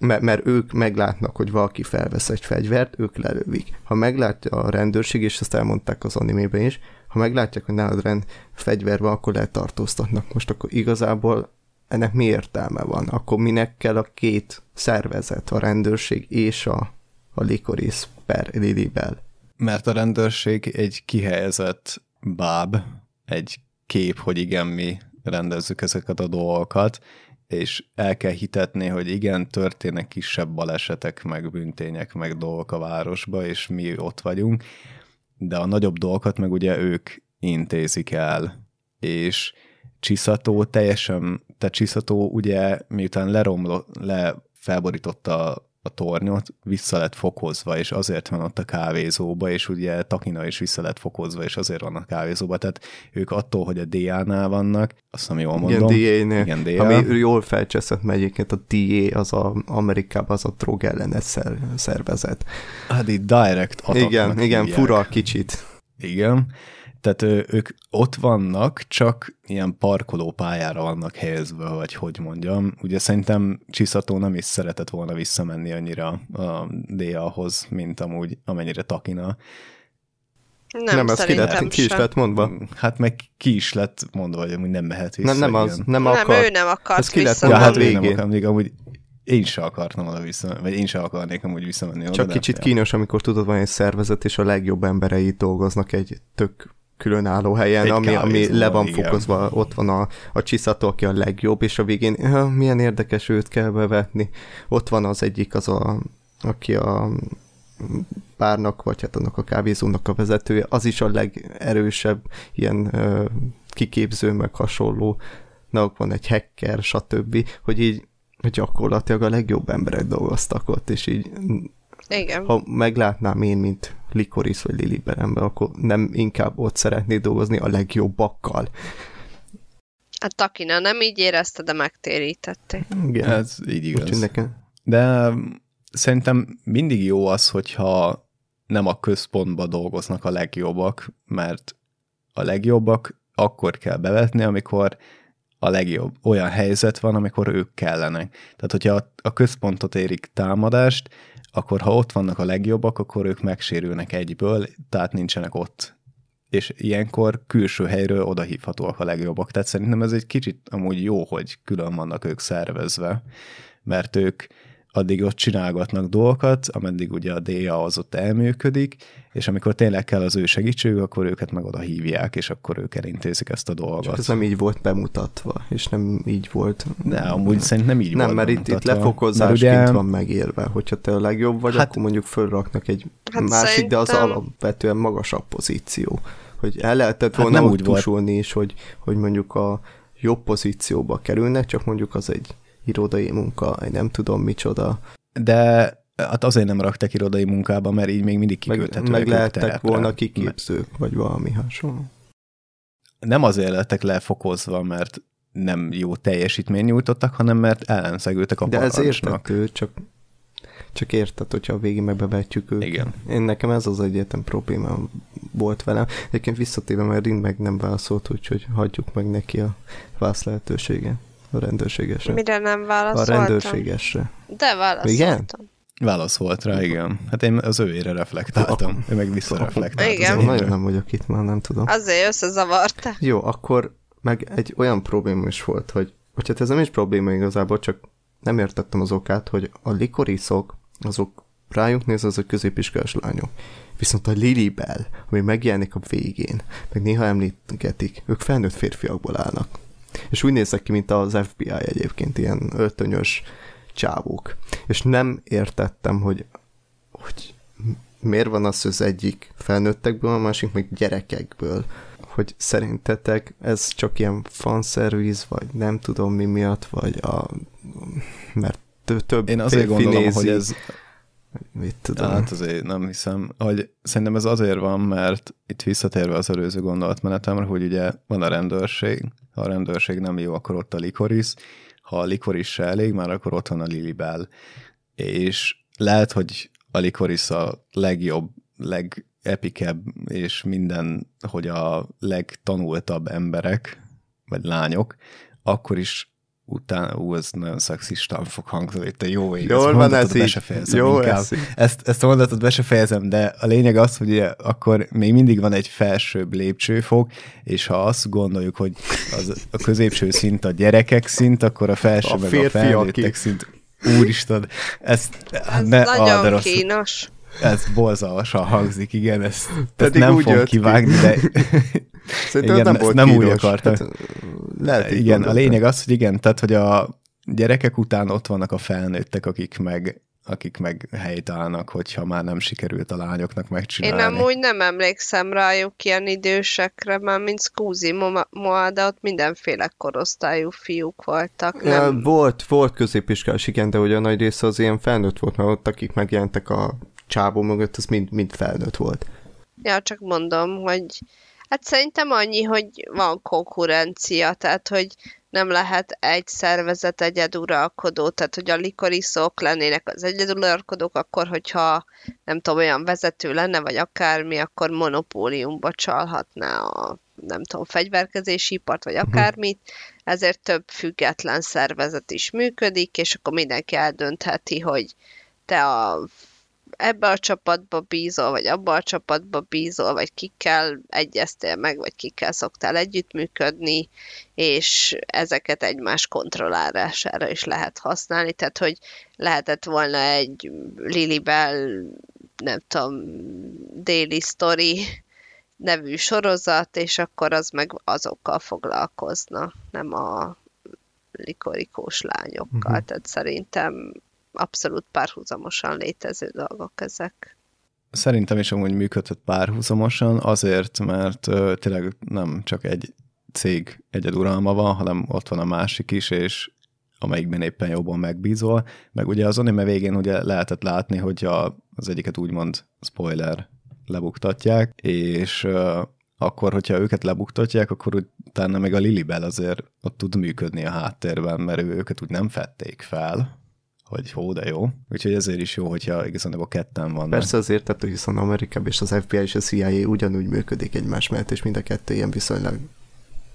mert, mert ők meglátnak, hogy valaki felvesz egy fegyvert, ők lelövik. Ha meglátja a rendőrség, és ezt elmondták az animében is, ha meglátják, hogy nálad rend fegyver van, akkor letartóztatnak. Most akkor igazából ennek mi értelme van? Akkor minek kell a két szervezet, a rendőrség és a, a Likoris per Lilibel? Mert a rendőrség egy kihelyezett báb, egy kép, hogy igen, mi rendezzük ezeket a dolgokat, és el kell hitetni, hogy igen, történnek kisebb balesetek, meg büntények, meg dolgok a városba, és mi ott vagyunk, de a nagyobb dolgokat meg ugye ők intézik el, és Csiszató teljesen, tehát Csiszató ugye miután leromlott, le felborította a tornyot, vissza lett fokozva, és azért van ott a kávézóba, és ugye Takina is vissza lett fokozva, és azért van a kávézóba, tehát ők attól, hogy a DA-nál vannak, azt nem jól mondom. Igen, DA-nél. Igen, DA. Ami jól felcseszett megyéként, a DA az a Amerikában az a drog ellenes szervezet. Hát itt direct Igen, igen, hívják. fura kicsit. Igen, tehát ők ott vannak, csak ilyen parkolópályára vannak helyezve, vagy hogy mondjam. Ugye szerintem Csiszató nem is szeretett volna visszamenni annyira a DA-hoz, mint amúgy amennyire Takina. Nem, nem ez ki, lett, ki is lett mondva. Hát meg ki is lett mondva, hogy amúgy nem mehet vissza. Nem, nem az, nem, akar. Nem, ő nem akart ez ki lett ja, hát végén. Nem akar, még amúgy én sem akartam oda visszamenni, vagy én sem akarnék amúgy visszamenni oda. Csak kicsit kínos, amikor tudod, van egy szervezet, és a legjobb emberei dolgoznak egy tök különálló helyen, Egy ami, ami le van igen. fokozva, ott van a, a csiszató, aki a legjobb, és a végén milyen érdekes őt kell bevetni. Ott van az egyik, az a, aki a párnak, vagy hát annak a kávézónak a vezetője, az is a legerősebb ilyen ö, kiképző, meg hasonló, na, van egy hacker, stb., hogy így gyakorlatilag a legjobb emberek dolgoztak ott, és így igen. ha meglátnám én, mint Likoris vagy Lili Beremben, akkor nem inkább ott szeretnék dolgozni a legjobbakkal. Hát Takina nem így érezte, de megtérítették. Igen. Ez így igaz. Nekem. De szerintem mindig jó az, hogyha nem a központba dolgoznak a legjobbak, mert a legjobbak akkor kell bevetni, amikor a legjobb. Olyan helyzet van, amikor ők kellenek. Tehát, hogyha a központot érik támadást, akkor ha ott vannak a legjobbak, akkor ők megsérülnek egyből, tehát nincsenek ott. És ilyenkor külső helyről odahívhatóak a legjobbak. Tehát szerintem ez egy kicsit amúgy jó, hogy külön vannak ők szervezve, mert ők addig ott csinálgatnak dolgokat, ameddig ugye a DA az ott elműködik, és amikor tényleg kell az ő segítségük, akkor őket meg oda hívják, és akkor ők elintézik ezt a dolgot. Csak ez nem így volt bemutatva, és nem így volt. De amúgy szerintem nem így nem, volt mert itt, itt lefokozásként ugye... van megérve, hogyha te a legjobb vagy, hát, akkor mondjuk fölraknak egy hát másik, szerintem... de az alapvetően magasabb pozíció. Hogy el lehetett hát volna hát nem úgy tusolni is, hogy, hogy mondjuk a jobb pozícióba kerülnek, csak mondjuk az egy irodai munka, nem tudom micsoda. De hát azért nem raktak irodai munkába, mert így még mindig kiküldhetőek. Meg, meg lehettek volna kiképzők, vagy valami hasonló. Nem azért lettek lefokozva, mert nem jó teljesítmény nyújtottak, hanem mert ellenszegültek a De ez értető, csak, csak érted, hogyha a végén megbevetjük őket. Igen. Én nekem ez az egyetlen problémám volt velem. Egyébként visszatéve, mert Rind meg nem válaszolt, úgyhogy hagyjuk meg neki a válasz lehetőséget. A rendőrségesre. Mire nem válaszoltam? A rendőrségesre. De válaszoltam. Igen? Válasz volt rá, igen. Hát én az őére reflektáltam, én meg visszareflektáltam. Igen. Azért nagyon nem vagyok itt már, nem tudom. Azért összezavarta. Jó, akkor meg egy olyan probléma is volt, hogy, hogy hát ez nem is probléma igazából, csak nem értettem az okát, hogy a likoriszok, azok rájuk néz, az a középiskolás lányok. Viszont a Lilibel, ami megjelenik a végén, meg néha említetik, ők felnőtt férfiakból állnak. És úgy néznek ki, mint az FBI egyébként, ilyen öltönyös csávók. És nem értettem, hogy, hogy miért van az, hogy az egyik felnőttekből, a másik meg gyerekekből. Hogy szerintetek ez csak ilyen fanszerviz, vagy nem tudom mi miatt, vagy a... mert több Én azért gondolom, hogy ez Mit tudom. Hát azért nem hiszem, hogy szerintem ez azért van, mert itt visszatérve az előző gondolatmenetemre, hogy ugye van a rendőrség, ha a rendőrség nem jó, akkor ott a likoris, ha a likoris se elég, már akkor ott van a Lilibel. És lehet, hogy a likoris a legjobb, legepikebb, és minden, hogy a legtanultabb emberek, vagy lányok, akkor is utána, ú, ez nagyon szexistán fog hangzani, te jó ég, Jól ezt van mondatot ez be így. se fejezem Jó inkább. ez. Ezt, ezt a mondatot be se fejezem, de a lényeg az, hogy ugye akkor még mindig van egy felsőbb lépcsőfok, és ha azt gondoljuk, hogy az, a középső szint a gyerekek szint, akkor a felső A meg a felnőttek szint. Úristen, ezt Ez ne, nagyon kínos. Ez borzalmasan hangzik, igen, ezt, ezt Pedig nem úgy fogom jött ki. kivágni, de Szerintem igen, nem ezt volt nem úgy akartam. Lehet igen, a gondoltad. lényeg az, hogy igen, tehát, hogy a gyerekek után ott vannak a felnőttek, akik meg akik meg helytállnak, hogyha már nem sikerült a lányoknak Én megcsinálni. nem úgy nem emlékszem rájuk ilyen idősekre, már mint Scusi Moa, de ott mindenféle korosztályú fiúk voltak. Ja, Nem, volt, volt középiskolás, igen, de hogy a nagy része az ilyen felnőtt volt, mert ott akik megjelentek a csábó mögött, az mind, mind felnőtt volt. Ja, csak mondom, hogy hát szerintem annyi, hogy van konkurencia, tehát hogy nem lehet egy szervezet egyeduralkodó, tehát hogy a likoriszok lennének az egyeduralkodók, akkor hogyha nem tudom, olyan vezető lenne, vagy akármi, akkor monopóliumba csalhatná a nem tudom, fegyverkezési ipart, vagy akármit, ezért több független szervezet is működik, és akkor mindenki eldöntheti, hogy te a ebbe a csapatba bízol, vagy abba a csapatba bízol, vagy kikkel egyeztél meg, vagy kikkel szoktál együttműködni, és ezeket egymás kontrollálására is lehet használni, tehát hogy lehetett volna egy Lilibel, nem tudom, Daily Story nevű sorozat, és akkor az meg azokkal foglalkozna, nem a likorikós lányokkal. Mhm. Tehát szerintem abszolút párhuzamosan létező dolgok ezek. Szerintem is amúgy működhet párhuzamosan, azért, mert ö, tényleg nem csak egy cég egyeduralma van, hanem ott van a másik is, és amelyikben éppen jobban megbízol. Meg ugye az anime végén ugye lehetett látni, hogy a, az egyiket úgymond spoiler lebuktatják, és ö, akkor, hogyha őket lebuktatják, akkor utána meg a Lilibel azért ott tud működni a háttérben, mert ő, őket úgy nem fették fel, hogy hó, de jó. Úgyhogy ezért is jó, hogyha igazából ketten vannak. Persze azért, tehát hiszen Amerikában és az FBI és a CIA ugyanúgy működik egymás mellett, és mind a kettő ilyen viszonylag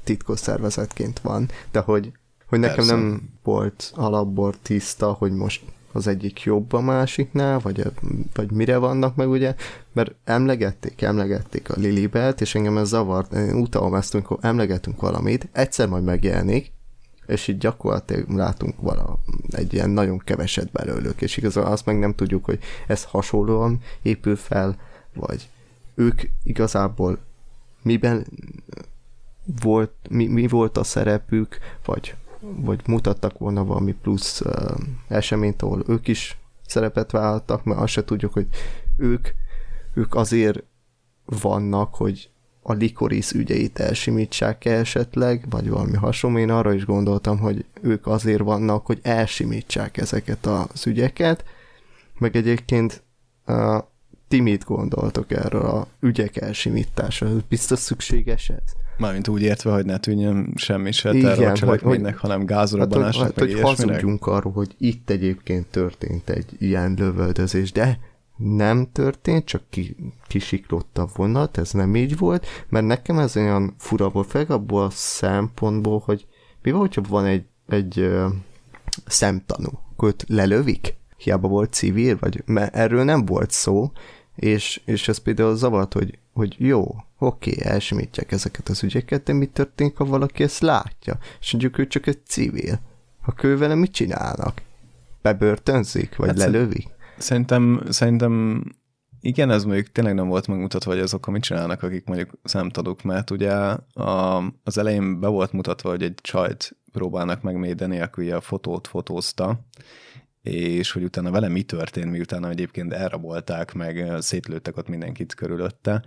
titkos szervezetként van, de hogy, hogy nekem Persze. nem volt alapból tiszta, hogy most az egyik jobb a másiknál, vagy, vagy mire vannak meg ugye, mert emlegették, emlegették a Lilibelt, és engem ez zavart, én utalom ezt, amikor emlegetünk valamit, egyszer majd megjelenik, és így gyakorlatilag látunk vala egy ilyen nagyon keveset belőlük, és igazából azt meg nem tudjuk, hogy ez hasonlóan épül fel, vagy ők igazából miben volt, mi, mi volt a szerepük, vagy, vagy mutattak volna valami plusz uh, eseményt, ahol ők is szerepet vállaltak, mert azt se tudjuk, hogy ők, ők azért vannak, hogy a likorisz ügyeit elsimítsák -e esetleg, vagy valami hasonló. Én arra is gondoltam, hogy ők azért vannak, hogy elsimítsák ezeket az ügyeket, meg egyébként uh, ti mit gondoltok erről a ügyek elsimítása? Biztos szükséges ez? Mármint úgy értve, hogy ne tűnjön semmi se terrorcselekménynek, hanem Hát, gázorobbanásnak, hogy, hát, meg hogy ilyesminek. hazudjunk arról, hogy itt egyébként történt egy ilyen lövöldözés, de nem történt, csak ki, kisiklott a vonat, ez nem így volt, mert nekem ez olyan fura volt, főleg abból a szempontból, hogy mi van, hogyha van egy, egy ö, szemtanú, akkor őt lelövik? hiába volt civil, vagy mert erről nem volt szó, és, és ez például zavart, hogy, hogy jó, oké, elsimítják ezeket az ügyeket, de mi történik, ha valaki ezt látja? És mondjuk ő csak egy civil. A kővele mit csinálnak? Bebörtönzik, vagy hát lelövik? Szerintem, szerintem igen, ez mondjuk tényleg nem volt megmutatva, hogy azok mit csinálnak, akik mondjuk szemtanúk, mert ugye a, az elején be volt mutatva, hogy egy csajt próbálnak megmédeni, aki a fotót fotózta, és hogy utána vele mi történt, miután egyébként elrabolták, meg szétlőttek ott mindenkit körülötte,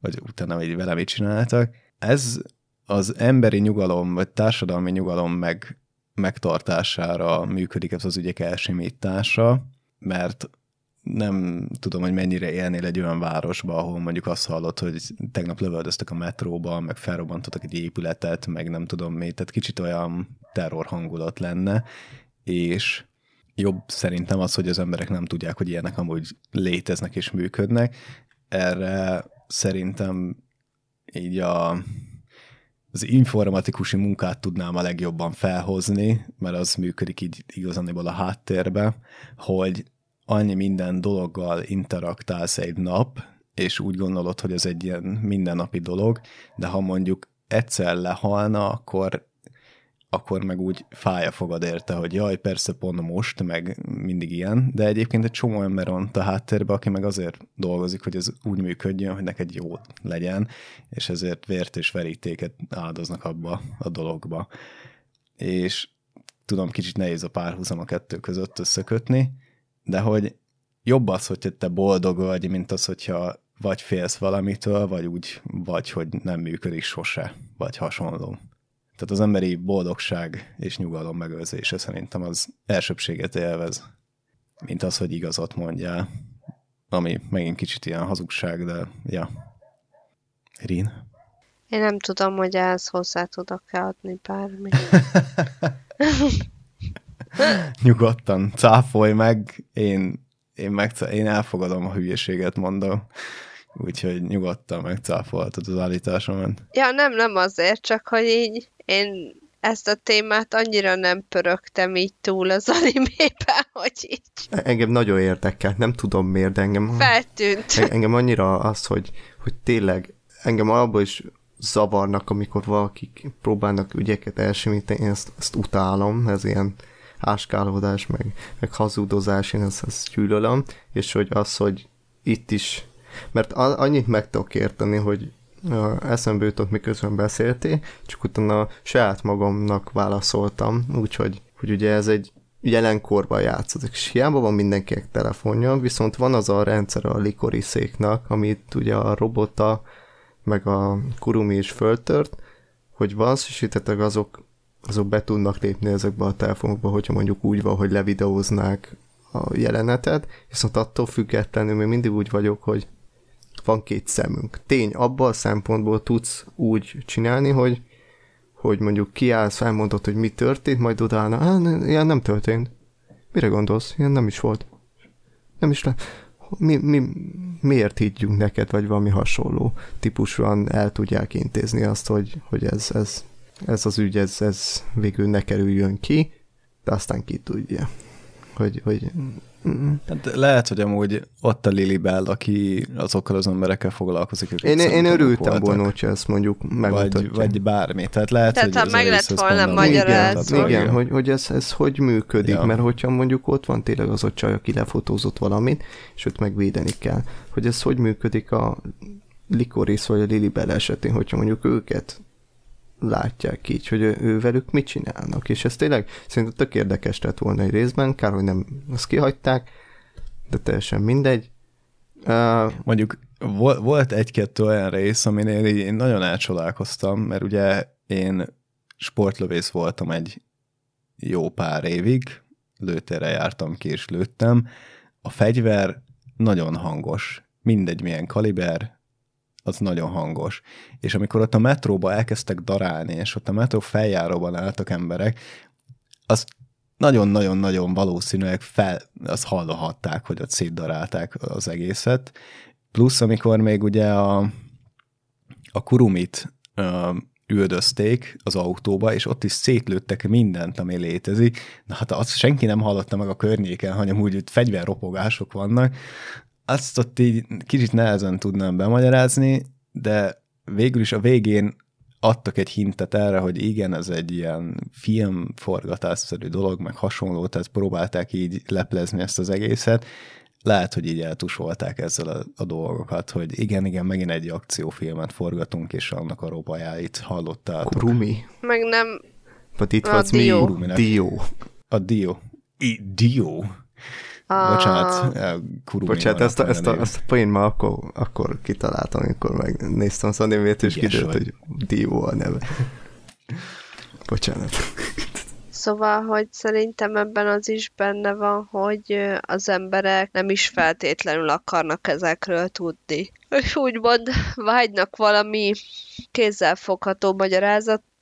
vagy utána hogy vele mit csináltak. Ez az emberi nyugalom, vagy társadalmi nyugalom meg, megtartására működik ez az ügyek elsimítása, mert nem tudom, hogy mennyire élnél egy olyan városba, ahol mondjuk azt hallott, hogy tegnap lövöldöztek a metróba, meg felrobbantottak egy épületet, meg nem tudom mi, tehát kicsit olyan terror hangulat lenne, és jobb szerintem az, hogy az emberek nem tudják, hogy ilyenek amúgy léteznek és működnek. Erre szerintem így a, az informatikusi munkát tudnám a legjobban felhozni, mert az működik így igazániból a háttérbe, hogy annyi minden dologgal interaktálsz egy nap, és úgy gondolod, hogy ez egy ilyen mindennapi dolog, de ha mondjuk egyszer lehalna, akkor akkor meg úgy fája fogad érte, hogy jaj, persze pont most, meg mindig ilyen, de egyébként egy csomó ember van a háttérbe, aki meg azért dolgozik, hogy ez úgy működjön, hogy neked jó legyen, és ezért vért és verítéket áldoznak abba a dologba. És tudom, kicsit nehéz a párhuzam a kettő között összekötni, de hogy jobb az, hogy te boldog vagy, mint az, hogyha vagy félsz valamitől, vagy úgy vagy, hogy nem működik sose, vagy hasonló. Tehát az emberi boldogság és nyugalom megőrzése szerintem az elsőbséget élvez, mint az, hogy igazat mondjál, ami megint kicsit ilyen hazugság, de ja. Rin? Én nem tudom, hogy ehhez hozzá tudok-e adni bármit. Nyugodtan, cáfolj meg, én, én, meg, én elfogadom a hülyeséget, mondom. Úgyhogy nyugodtan megcáfoltad az állításomat. Ja, nem, nem azért, csak hogy így én ezt a témát annyira nem pörögtem így túl az animében, hogy így... Engem nagyon érdekel, nem tudom miért, de engem... Feltűnt. Engem annyira az, hogy, hogy tényleg engem abból is zavarnak, amikor valakik próbálnak ügyeket elsimítani, én ezt, ezt utálom, ez ilyen áskálódás, meg, meg hazudozás, én ezt, ezt gyűlölöm, és hogy az, hogy itt is, mert annyit meg tudok érteni, hogy eszembe jutott, miközben beszéltél, csak utána saját magamnak válaszoltam, úgyhogy hogy ugye ez egy jelenkorban játszik, és hiába van mindenkinek telefonja, viszont van az a rendszer a likoriszéknak, amit ugye a robota, meg a kurumi is föltört, hogy valószínűsítettek azok, azok be tudnak lépni ezekbe a telefonokba, hogyha mondjuk úgy van, hogy levideóznák a jelenetet, viszont attól függetlenül még mindig úgy vagyok, hogy van két szemünk. Tény, abban a szempontból tudsz úgy csinálni, hogy, hogy mondjuk kiállsz, elmondod, hogy mi történt, majd odállna, hát ilyen nem történt. Mire gondolsz? Ilyen nem is volt. Nem is le... Mi, mi, miért higgyünk neked, vagy valami hasonló típusúan el tudják intézni azt, hogy, hogy ez, ez, ez az ügy, ez, ez végül ne kerüljön ki, de aztán ki tudja, hogy, hogy Hát lehet, hogy amúgy ott a Lili Bell, aki azokkal az emberekkel foglalkozik. Én, én örültem volna, hogyha ezt mondjuk megmutatja. Vagy, vagy bármi. Tehát lehet, Tehát hogy ha meg lett volna magyarázva. Igen, igen hogy, hogy ez, ez hogy működik, ja. mert hogyha mondjuk ott van tényleg az a csaj, aki lefotózott valamit, és őt megvédeni kell, hogy ez hogy működik a Likoris vagy a Lili Bell esetén, hogyha mondjuk őket látják így, hogy ő, velük mit csinálnak, és ez tényleg szerintem tök érdekes lett volna egy részben, kár, hogy nem azt kihagyták, de teljesen mindegy. Uh, Mondjuk volt egy-kettő olyan rész, aminél én nagyon elcsodálkoztam, mert ugye én sportlövész voltam egy jó pár évig, lőtérre jártam ki és lőttem. A fegyver nagyon hangos, mindegy milyen kaliber, az nagyon hangos. És amikor ott a metróba elkezdtek darálni, és ott a metró feljáróban álltak emberek, az nagyon-nagyon-nagyon valószínűleg fel, az hallhatták, hogy ott szétdarálták az egészet. Plusz, amikor még ugye a, a kurumit uh, üldözték az autóba, és ott is szétlőttek mindent, ami létezik. Na hát azt senki nem hallotta meg a környéken, hanem úgy, hogy fegyverropogások vannak. Azt ott így kicsit nehezen tudnám bemagyarázni, de végül is a végén adtak egy hintet erre, hogy igen, ez egy ilyen filmforgatásszerű dolog, meg hasonló, tehát próbálták így leplezni ezt az egészet. Lehet, hogy így eltusolták ezzel a, a dolgokat, hogy igen, igen, megint egy akciófilmet forgatunk, és annak a robajáit hallottátok. Kurumi. Meg nem... But it A was me, Dio. Dio. A Dio. I, Dio. A... Bocsánat, eh, Kurumi Bocsánat, ezt a, ezt, a, ezt a poén már akkor, akkor kitaláltam, amikor megnéztem az animét, és kiderült, hogy Dio a neve. Bocsánat. Szóval, hogy szerintem ebben az is benne van, hogy az emberek nem is feltétlenül akarnak ezekről tudni. És úgymond vágynak valami kézzelfogható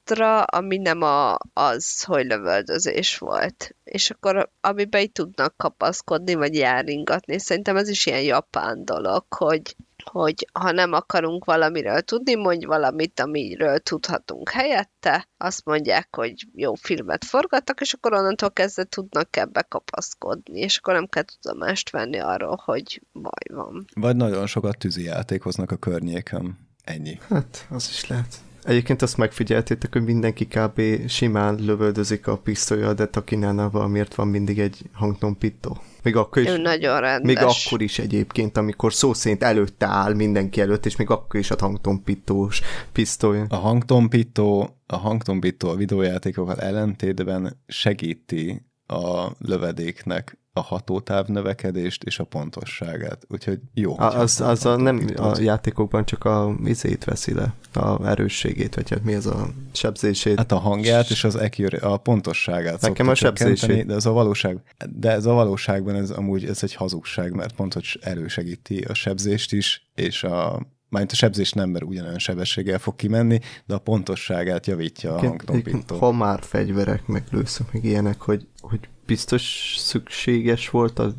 magyarázatra, ami nem a, az, hogy lövöldözés volt. És akkor amiben így tudnak kapaszkodni, vagy járingatni. Szerintem ez is ilyen japán dolog, hogy hogy ha nem akarunk valamiről tudni, mondj valamit, amiről tudhatunk helyette, azt mondják, hogy jó filmet forgattak, és akkor onnantól kezdve tudnak ebbe kapaszkodni, és akkor nem kell tudomást venni arról, hogy baj van. Vagy nagyon sokat tűzi játékoznak a környéken. Ennyi. Hát, az is lehet. Egyébként azt megfigyeltétek, hogy mindenki kb. simán lövöldözik a pisztolya, de Takinánál valamiért van mindig egy hangtompító. Még akkor is, Ő nagyon rendes. még akkor is egyébként, amikor szó szerint előtte áll mindenki előtt, és még akkor is a hangtompítós pisztoly. A hangtompító, a hangtompító a videójátékokkal ellentétben segíti a lövedéknek a hatótáv növekedést és a pontosságát. Úgyhogy jó. A, az, az a, nem a játékokban csak a izét veszi le, a erősségét, vagy hát mi az a sebzését. Hát a hangját és az accurate, a pontosságát Nekem a sebzését. de ez a valóság, de ez a valóságban ez amúgy ez egy hazugság, mert pont, hogy elősegíti a sebzést is, és a Mármint a sebzés nem, mert ugyanolyan sebességgel fog kimenni, de a pontosságát javítja a hangtompító. Ha már fegyverek, meg lőszök, meg ilyenek, hogy, hogy biztos szükséges volt a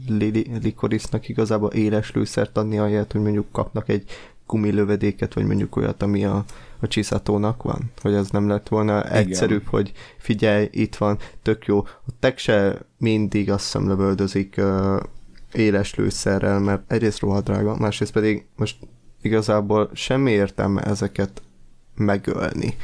Likorisznak igazából éles lőszert adni, ahelyett, hogy mondjuk kapnak egy gumilövedéket, vagy mondjuk olyat, ami a, a csiszatónak van. Hogy az nem lett volna Igen. egyszerűbb, hogy figyelj, itt van, tök jó. A tek se mindig azt hiszem lövöldözik uh, éles lőszerrel, mert egyrészt rohadt drága, másrészt pedig most igazából semmi értelme ezeket megölni.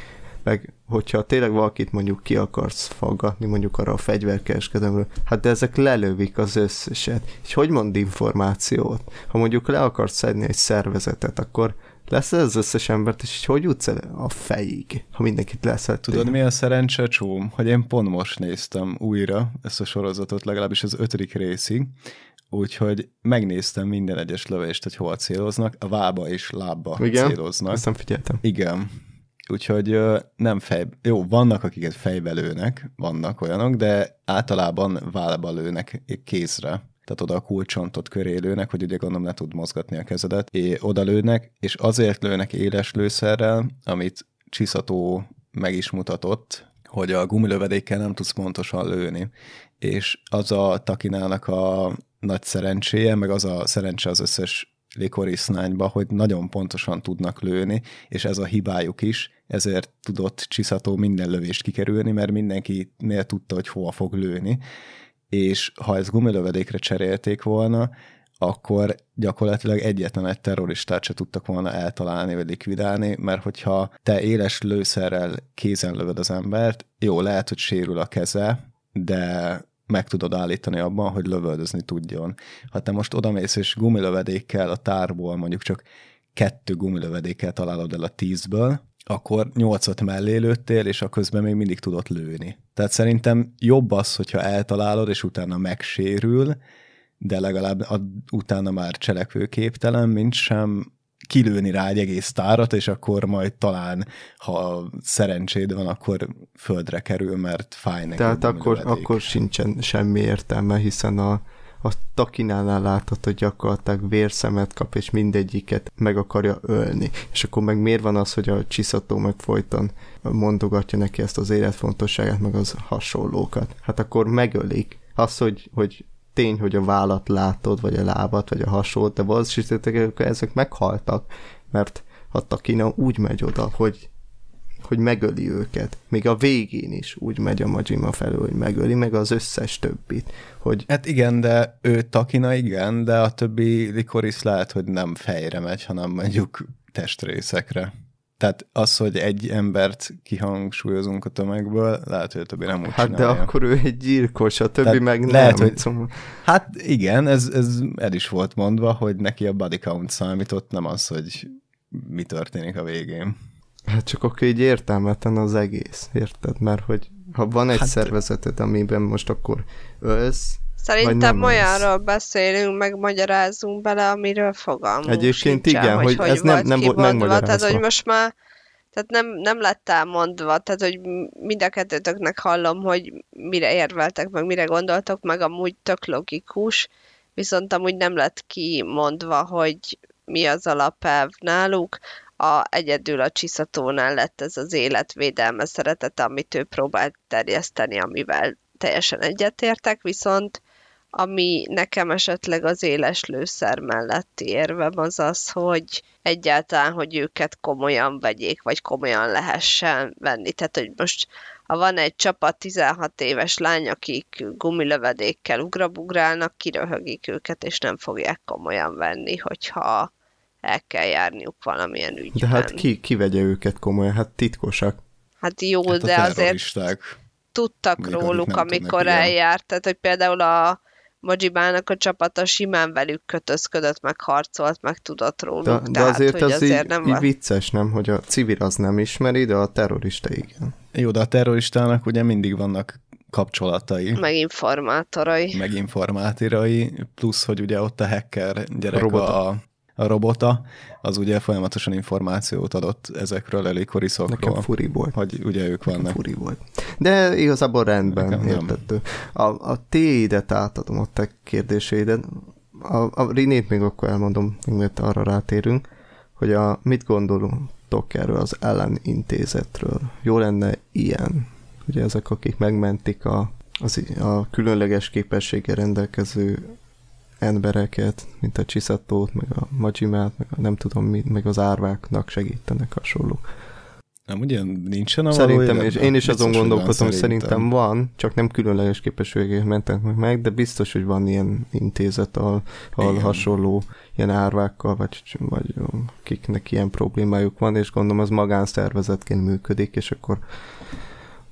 Meg hogyha tényleg valakit mondjuk ki akarsz faggatni, mondjuk arra a fegyverkereskedemről, hát de ezek lelövik az összeset. És hogy mond információt? Ha mondjuk le akarsz szedni egy szervezetet, akkor lesz az összes embert, és hogy jutsz el a fejig, ha mindenkit leszedtél? Tudod, mi a szerencse csóm? Hogy én pont most néztem újra ezt a sorozatot, legalábbis az ötödik részig, úgyhogy megnéztem minden egyes lövést, hogy hol céloznak, a vába és lábba Igen? céloznak. Azt nem figyeltem. Igen. Úgyhogy nem fej... Jó, vannak, akiket fejbe lőnek, vannak olyanok, de általában válba lőnek kézre. Tehát oda a kulcsontot köré lőnek, hogy ugye gondolom ne tud mozgatni a kezedet. É, oda lőnek, és azért lőnek éles lőszerrel, amit Csiszató meg is mutatott, hogy a gumilövedékkel nem tudsz pontosan lőni. És az a Takinának a nagy szerencséje, meg az a szerencse az összes likorisznányba, hogy nagyon pontosan tudnak lőni, és ez a hibájuk is, ezért tudott Csiszató minden lövést kikerülni, mert mindenkinél tudta, hogy hova fog lőni, és ha ezt gumilövedékre cserélték volna, akkor gyakorlatilag egyetlen egy terroristát se tudtak volna eltalálni vagy likvidálni, mert hogyha te éles lőszerrel kézen lövöd az embert, jó, lehet, hogy sérül a keze, de meg tudod állítani abban, hogy lövöldözni tudjon. Ha te most odamész és gumilövedékkel a tárból mondjuk csak kettő gumilövedékkel találod el a tízből, akkor nyolcat mellé lőttél, és a közben még mindig tudott lőni. Tehát szerintem jobb az, hogyha eltalálod, és utána megsérül, de legalább a, utána már cselekvőképtelen, mint sem kilőni rá egy egész tárat, és akkor majd talán, ha szerencséd van, akkor földre kerül, mert fáj neki. Tehát akkor, akkor sincsen semmi értelme, hiszen a, a takinánál láthatod, hogy gyakorlatilag vérszemet kap, és mindegyiket meg akarja ölni. És akkor meg miért van az, hogy a csiszató meg folyton mondogatja neki ezt az életfontosságát, meg az hasonlókat. Hát akkor megölik. Az, hogy, hogy tény, hogy a vállat látod, vagy a lábat, vagy a hasonlót, de valószínűleg ezek meghaltak, mert a takina úgy megy oda, hogy hogy megöli őket. Még a végén is úgy megy a Majima felől, hogy megöli, meg az összes többit. Hogy... Hát igen, de ő Takina igen, de a többi Likoris lehet, hogy nem fejre megy, hanem mondjuk testrészekre. Tehát az, hogy egy embert kihangsúlyozunk a tömegből, lehet, hogy a többi nem úgy Hát csinálja. de akkor ő egy gyilkos, a többi Tehát meg lehet, nem. hogy- Szóval... Hát igen, ez, ez el is volt mondva, hogy neki a body count számított, nem az, hogy mi történik a végén. Hát csak akkor így értelmetlen az egész, érted? Mert hogy ha van egy Hát- szervezeted, amiben most akkor ölsz, Szerintem olyanról beszélünk, meg magyarázunk bele, amiről fogalmunk Egyébként sincsen, igen, hogy ez nem- volt nem volt kimondva. Tehát, megmagyarázva. hogy most már tehát nem, nem lett elmondva, tehát, hogy mind a kettőtöknek hallom, hogy mire érveltek, meg mire gondoltok, meg amúgy tök logikus, viszont amúgy nem lett kimondva, hogy mi az alapelv náluk. A, egyedül a csiszatónál lett ez az életvédelme szeretete, amit ő próbált terjeszteni, amivel teljesen egyetértek, viszont ami nekem esetleg az éles lőszer melletti érvem az az, hogy egyáltalán, hogy őket komolyan vegyék, vagy komolyan lehessen venni. Tehát, hogy most ha van egy csapat 16 éves lány, akik gumilövedékkel ugrabugrálnak, kiröhögik őket, és nem fogják komolyan venni, hogyha el kell járniuk valamilyen ügyben. de hát ki, ki vegye őket komolyan? Hát titkosak. Hát jó, Hát a de azért tudtak Még róluk, amikor eljárt. Tehát, hogy például a Majibának a csapata simán velük kötözködött, meg harcolt, meg tudott róluk. De, de tehát, azért hogy az azért így, nem így vicces, nem? Hogy a civil az nem ismeri, de a terrorista igen. Jó, de a terroristának ugye mindig vannak kapcsolatai, Meg informátorai. meg informátirai, plusz, hogy ugye ott a hacker gyerek, A robota. a, a robota, az ugye folyamatosan információt adott ezekről a likoriszokról, Nekem furi volt. hogy ugye ők Nekem vannak. furi volt. De igazából rendben értető. A, a téidet átadom, a te kérdéseidet. A, a Rinét még akkor elmondom, mert arra rátérünk, hogy a, mit gondoltok erről az ellenintézetről? Jó lenne ilyen, ugye ezek, akik megmentik a, az, a különleges képességgel rendelkező embereket, mint a Csiszatót, meg a Majimát, meg a nem tudom mi, meg az árváknak segítenek hasonló. Nem, ugye nincsen a Szerintem, való és én is azon Biztos, hogy hogy szerintem van, csak nem különleges képességek mentek meg meg, de biztos, hogy van ilyen intézet, ahol, ahol Igen. hasonló ilyen árvákkal, vagy, vagy kiknek ilyen problémájuk van, és gondolom az magánszervezetként működik, és akkor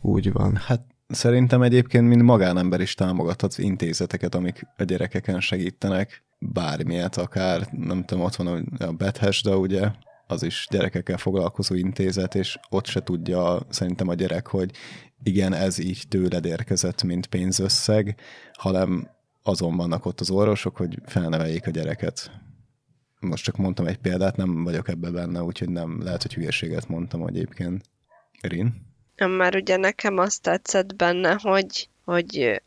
úgy van. Hát szerintem egyébként mind magánember is támogathatsz intézeteket, amik a gyerekeken segítenek, bármilyet akár, nem tudom, ott van a Bethesda, ugye, az is gyerekekkel foglalkozó intézet, és ott se tudja szerintem a gyerek, hogy igen, ez így tőled érkezett, mint pénzösszeg, hanem azon vannak ott az orvosok, hogy felneveljék a gyereket. Most csak mondtam egy példát, nem vagyok ebbe benne, úgyhogy nem lehet, hogy hülyeséget mondtam egyébként. Rin? Már ugye nekem azt tetszett benne, hogy, hogy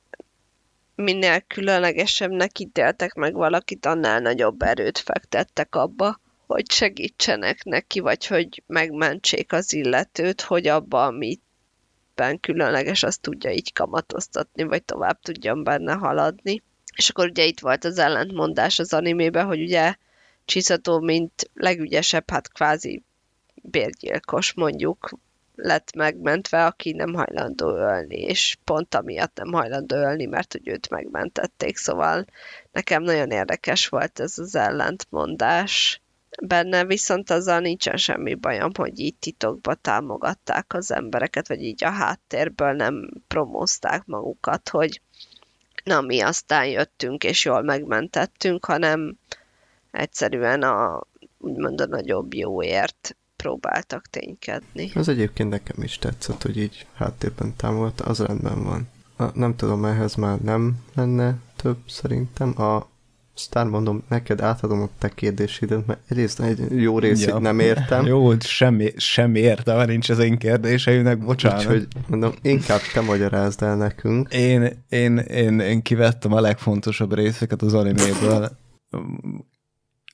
minél különlegesebbnek ítéltek meg valakit, annál nagyobb erőt fektettek abba, hogy segítsenek neki, vagy hogy megmentsék az illetőt, hogy abba, amiben különleges, azt tudja így kamatoztatni, vagy tovább tudjon benne haladni. És akkor ugye itt volt az ellentmondás az animében, hogy ugye Csiszató, mint legügyesebb, hát kvázi bérgyilkos mondjuk, lett megmentve, aki nem hajlandó ölni, és pont amiatt nem hajlandó ölni, mert hogy őt megmentették, szóval nekem nagyon érdekes volt ez az ellentmondás. Benne viszont azzal nincsen semmi bajom, hogy így titokba támogatták az embereket, vagy így a háttérből nem promózták magukat, hogy na mi aztán jöttünk és jól megmentettünk, hanem egyszerűen a úgymond a nagyobb jóért próbáltak ténykedni. Ez egyébként nekem is tetszett, hogy így háttérben támogatta, az rendben van. A, nem tudom, ehhez már nem lenne több szerintem. A Aztán mondom, neked átadom a te kérdésedet, mert egyrészt egy jó részét ja. nem értem. Jó, semmi, semmi értelme nincs az én kérdéseimnek, bocsánat. Úgyhogy mondom, inkább te magyarázd el nekünk. Én, én, én, én kivettem a legfontosabb részeket az animéből.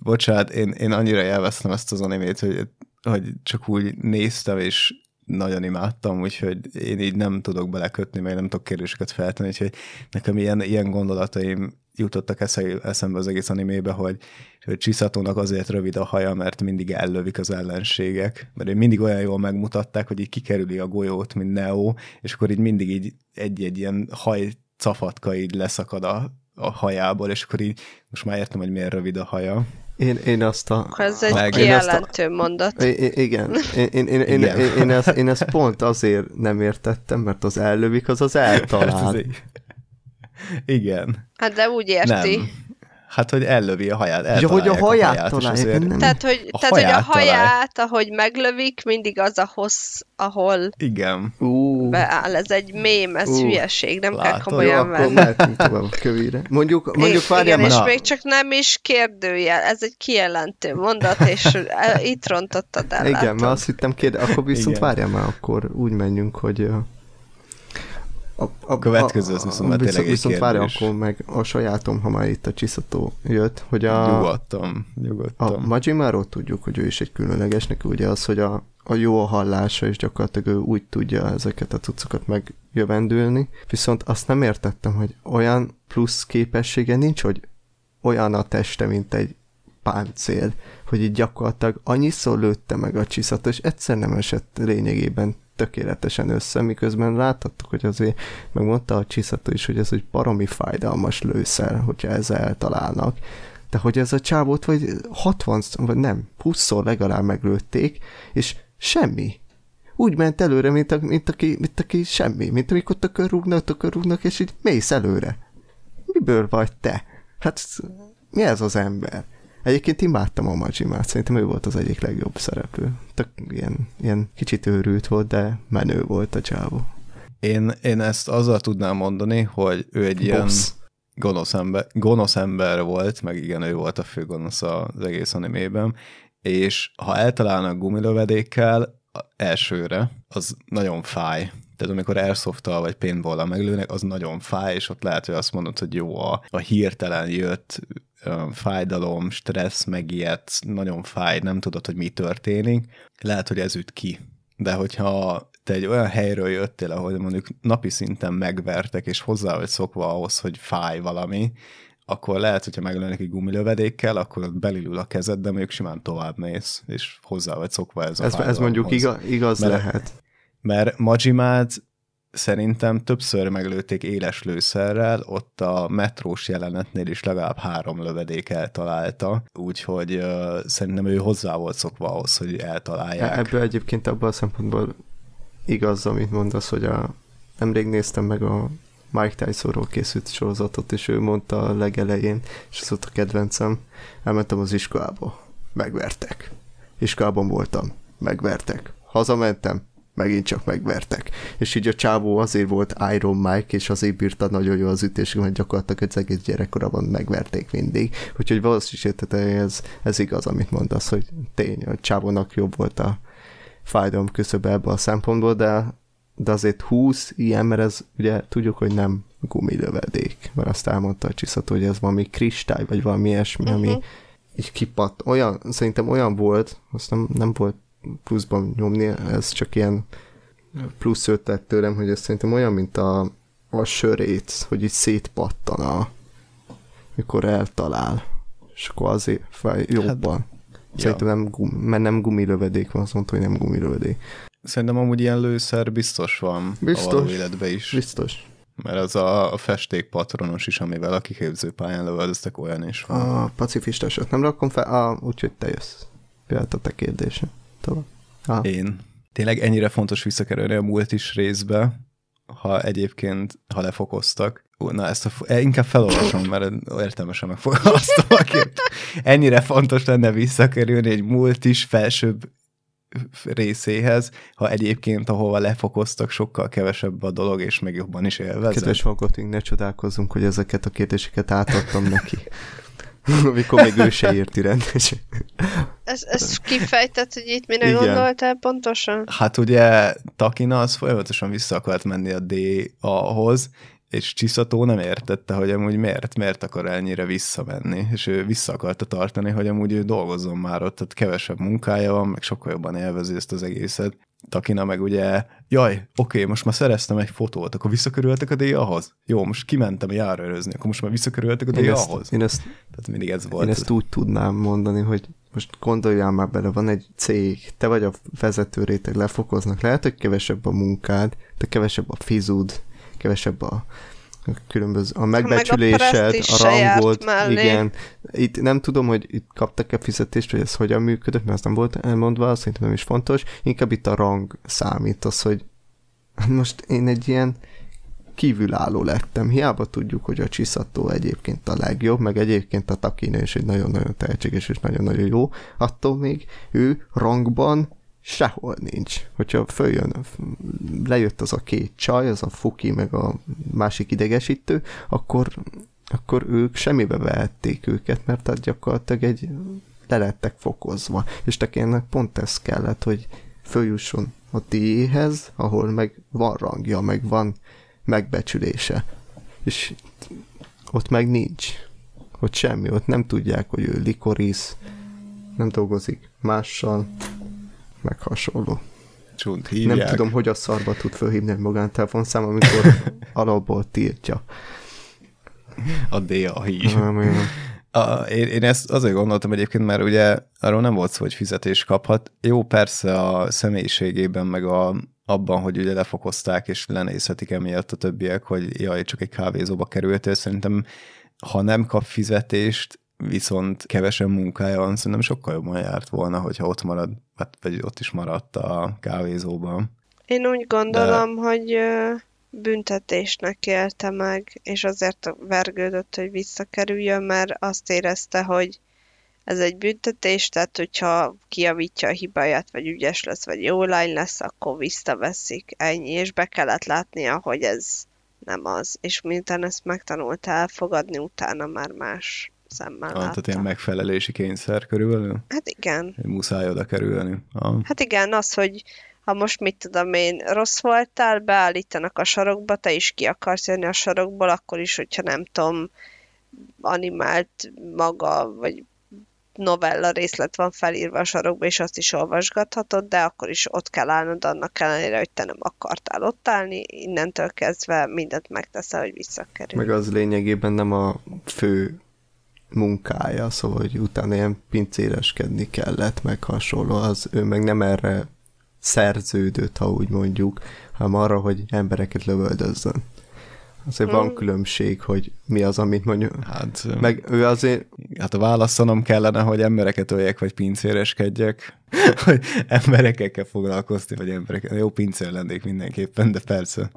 Bocsánat, én, én annyira elvesztem ezt az animét, hogy, hogy csak úgy néztem, és nagyon imádtam, úgyhogy én így nem tudok belekötni, meg nem tudok kérdéseket feltenni, úgyhogy nekem ilyen, ilyen gondolataim jutottak eszembe az egész animébe, hogy, hogy Csiszatónak azért rövid a haja, mert mindig ellövik az ellenségek, mert mindig olyan jól megmutatták, hogy így kikerüli a golyót, mint Neo, és akkor így mindig így egy-egy ilyen haj cafatka így leszakad a, a hajából, és akkor így most már értem, hogy miért rövid a haja. Én, én azt a... Ez egy meg, kijelentő a, mondat. I, igen. Én, én, én, én, én, én, ezt, én ezt pont azért nem értettem, mert az ellövik, az az eltalál. igen. Hát de úgy érti. Nem. Hát, hogy ellövi a haját. Ja, hogy a haját, a haját találják. Nem. Tehát, hogy, a, tehát, haját hogy a haját, talál. ahogy meglövik, mindig az a hossz, ahol Igen. Uh. beáll. Ez egy mém, ez uh. hülyeség, nem Látod, kell komolyan venni. Mehetünk tovább kövére. Mondjuk, mondjuk várjál Igen, és még csak nem is kérdőjel, ez egy kijelentő mondat, és itt rontottad el. Igen, mert azt hittem kérde, akkor viszont várjál már, akkor úgy menjünk, hogy a, a, következő az viszont már tényleg Viszont várj, akkor meg a sajátom, ha már itt a csiszató jött, hogy a... Nyugodtam, nyugodtam. A Majimáról tudjuk, hogy ő is egy különleges, neki ugye az, hogy a, a jó a hallása, és gyakorlatilag ő úgy tudja ezeket a cuccokat megjövendülni. Viszont azt nem értettem, hogy olyan plusz képessége nincs, hogy olyan a teste, mint egy páncél, hogy így gyakorlatilag annyiszor lőtte meg a csiszat, és egyszer nem esett lényegében tökéletesen össze, miközben láthattuk, hogy azért megmondta a csiszató is, hogy ez egy baromi fájdalmas lőszer, hogyha ezzel eltalálnak. De hogy ez a csávót vagy 60, vagy nem, 20-szor legalább meglőtték, és semmi. Úgy ment előre, mint, a, mint, aki, mint aki semmi, mint amikor tökörrúgnak, tökörrúgnak, és így mész előre. Miből vagy te? Hát mi ez az ember? Egyébként imádtam a Majimát, szerintem ő volt az egyik legjobb szereplő. Tök ilyen, ilyen kicsit őrült volt, de menő volt a csávó. Én, én ezt azzal tudnám mondani, hogy ő egy Boss. ilyen gonosz ember, gonosz ember volt, meg igen, ő volt a fő gonosz az egész animében, és ha eltalálnak gumilövedékkel elsőre, az nagyon fáj. Tehát amikor airsoft vagy paintball meglőnek, az nagyon fáj, és ott lehet, hogy azt mondod, hogy jó, a, a hirtelen jött fájdalom, stressz, megijedsz, nagyon fáj, nem tudod, hogy mi történik, lehet, hogy ez üt ki. De hogyha te egy olyan helyről jöttél, ahol mondjuk napi szinten megvertek, és hozzá vagy szokva ahhoz, hogy fáj valami, akkor lehet, hogyha meglőnek egy gumilövedékkel, akkor ott belülül a kezed, de még simán tovább mész, és hozzá vagy szokva ez a Ez, ez mondjuk igaz, igaz mert, lehet. Mert Majimát szerintem többször meglőtték éles lőszerrel, ott a metrós jelenetnél is legalább három lövedék eltalálta, úgyhogy uh, szerintem ő hozzá volt szokva ahhoz, hogy eltalálják. Ebből egyébként abban a szempontból igaz, amit mondasz, hogy a, nemrég néztem meg a Mike Tysonról készült sorozatot, és ő mondta a legelején, és az volt a kedvencem, elmentem az iskolába, megvertek. Iskolában voltam, megvertek. Hazamentem, megint csak megvertek. És így a csávó azért volt Iron Mike, és azért bírta nagyon jó az ütés, mert gyakorlatilag az egész gyerekkorában megverték mindig. Úgyhogy valószínűleg ez, ez igaz, amit mondasz, hogy tény, a csávónak jobb volt a fájdalom küszöb ebbe a szempontból, de, de azért 20 ilyen, mert ez ugye tudjuk, hogy nem gumilövedék, mert azt elmondta a csiszató, hogy ez valami kristály, vagy valami ilyesmi, uh-huh. ami mhm. így kipatt. Olyan, szerintem olyan volt, azt nem, nem volt pluszban nyomni, ez csak ilyen plusz ötlet tőlem, hogy ez szerintem olyan, mint a, a sörét, hogy így szétpattan a, mikor eltalál, és akkor azért fáj jobban. Hát, szerintem ja. nem, gum, mert nem gumilövedék van, azt mondta, hogy nem gumilövedék. Szerintem amúgy ilyen lőszer biztos van biztos, a való életben is. Biztos. Mert az a, a festékpatronos is, amivel a kiképzőpályán lövöldöztek, olyan is van. A pacifistasot nem rakom fel, a, úgyhogy te jössz. Például a te kérdése. Tovább. Én. Tényleg ennyire fontos visszakerülni a múlt is részbe, ha egyébként, ha lefokoztak. Na, ezt a, e, inkább felolvasom, mert értelmesen megfogalmaztam a kép. Ennyire fontos lenne visszakerülni egy múlt is felsőbb részéhez, ha egyébként ahova lefokoztak, sokkal kevesebb a dolog, és még jobban is élvezem. Kedves hallgatóink, ne csodálkozzunk, hogy ezeket a kérdéseket átadtam neki. Amikor még ő se érti rendesen. Ez, ez kifejtett, hogy itt mire Igen. gondoltál pontosan? Hát ugye Takina az folyamatosan vissza akart menni a D-hoz, és Csiszató nem értette, hogy amúgy miért, miért akar ennyire visszamenni, és ő vissza akarta tartani, hogy amúgy ő dolgozzon már ott, tehát kevesebb munkája van, meg sokkal jobban élvezi ezt az egészet. Takina meg ugye, jaj, oké, most már szereztem egy fotót, akkor visszakörültek a díjahoz? Jó, most kimentem járőrözni, akkor most már visszakörültek a díjahoz? én, ezt, Tehát mindig ez volt. én ezt úgy tudnám mondani, hogy most gondoljál már bele, van egy cég, te vagy a vezető réteg, lefokoznak, lehet, hogy kevesebb a munkád, de kevesebb a fizud, kevesebb a különböző, a megbecsülésed, a rangod, mellé. igen. Itt nem tudom, hogy itt kaptak-e fizetést, vagy ez hogyan működött, mert az nem volt elmondva, szerintem nem is fontos. Inkább itt a rang számít, az, hogy most én egy ilyen kívülálló lettem. Hiába tudjuk, hogy a Csiszató egyébként a legjobb, meg egyébként a Takina is egy nagyon-nagyon tehetséges és nagyon-nagyon jó, attól még ő rangban sehol nincs. Hogyha följön, lejött az a két csaj, az a Fuki, meg a másik idegesítő, akkor, akkor ők semmibe vehették őket, mert tehát gyakorlatilag egy le lettek fokozva. És tekénnek pont ez kellett, hogy följusson a tiéhez, ahol meg van rangja, meg van megbecsülése. És ott meg nincs. Ott semmi, ott nem tudják, hogy ő likorisz, nem dolgozik mással, meg hasonló. Csunt hívják. Nem tudom, hogy a szarba tud fölhívni egy magántelefonszám, amikor alapból tiltja. A DA hív. Nem olyan. A, én, én ezt azért gondoltam egyébként, mert ugye arról nem volt szó, hogy fizetés kaphat. Jó, persze a személyiségében, meg a, abban, hogy ugye lefokozták, és lenézhetik emiatt a többiek, hogy jaj, csak egy kávézóba kerültél. Szerintem, ha nem kap fizetést, viszont kevesen munkája van, szerintem sokkal jobban járt volna, hogyha ott marad, hát, vagy ott is maradt a kávézóban. Én úgy gondolom, De... hogy büntetésnek élte meg, és azért vergődött, hogy visszakerüljön, mert azt érezte, hogy ez egy büntetés, tehát hogyha kiavítja a hibáját, vagy ügyes lesz, vagy jó lány lesz, akkor visszaveszik, ennyi, és be kellett látnia, hogy ez nem az. És miután ezt megtanulta elfogadni, utána már más szemmel Ah, látta. tehát ilyen megfelelési kényszer körülbelül, Hát igen. muszáj oda kerülni. Ah. Hát igen, az, hogy ha most mit tudom én, rossz voltál, beállítanak a sarokba, te is ki akarsz jönni a sarokból, akkor is, hogyha nem tudom, animált maga, vagy novella részlet van felírva a sarokba, és azt is olvasgathatod, de akkor is ott kell állnod annak ellenére, hogy te nem akartál ott állni, innentől kezdve mindent megteszel, hogy visszakerül. Meg az lényegében nem a fő munkája, szóval, hogy utána ilyen pincéreskedni kellett, meg hasonló, az ő meg nem erre szerződött, ha úgy mondjuk, hanem arra, hogy embereket lövöldözzön. Azért van Hmm. különbség, hogy mi az, amit mondjuk... Hát, Meg ő azért, hát a válaszonom kellene, hogy embereket öljek, vagy pincéreskedjek, hogy emberekkel kell foglalkozni, vagy emberekkel. Jó pincér lennék mindenképpen, de persze.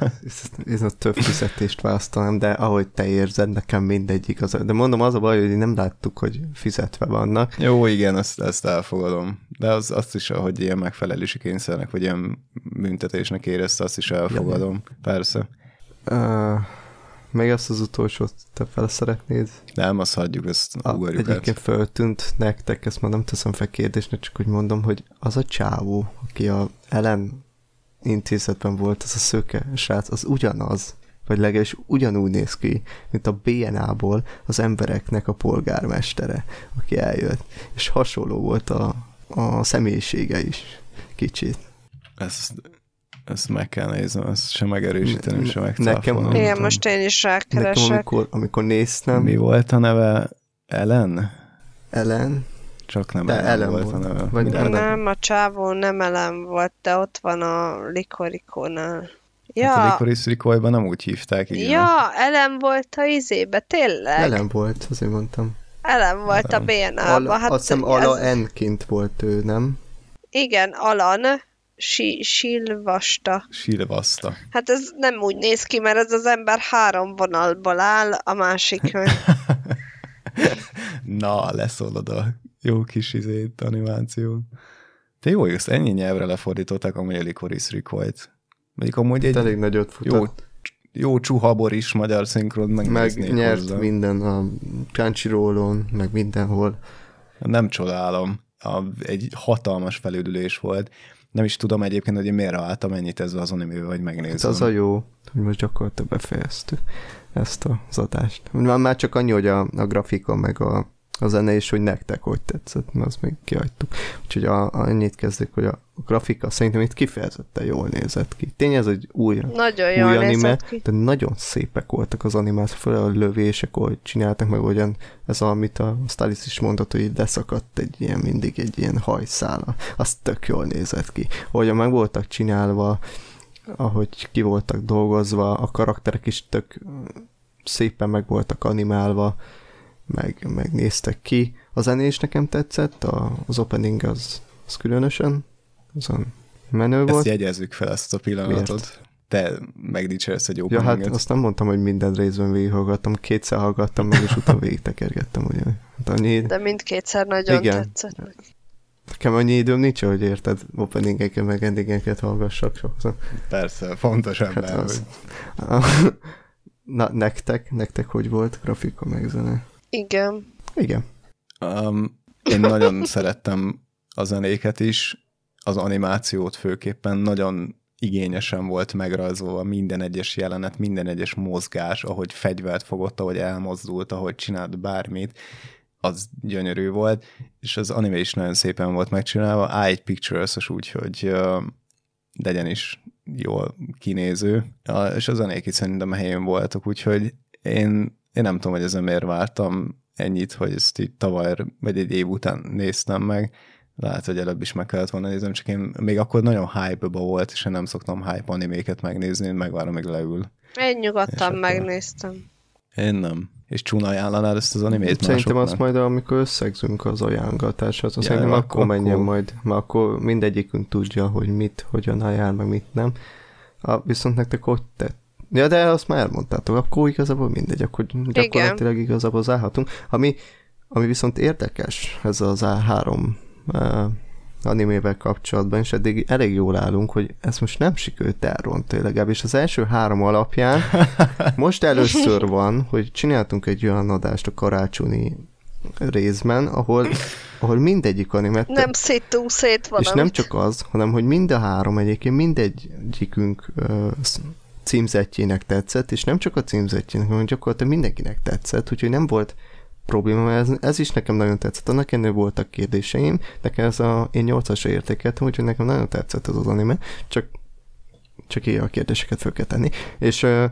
ez a több fizetést választanám, de ahogy te érzed, nekem mindegyik az. De mondom, az a baj, hogy nem láttuk, hogy fizetve vannak. Jó, igen, ezt, ezt elfogadom. De az, azt is, hogy ilyen megfelelési kényszernek, vagy ilyen büntetésnek érezte, azt is elfogadom. Persze. Uh, még azt az utolsót te fel szeretnéd? Nem, azt hagyjuk, ezt A, ugorjuk egyébként át. föltűnt nektek, ezt már nem teszem fel kérdésnek, csak úgy mondom, hogy az a csávó, aki a Ellen intézetben volt, az a szöke srác, az ugyanaz, vagy legalábbis ugyanúgy néz ki, mint a BNA-ból az embereknek a polgármestere, aki eljött. És hasonló volt a, a személyisége is, kicsit. Ezt, ezt meg kell néznem, ezt sem megerősíteni, sem Nekem- megcáfolnom. Igen, tudom. most én is Nekem rákeresek. amikor, amikor néztem, Mi volt a neve? Ellen? Ellen, Csak nem De Ellen, Ellen volt, volt. a neve. Vagy Ellen. Nem, a csávó nem elem volt, de ott van a likorikónál. Ja, Hát a Licorice Recoilban nem úgy hívták, igen. ja, elem volt a izébe, tényleg. Ellen volt, azért mondtam. Elem volt a Elem. BNA-ba. Ala, Hát azt hiszem ez- Ala N-ként volt ő, nem? Igen, Alan, si, Silvasta. Silvaszta. Hát ez nem úgy néz ki, mert ez az ember három vonalból áll, a másik meg. Na, leszólod a jó kis izét, animáció. Te jó, ezt ennyi nyelvre lefordították amúgy a Licorice Recoil-t. Mondjuk amúgy Egy egy elég nagyot jó, futott. jó csuhabor is magyar szinkron meg megnéznék nyert hozzá. minden a Crunchyrollon, meg mindenhol. Nem csodálom. A, egy hatalmas felüdülés volt. Nem is tudom egyébként, hogy én miért álltam ennyit ezzel az animével, hogy Ez megnézem. az a jó, hogy most gyakorlatilag befejeztük ezt az adást. Már, már csak annyi, hogy a, a grafika meg a a zene, és hogy nektek hogy tetszett, mert azt még kihagytuk. Úgyhogy a, a, ennyit kezdik, hogy a grafika szerintem itt kifejezetten jól nézett ki. Tény ez egy új, Nagyon új jól anime, ki. de nagyon szépek voltak az animációk, főleg a lövések, ahogy csináltak meg, olyan ez, amit a stylist is mondott, hogy leszakadt egy ilyen, mindig egy ilyen hajszála. Az tök jól nézett ki. Ahogyan meg voltak csinálva, ahogy ki voltak dolgozva, a karakterek is tök szépen meg voltak animálva, meg, meg néztek ki. A zené is nekem tetszett, a, az opening az, az különösen, azon menő Ezt volt. jegyezzük fel ezt a pillanatot. Te megdicsérsz egy Ja, openinget. hát azt nem mondtam, hogy minden részben végighallgattam, kétszer hallgattam meg, és utána végig tekergettem, ugye. Hát annyi, De mindkétszer nagyon Igen. tetszett. nekem annyi időm nincs, hogy érted, openingeket, meg endingeket hallgassak sokszor. Persze, fontos ember. Hát az- hogy- Na, nektek, nektek hogy volt grafika meg zene? Igen. Igen. Um, én nagyon szerettem a zenéket is, az animációt főképpen nagyon igényesen volt megrajzolva minden egyes jelenet, minden egyes mozgás, ahogy fegyvert fogott, ahogy elmozdult, ahogy csinált bármit, az gyönyörű volt, és az anime is nagyon szépen volt megcsinálva, eye pictures úgy, hogy uh, legyen is jól kinéző, és a zenék is szerintem a helyén voltak, úgyhogy én, én nem tudom, hogy ezen miért vártam ennyit, hogy ezt így tavaly, vagy egy év után néztem meg, lehet, hogy előbb is meg kellett volna néznem, csak én még akkor nagyon hype-ba volt, és én nem szoktam hype animéket megnézni, én megvárom, még leül. Én És nyugodtan akkor- megnéztem. Én nem. És csúna ajánlanád ezt az animét Szerintem másoknak? azt majd, amikor összegzünk az ajánlatáshoz, azt Ja, szerintem akkor, akkor- menjen akkor- majd, mert akkor mindegyikünk tudja, hogy mit, hogyan ajánl, meg mit nem. A, viszont nektek hogy tett? Ja, de azt már elmondtátok, akkor igazából mindegy, akkor gyakorlatilag igazából zárhatunk. Ami, ami viszont érdekes, ez az A3 uh, animével kapcsolatban, és eddig elég jól állunk, hogy ez most nem sikerült elrontani, legalábbis az első három alapján most először van, hogy csináltunk egy olyan adást a karácsonyi részben, ahol, ahol mindegyik animet Nem széttunk szét és valamit. nem csak az, hanem hogy mind a három egyébként mindegyikünk sz- címzetjének tetszett, és nem csak a címzetjének, hanem gyakorlatilag mindenkinek tetszett, úgyhogy nem volt probléma, ez, ez is nekem nagyon tetszett. Annak ennél voltak kérdéseim, nekem ez a, én 8-asra értékeltem, úgyhogy nekem nagyon tetszett ez az anime, csak, csak ilyen a kérdéseket fel kell tenni. És ö,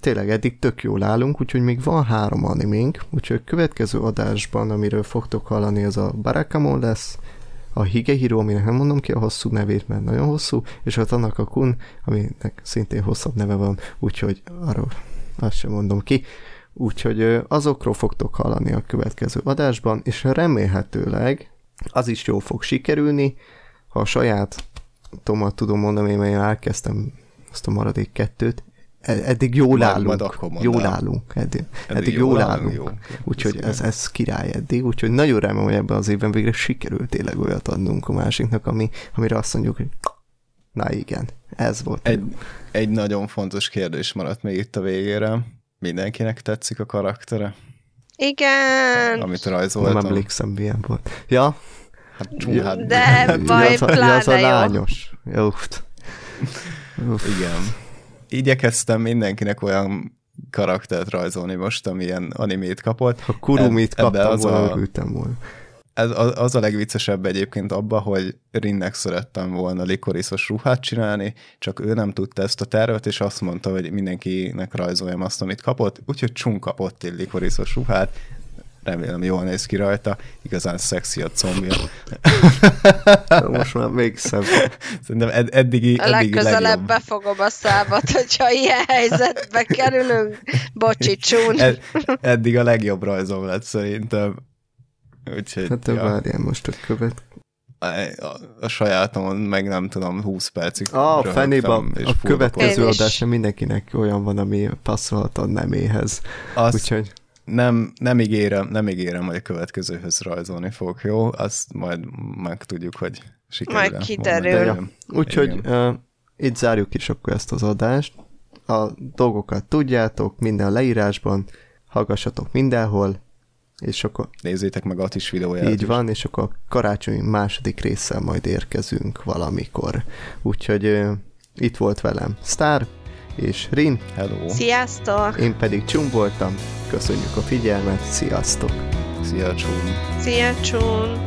tényleg eddig tök jól állunk, úgyhogy még van három animénk, úgyhogy a következő adásban, amiről fogtok hallani, az a Barakamon lesz, a Higehiro, aminek nem mondom ki a hosszú nevét, mert nagyon hosszú, és a Tanaka Kun, aminek szintén hosszabb neve van, úgyhogy arról azt sem mondom ki. Úgyhogy azokról fogtok hallani a következő adásban, és remélhetőleg az is jól fog sikerülni, ha a saját tomat tudom mondani, mert én elkezdtem azt a maradék kettőt, eddig jól állunk. majd akkor jól állunk. Eddig, eddig, eddig jól állunk. Jó. Úgyhogy ez, ez király eddig, úgyhogy nagyon remélem, hogy ebben az évben végre sikerült tényleg olyat adnunk a másiknak, ami, amire azt mondjuk, hogy na igen, ez volt. Egy, egy nagyon fontos kérdés maradt még itt a végére. Mindenkinek tetszik a karaktere, Igen. amit nem rajzoltam? emlékszem, milyen volt. Ja, Hát, csú, hát, De baj, az, a, ja, az a pláne jó. lányos. Jó. Uff. Igen. Igyekeztem mindenkinek olyan karaktert rajzolni most, amilyen animét kapott. Ha kurumit ebbe kaptam az volna, a- volna. Ez, az, az a legviccesebb egyébként abba, hogy Rinnek szerettem volna likoriszos ruhát csinálni, csak ő nem tudta ezt a tervet, és azt mondta, hogy mindenkinek rajzoljam azt, amit kapott, úgyhogy Csung kapott egy likoriszos ruhát, remélem jól néz ki rajta, igazán szexi a combja. Most már még szebb. Szerintem ed- eddigi, A eddigi legközelebb legjobb. befogom a számat, hogyha ilyen helyzetbe kerülünk. Bocsi, csún. Ed, eddig a legjobb rajzom lett szerintem. Úgyhogy Hát ja, várjál most a követ. a, a, a sajátomon meg nem tudom, 20 percig A ah, röhögtem, fenébe és a következő adásra mindenkinek olyan van, ami passzolhat a neméhez. Azt Úgyhogy nem, nem, ígérem, nem ígérem, hogy a következőhöz rajzolni fogok, jó? Azt majd megtudjuk, hogy sikerül. Majd kiderül. Úgyhogy uh, itt zárjuk is akkor ezt az adást. A dolgokat tudjátok, minden leírásban, hallgassatok mindenhol, és akkor Nézzétek meg Atis videóját. így is. van, és akkor a karácsonyi második résszel majd érkezünk valamikor. Úgyhogy uh, itt volt velem Star és Rin, Hello. Sziasztok! én pedig Csum voltam. Köszönjük a figyelmet, sziasztok! Szia, csúm! Szia, csún!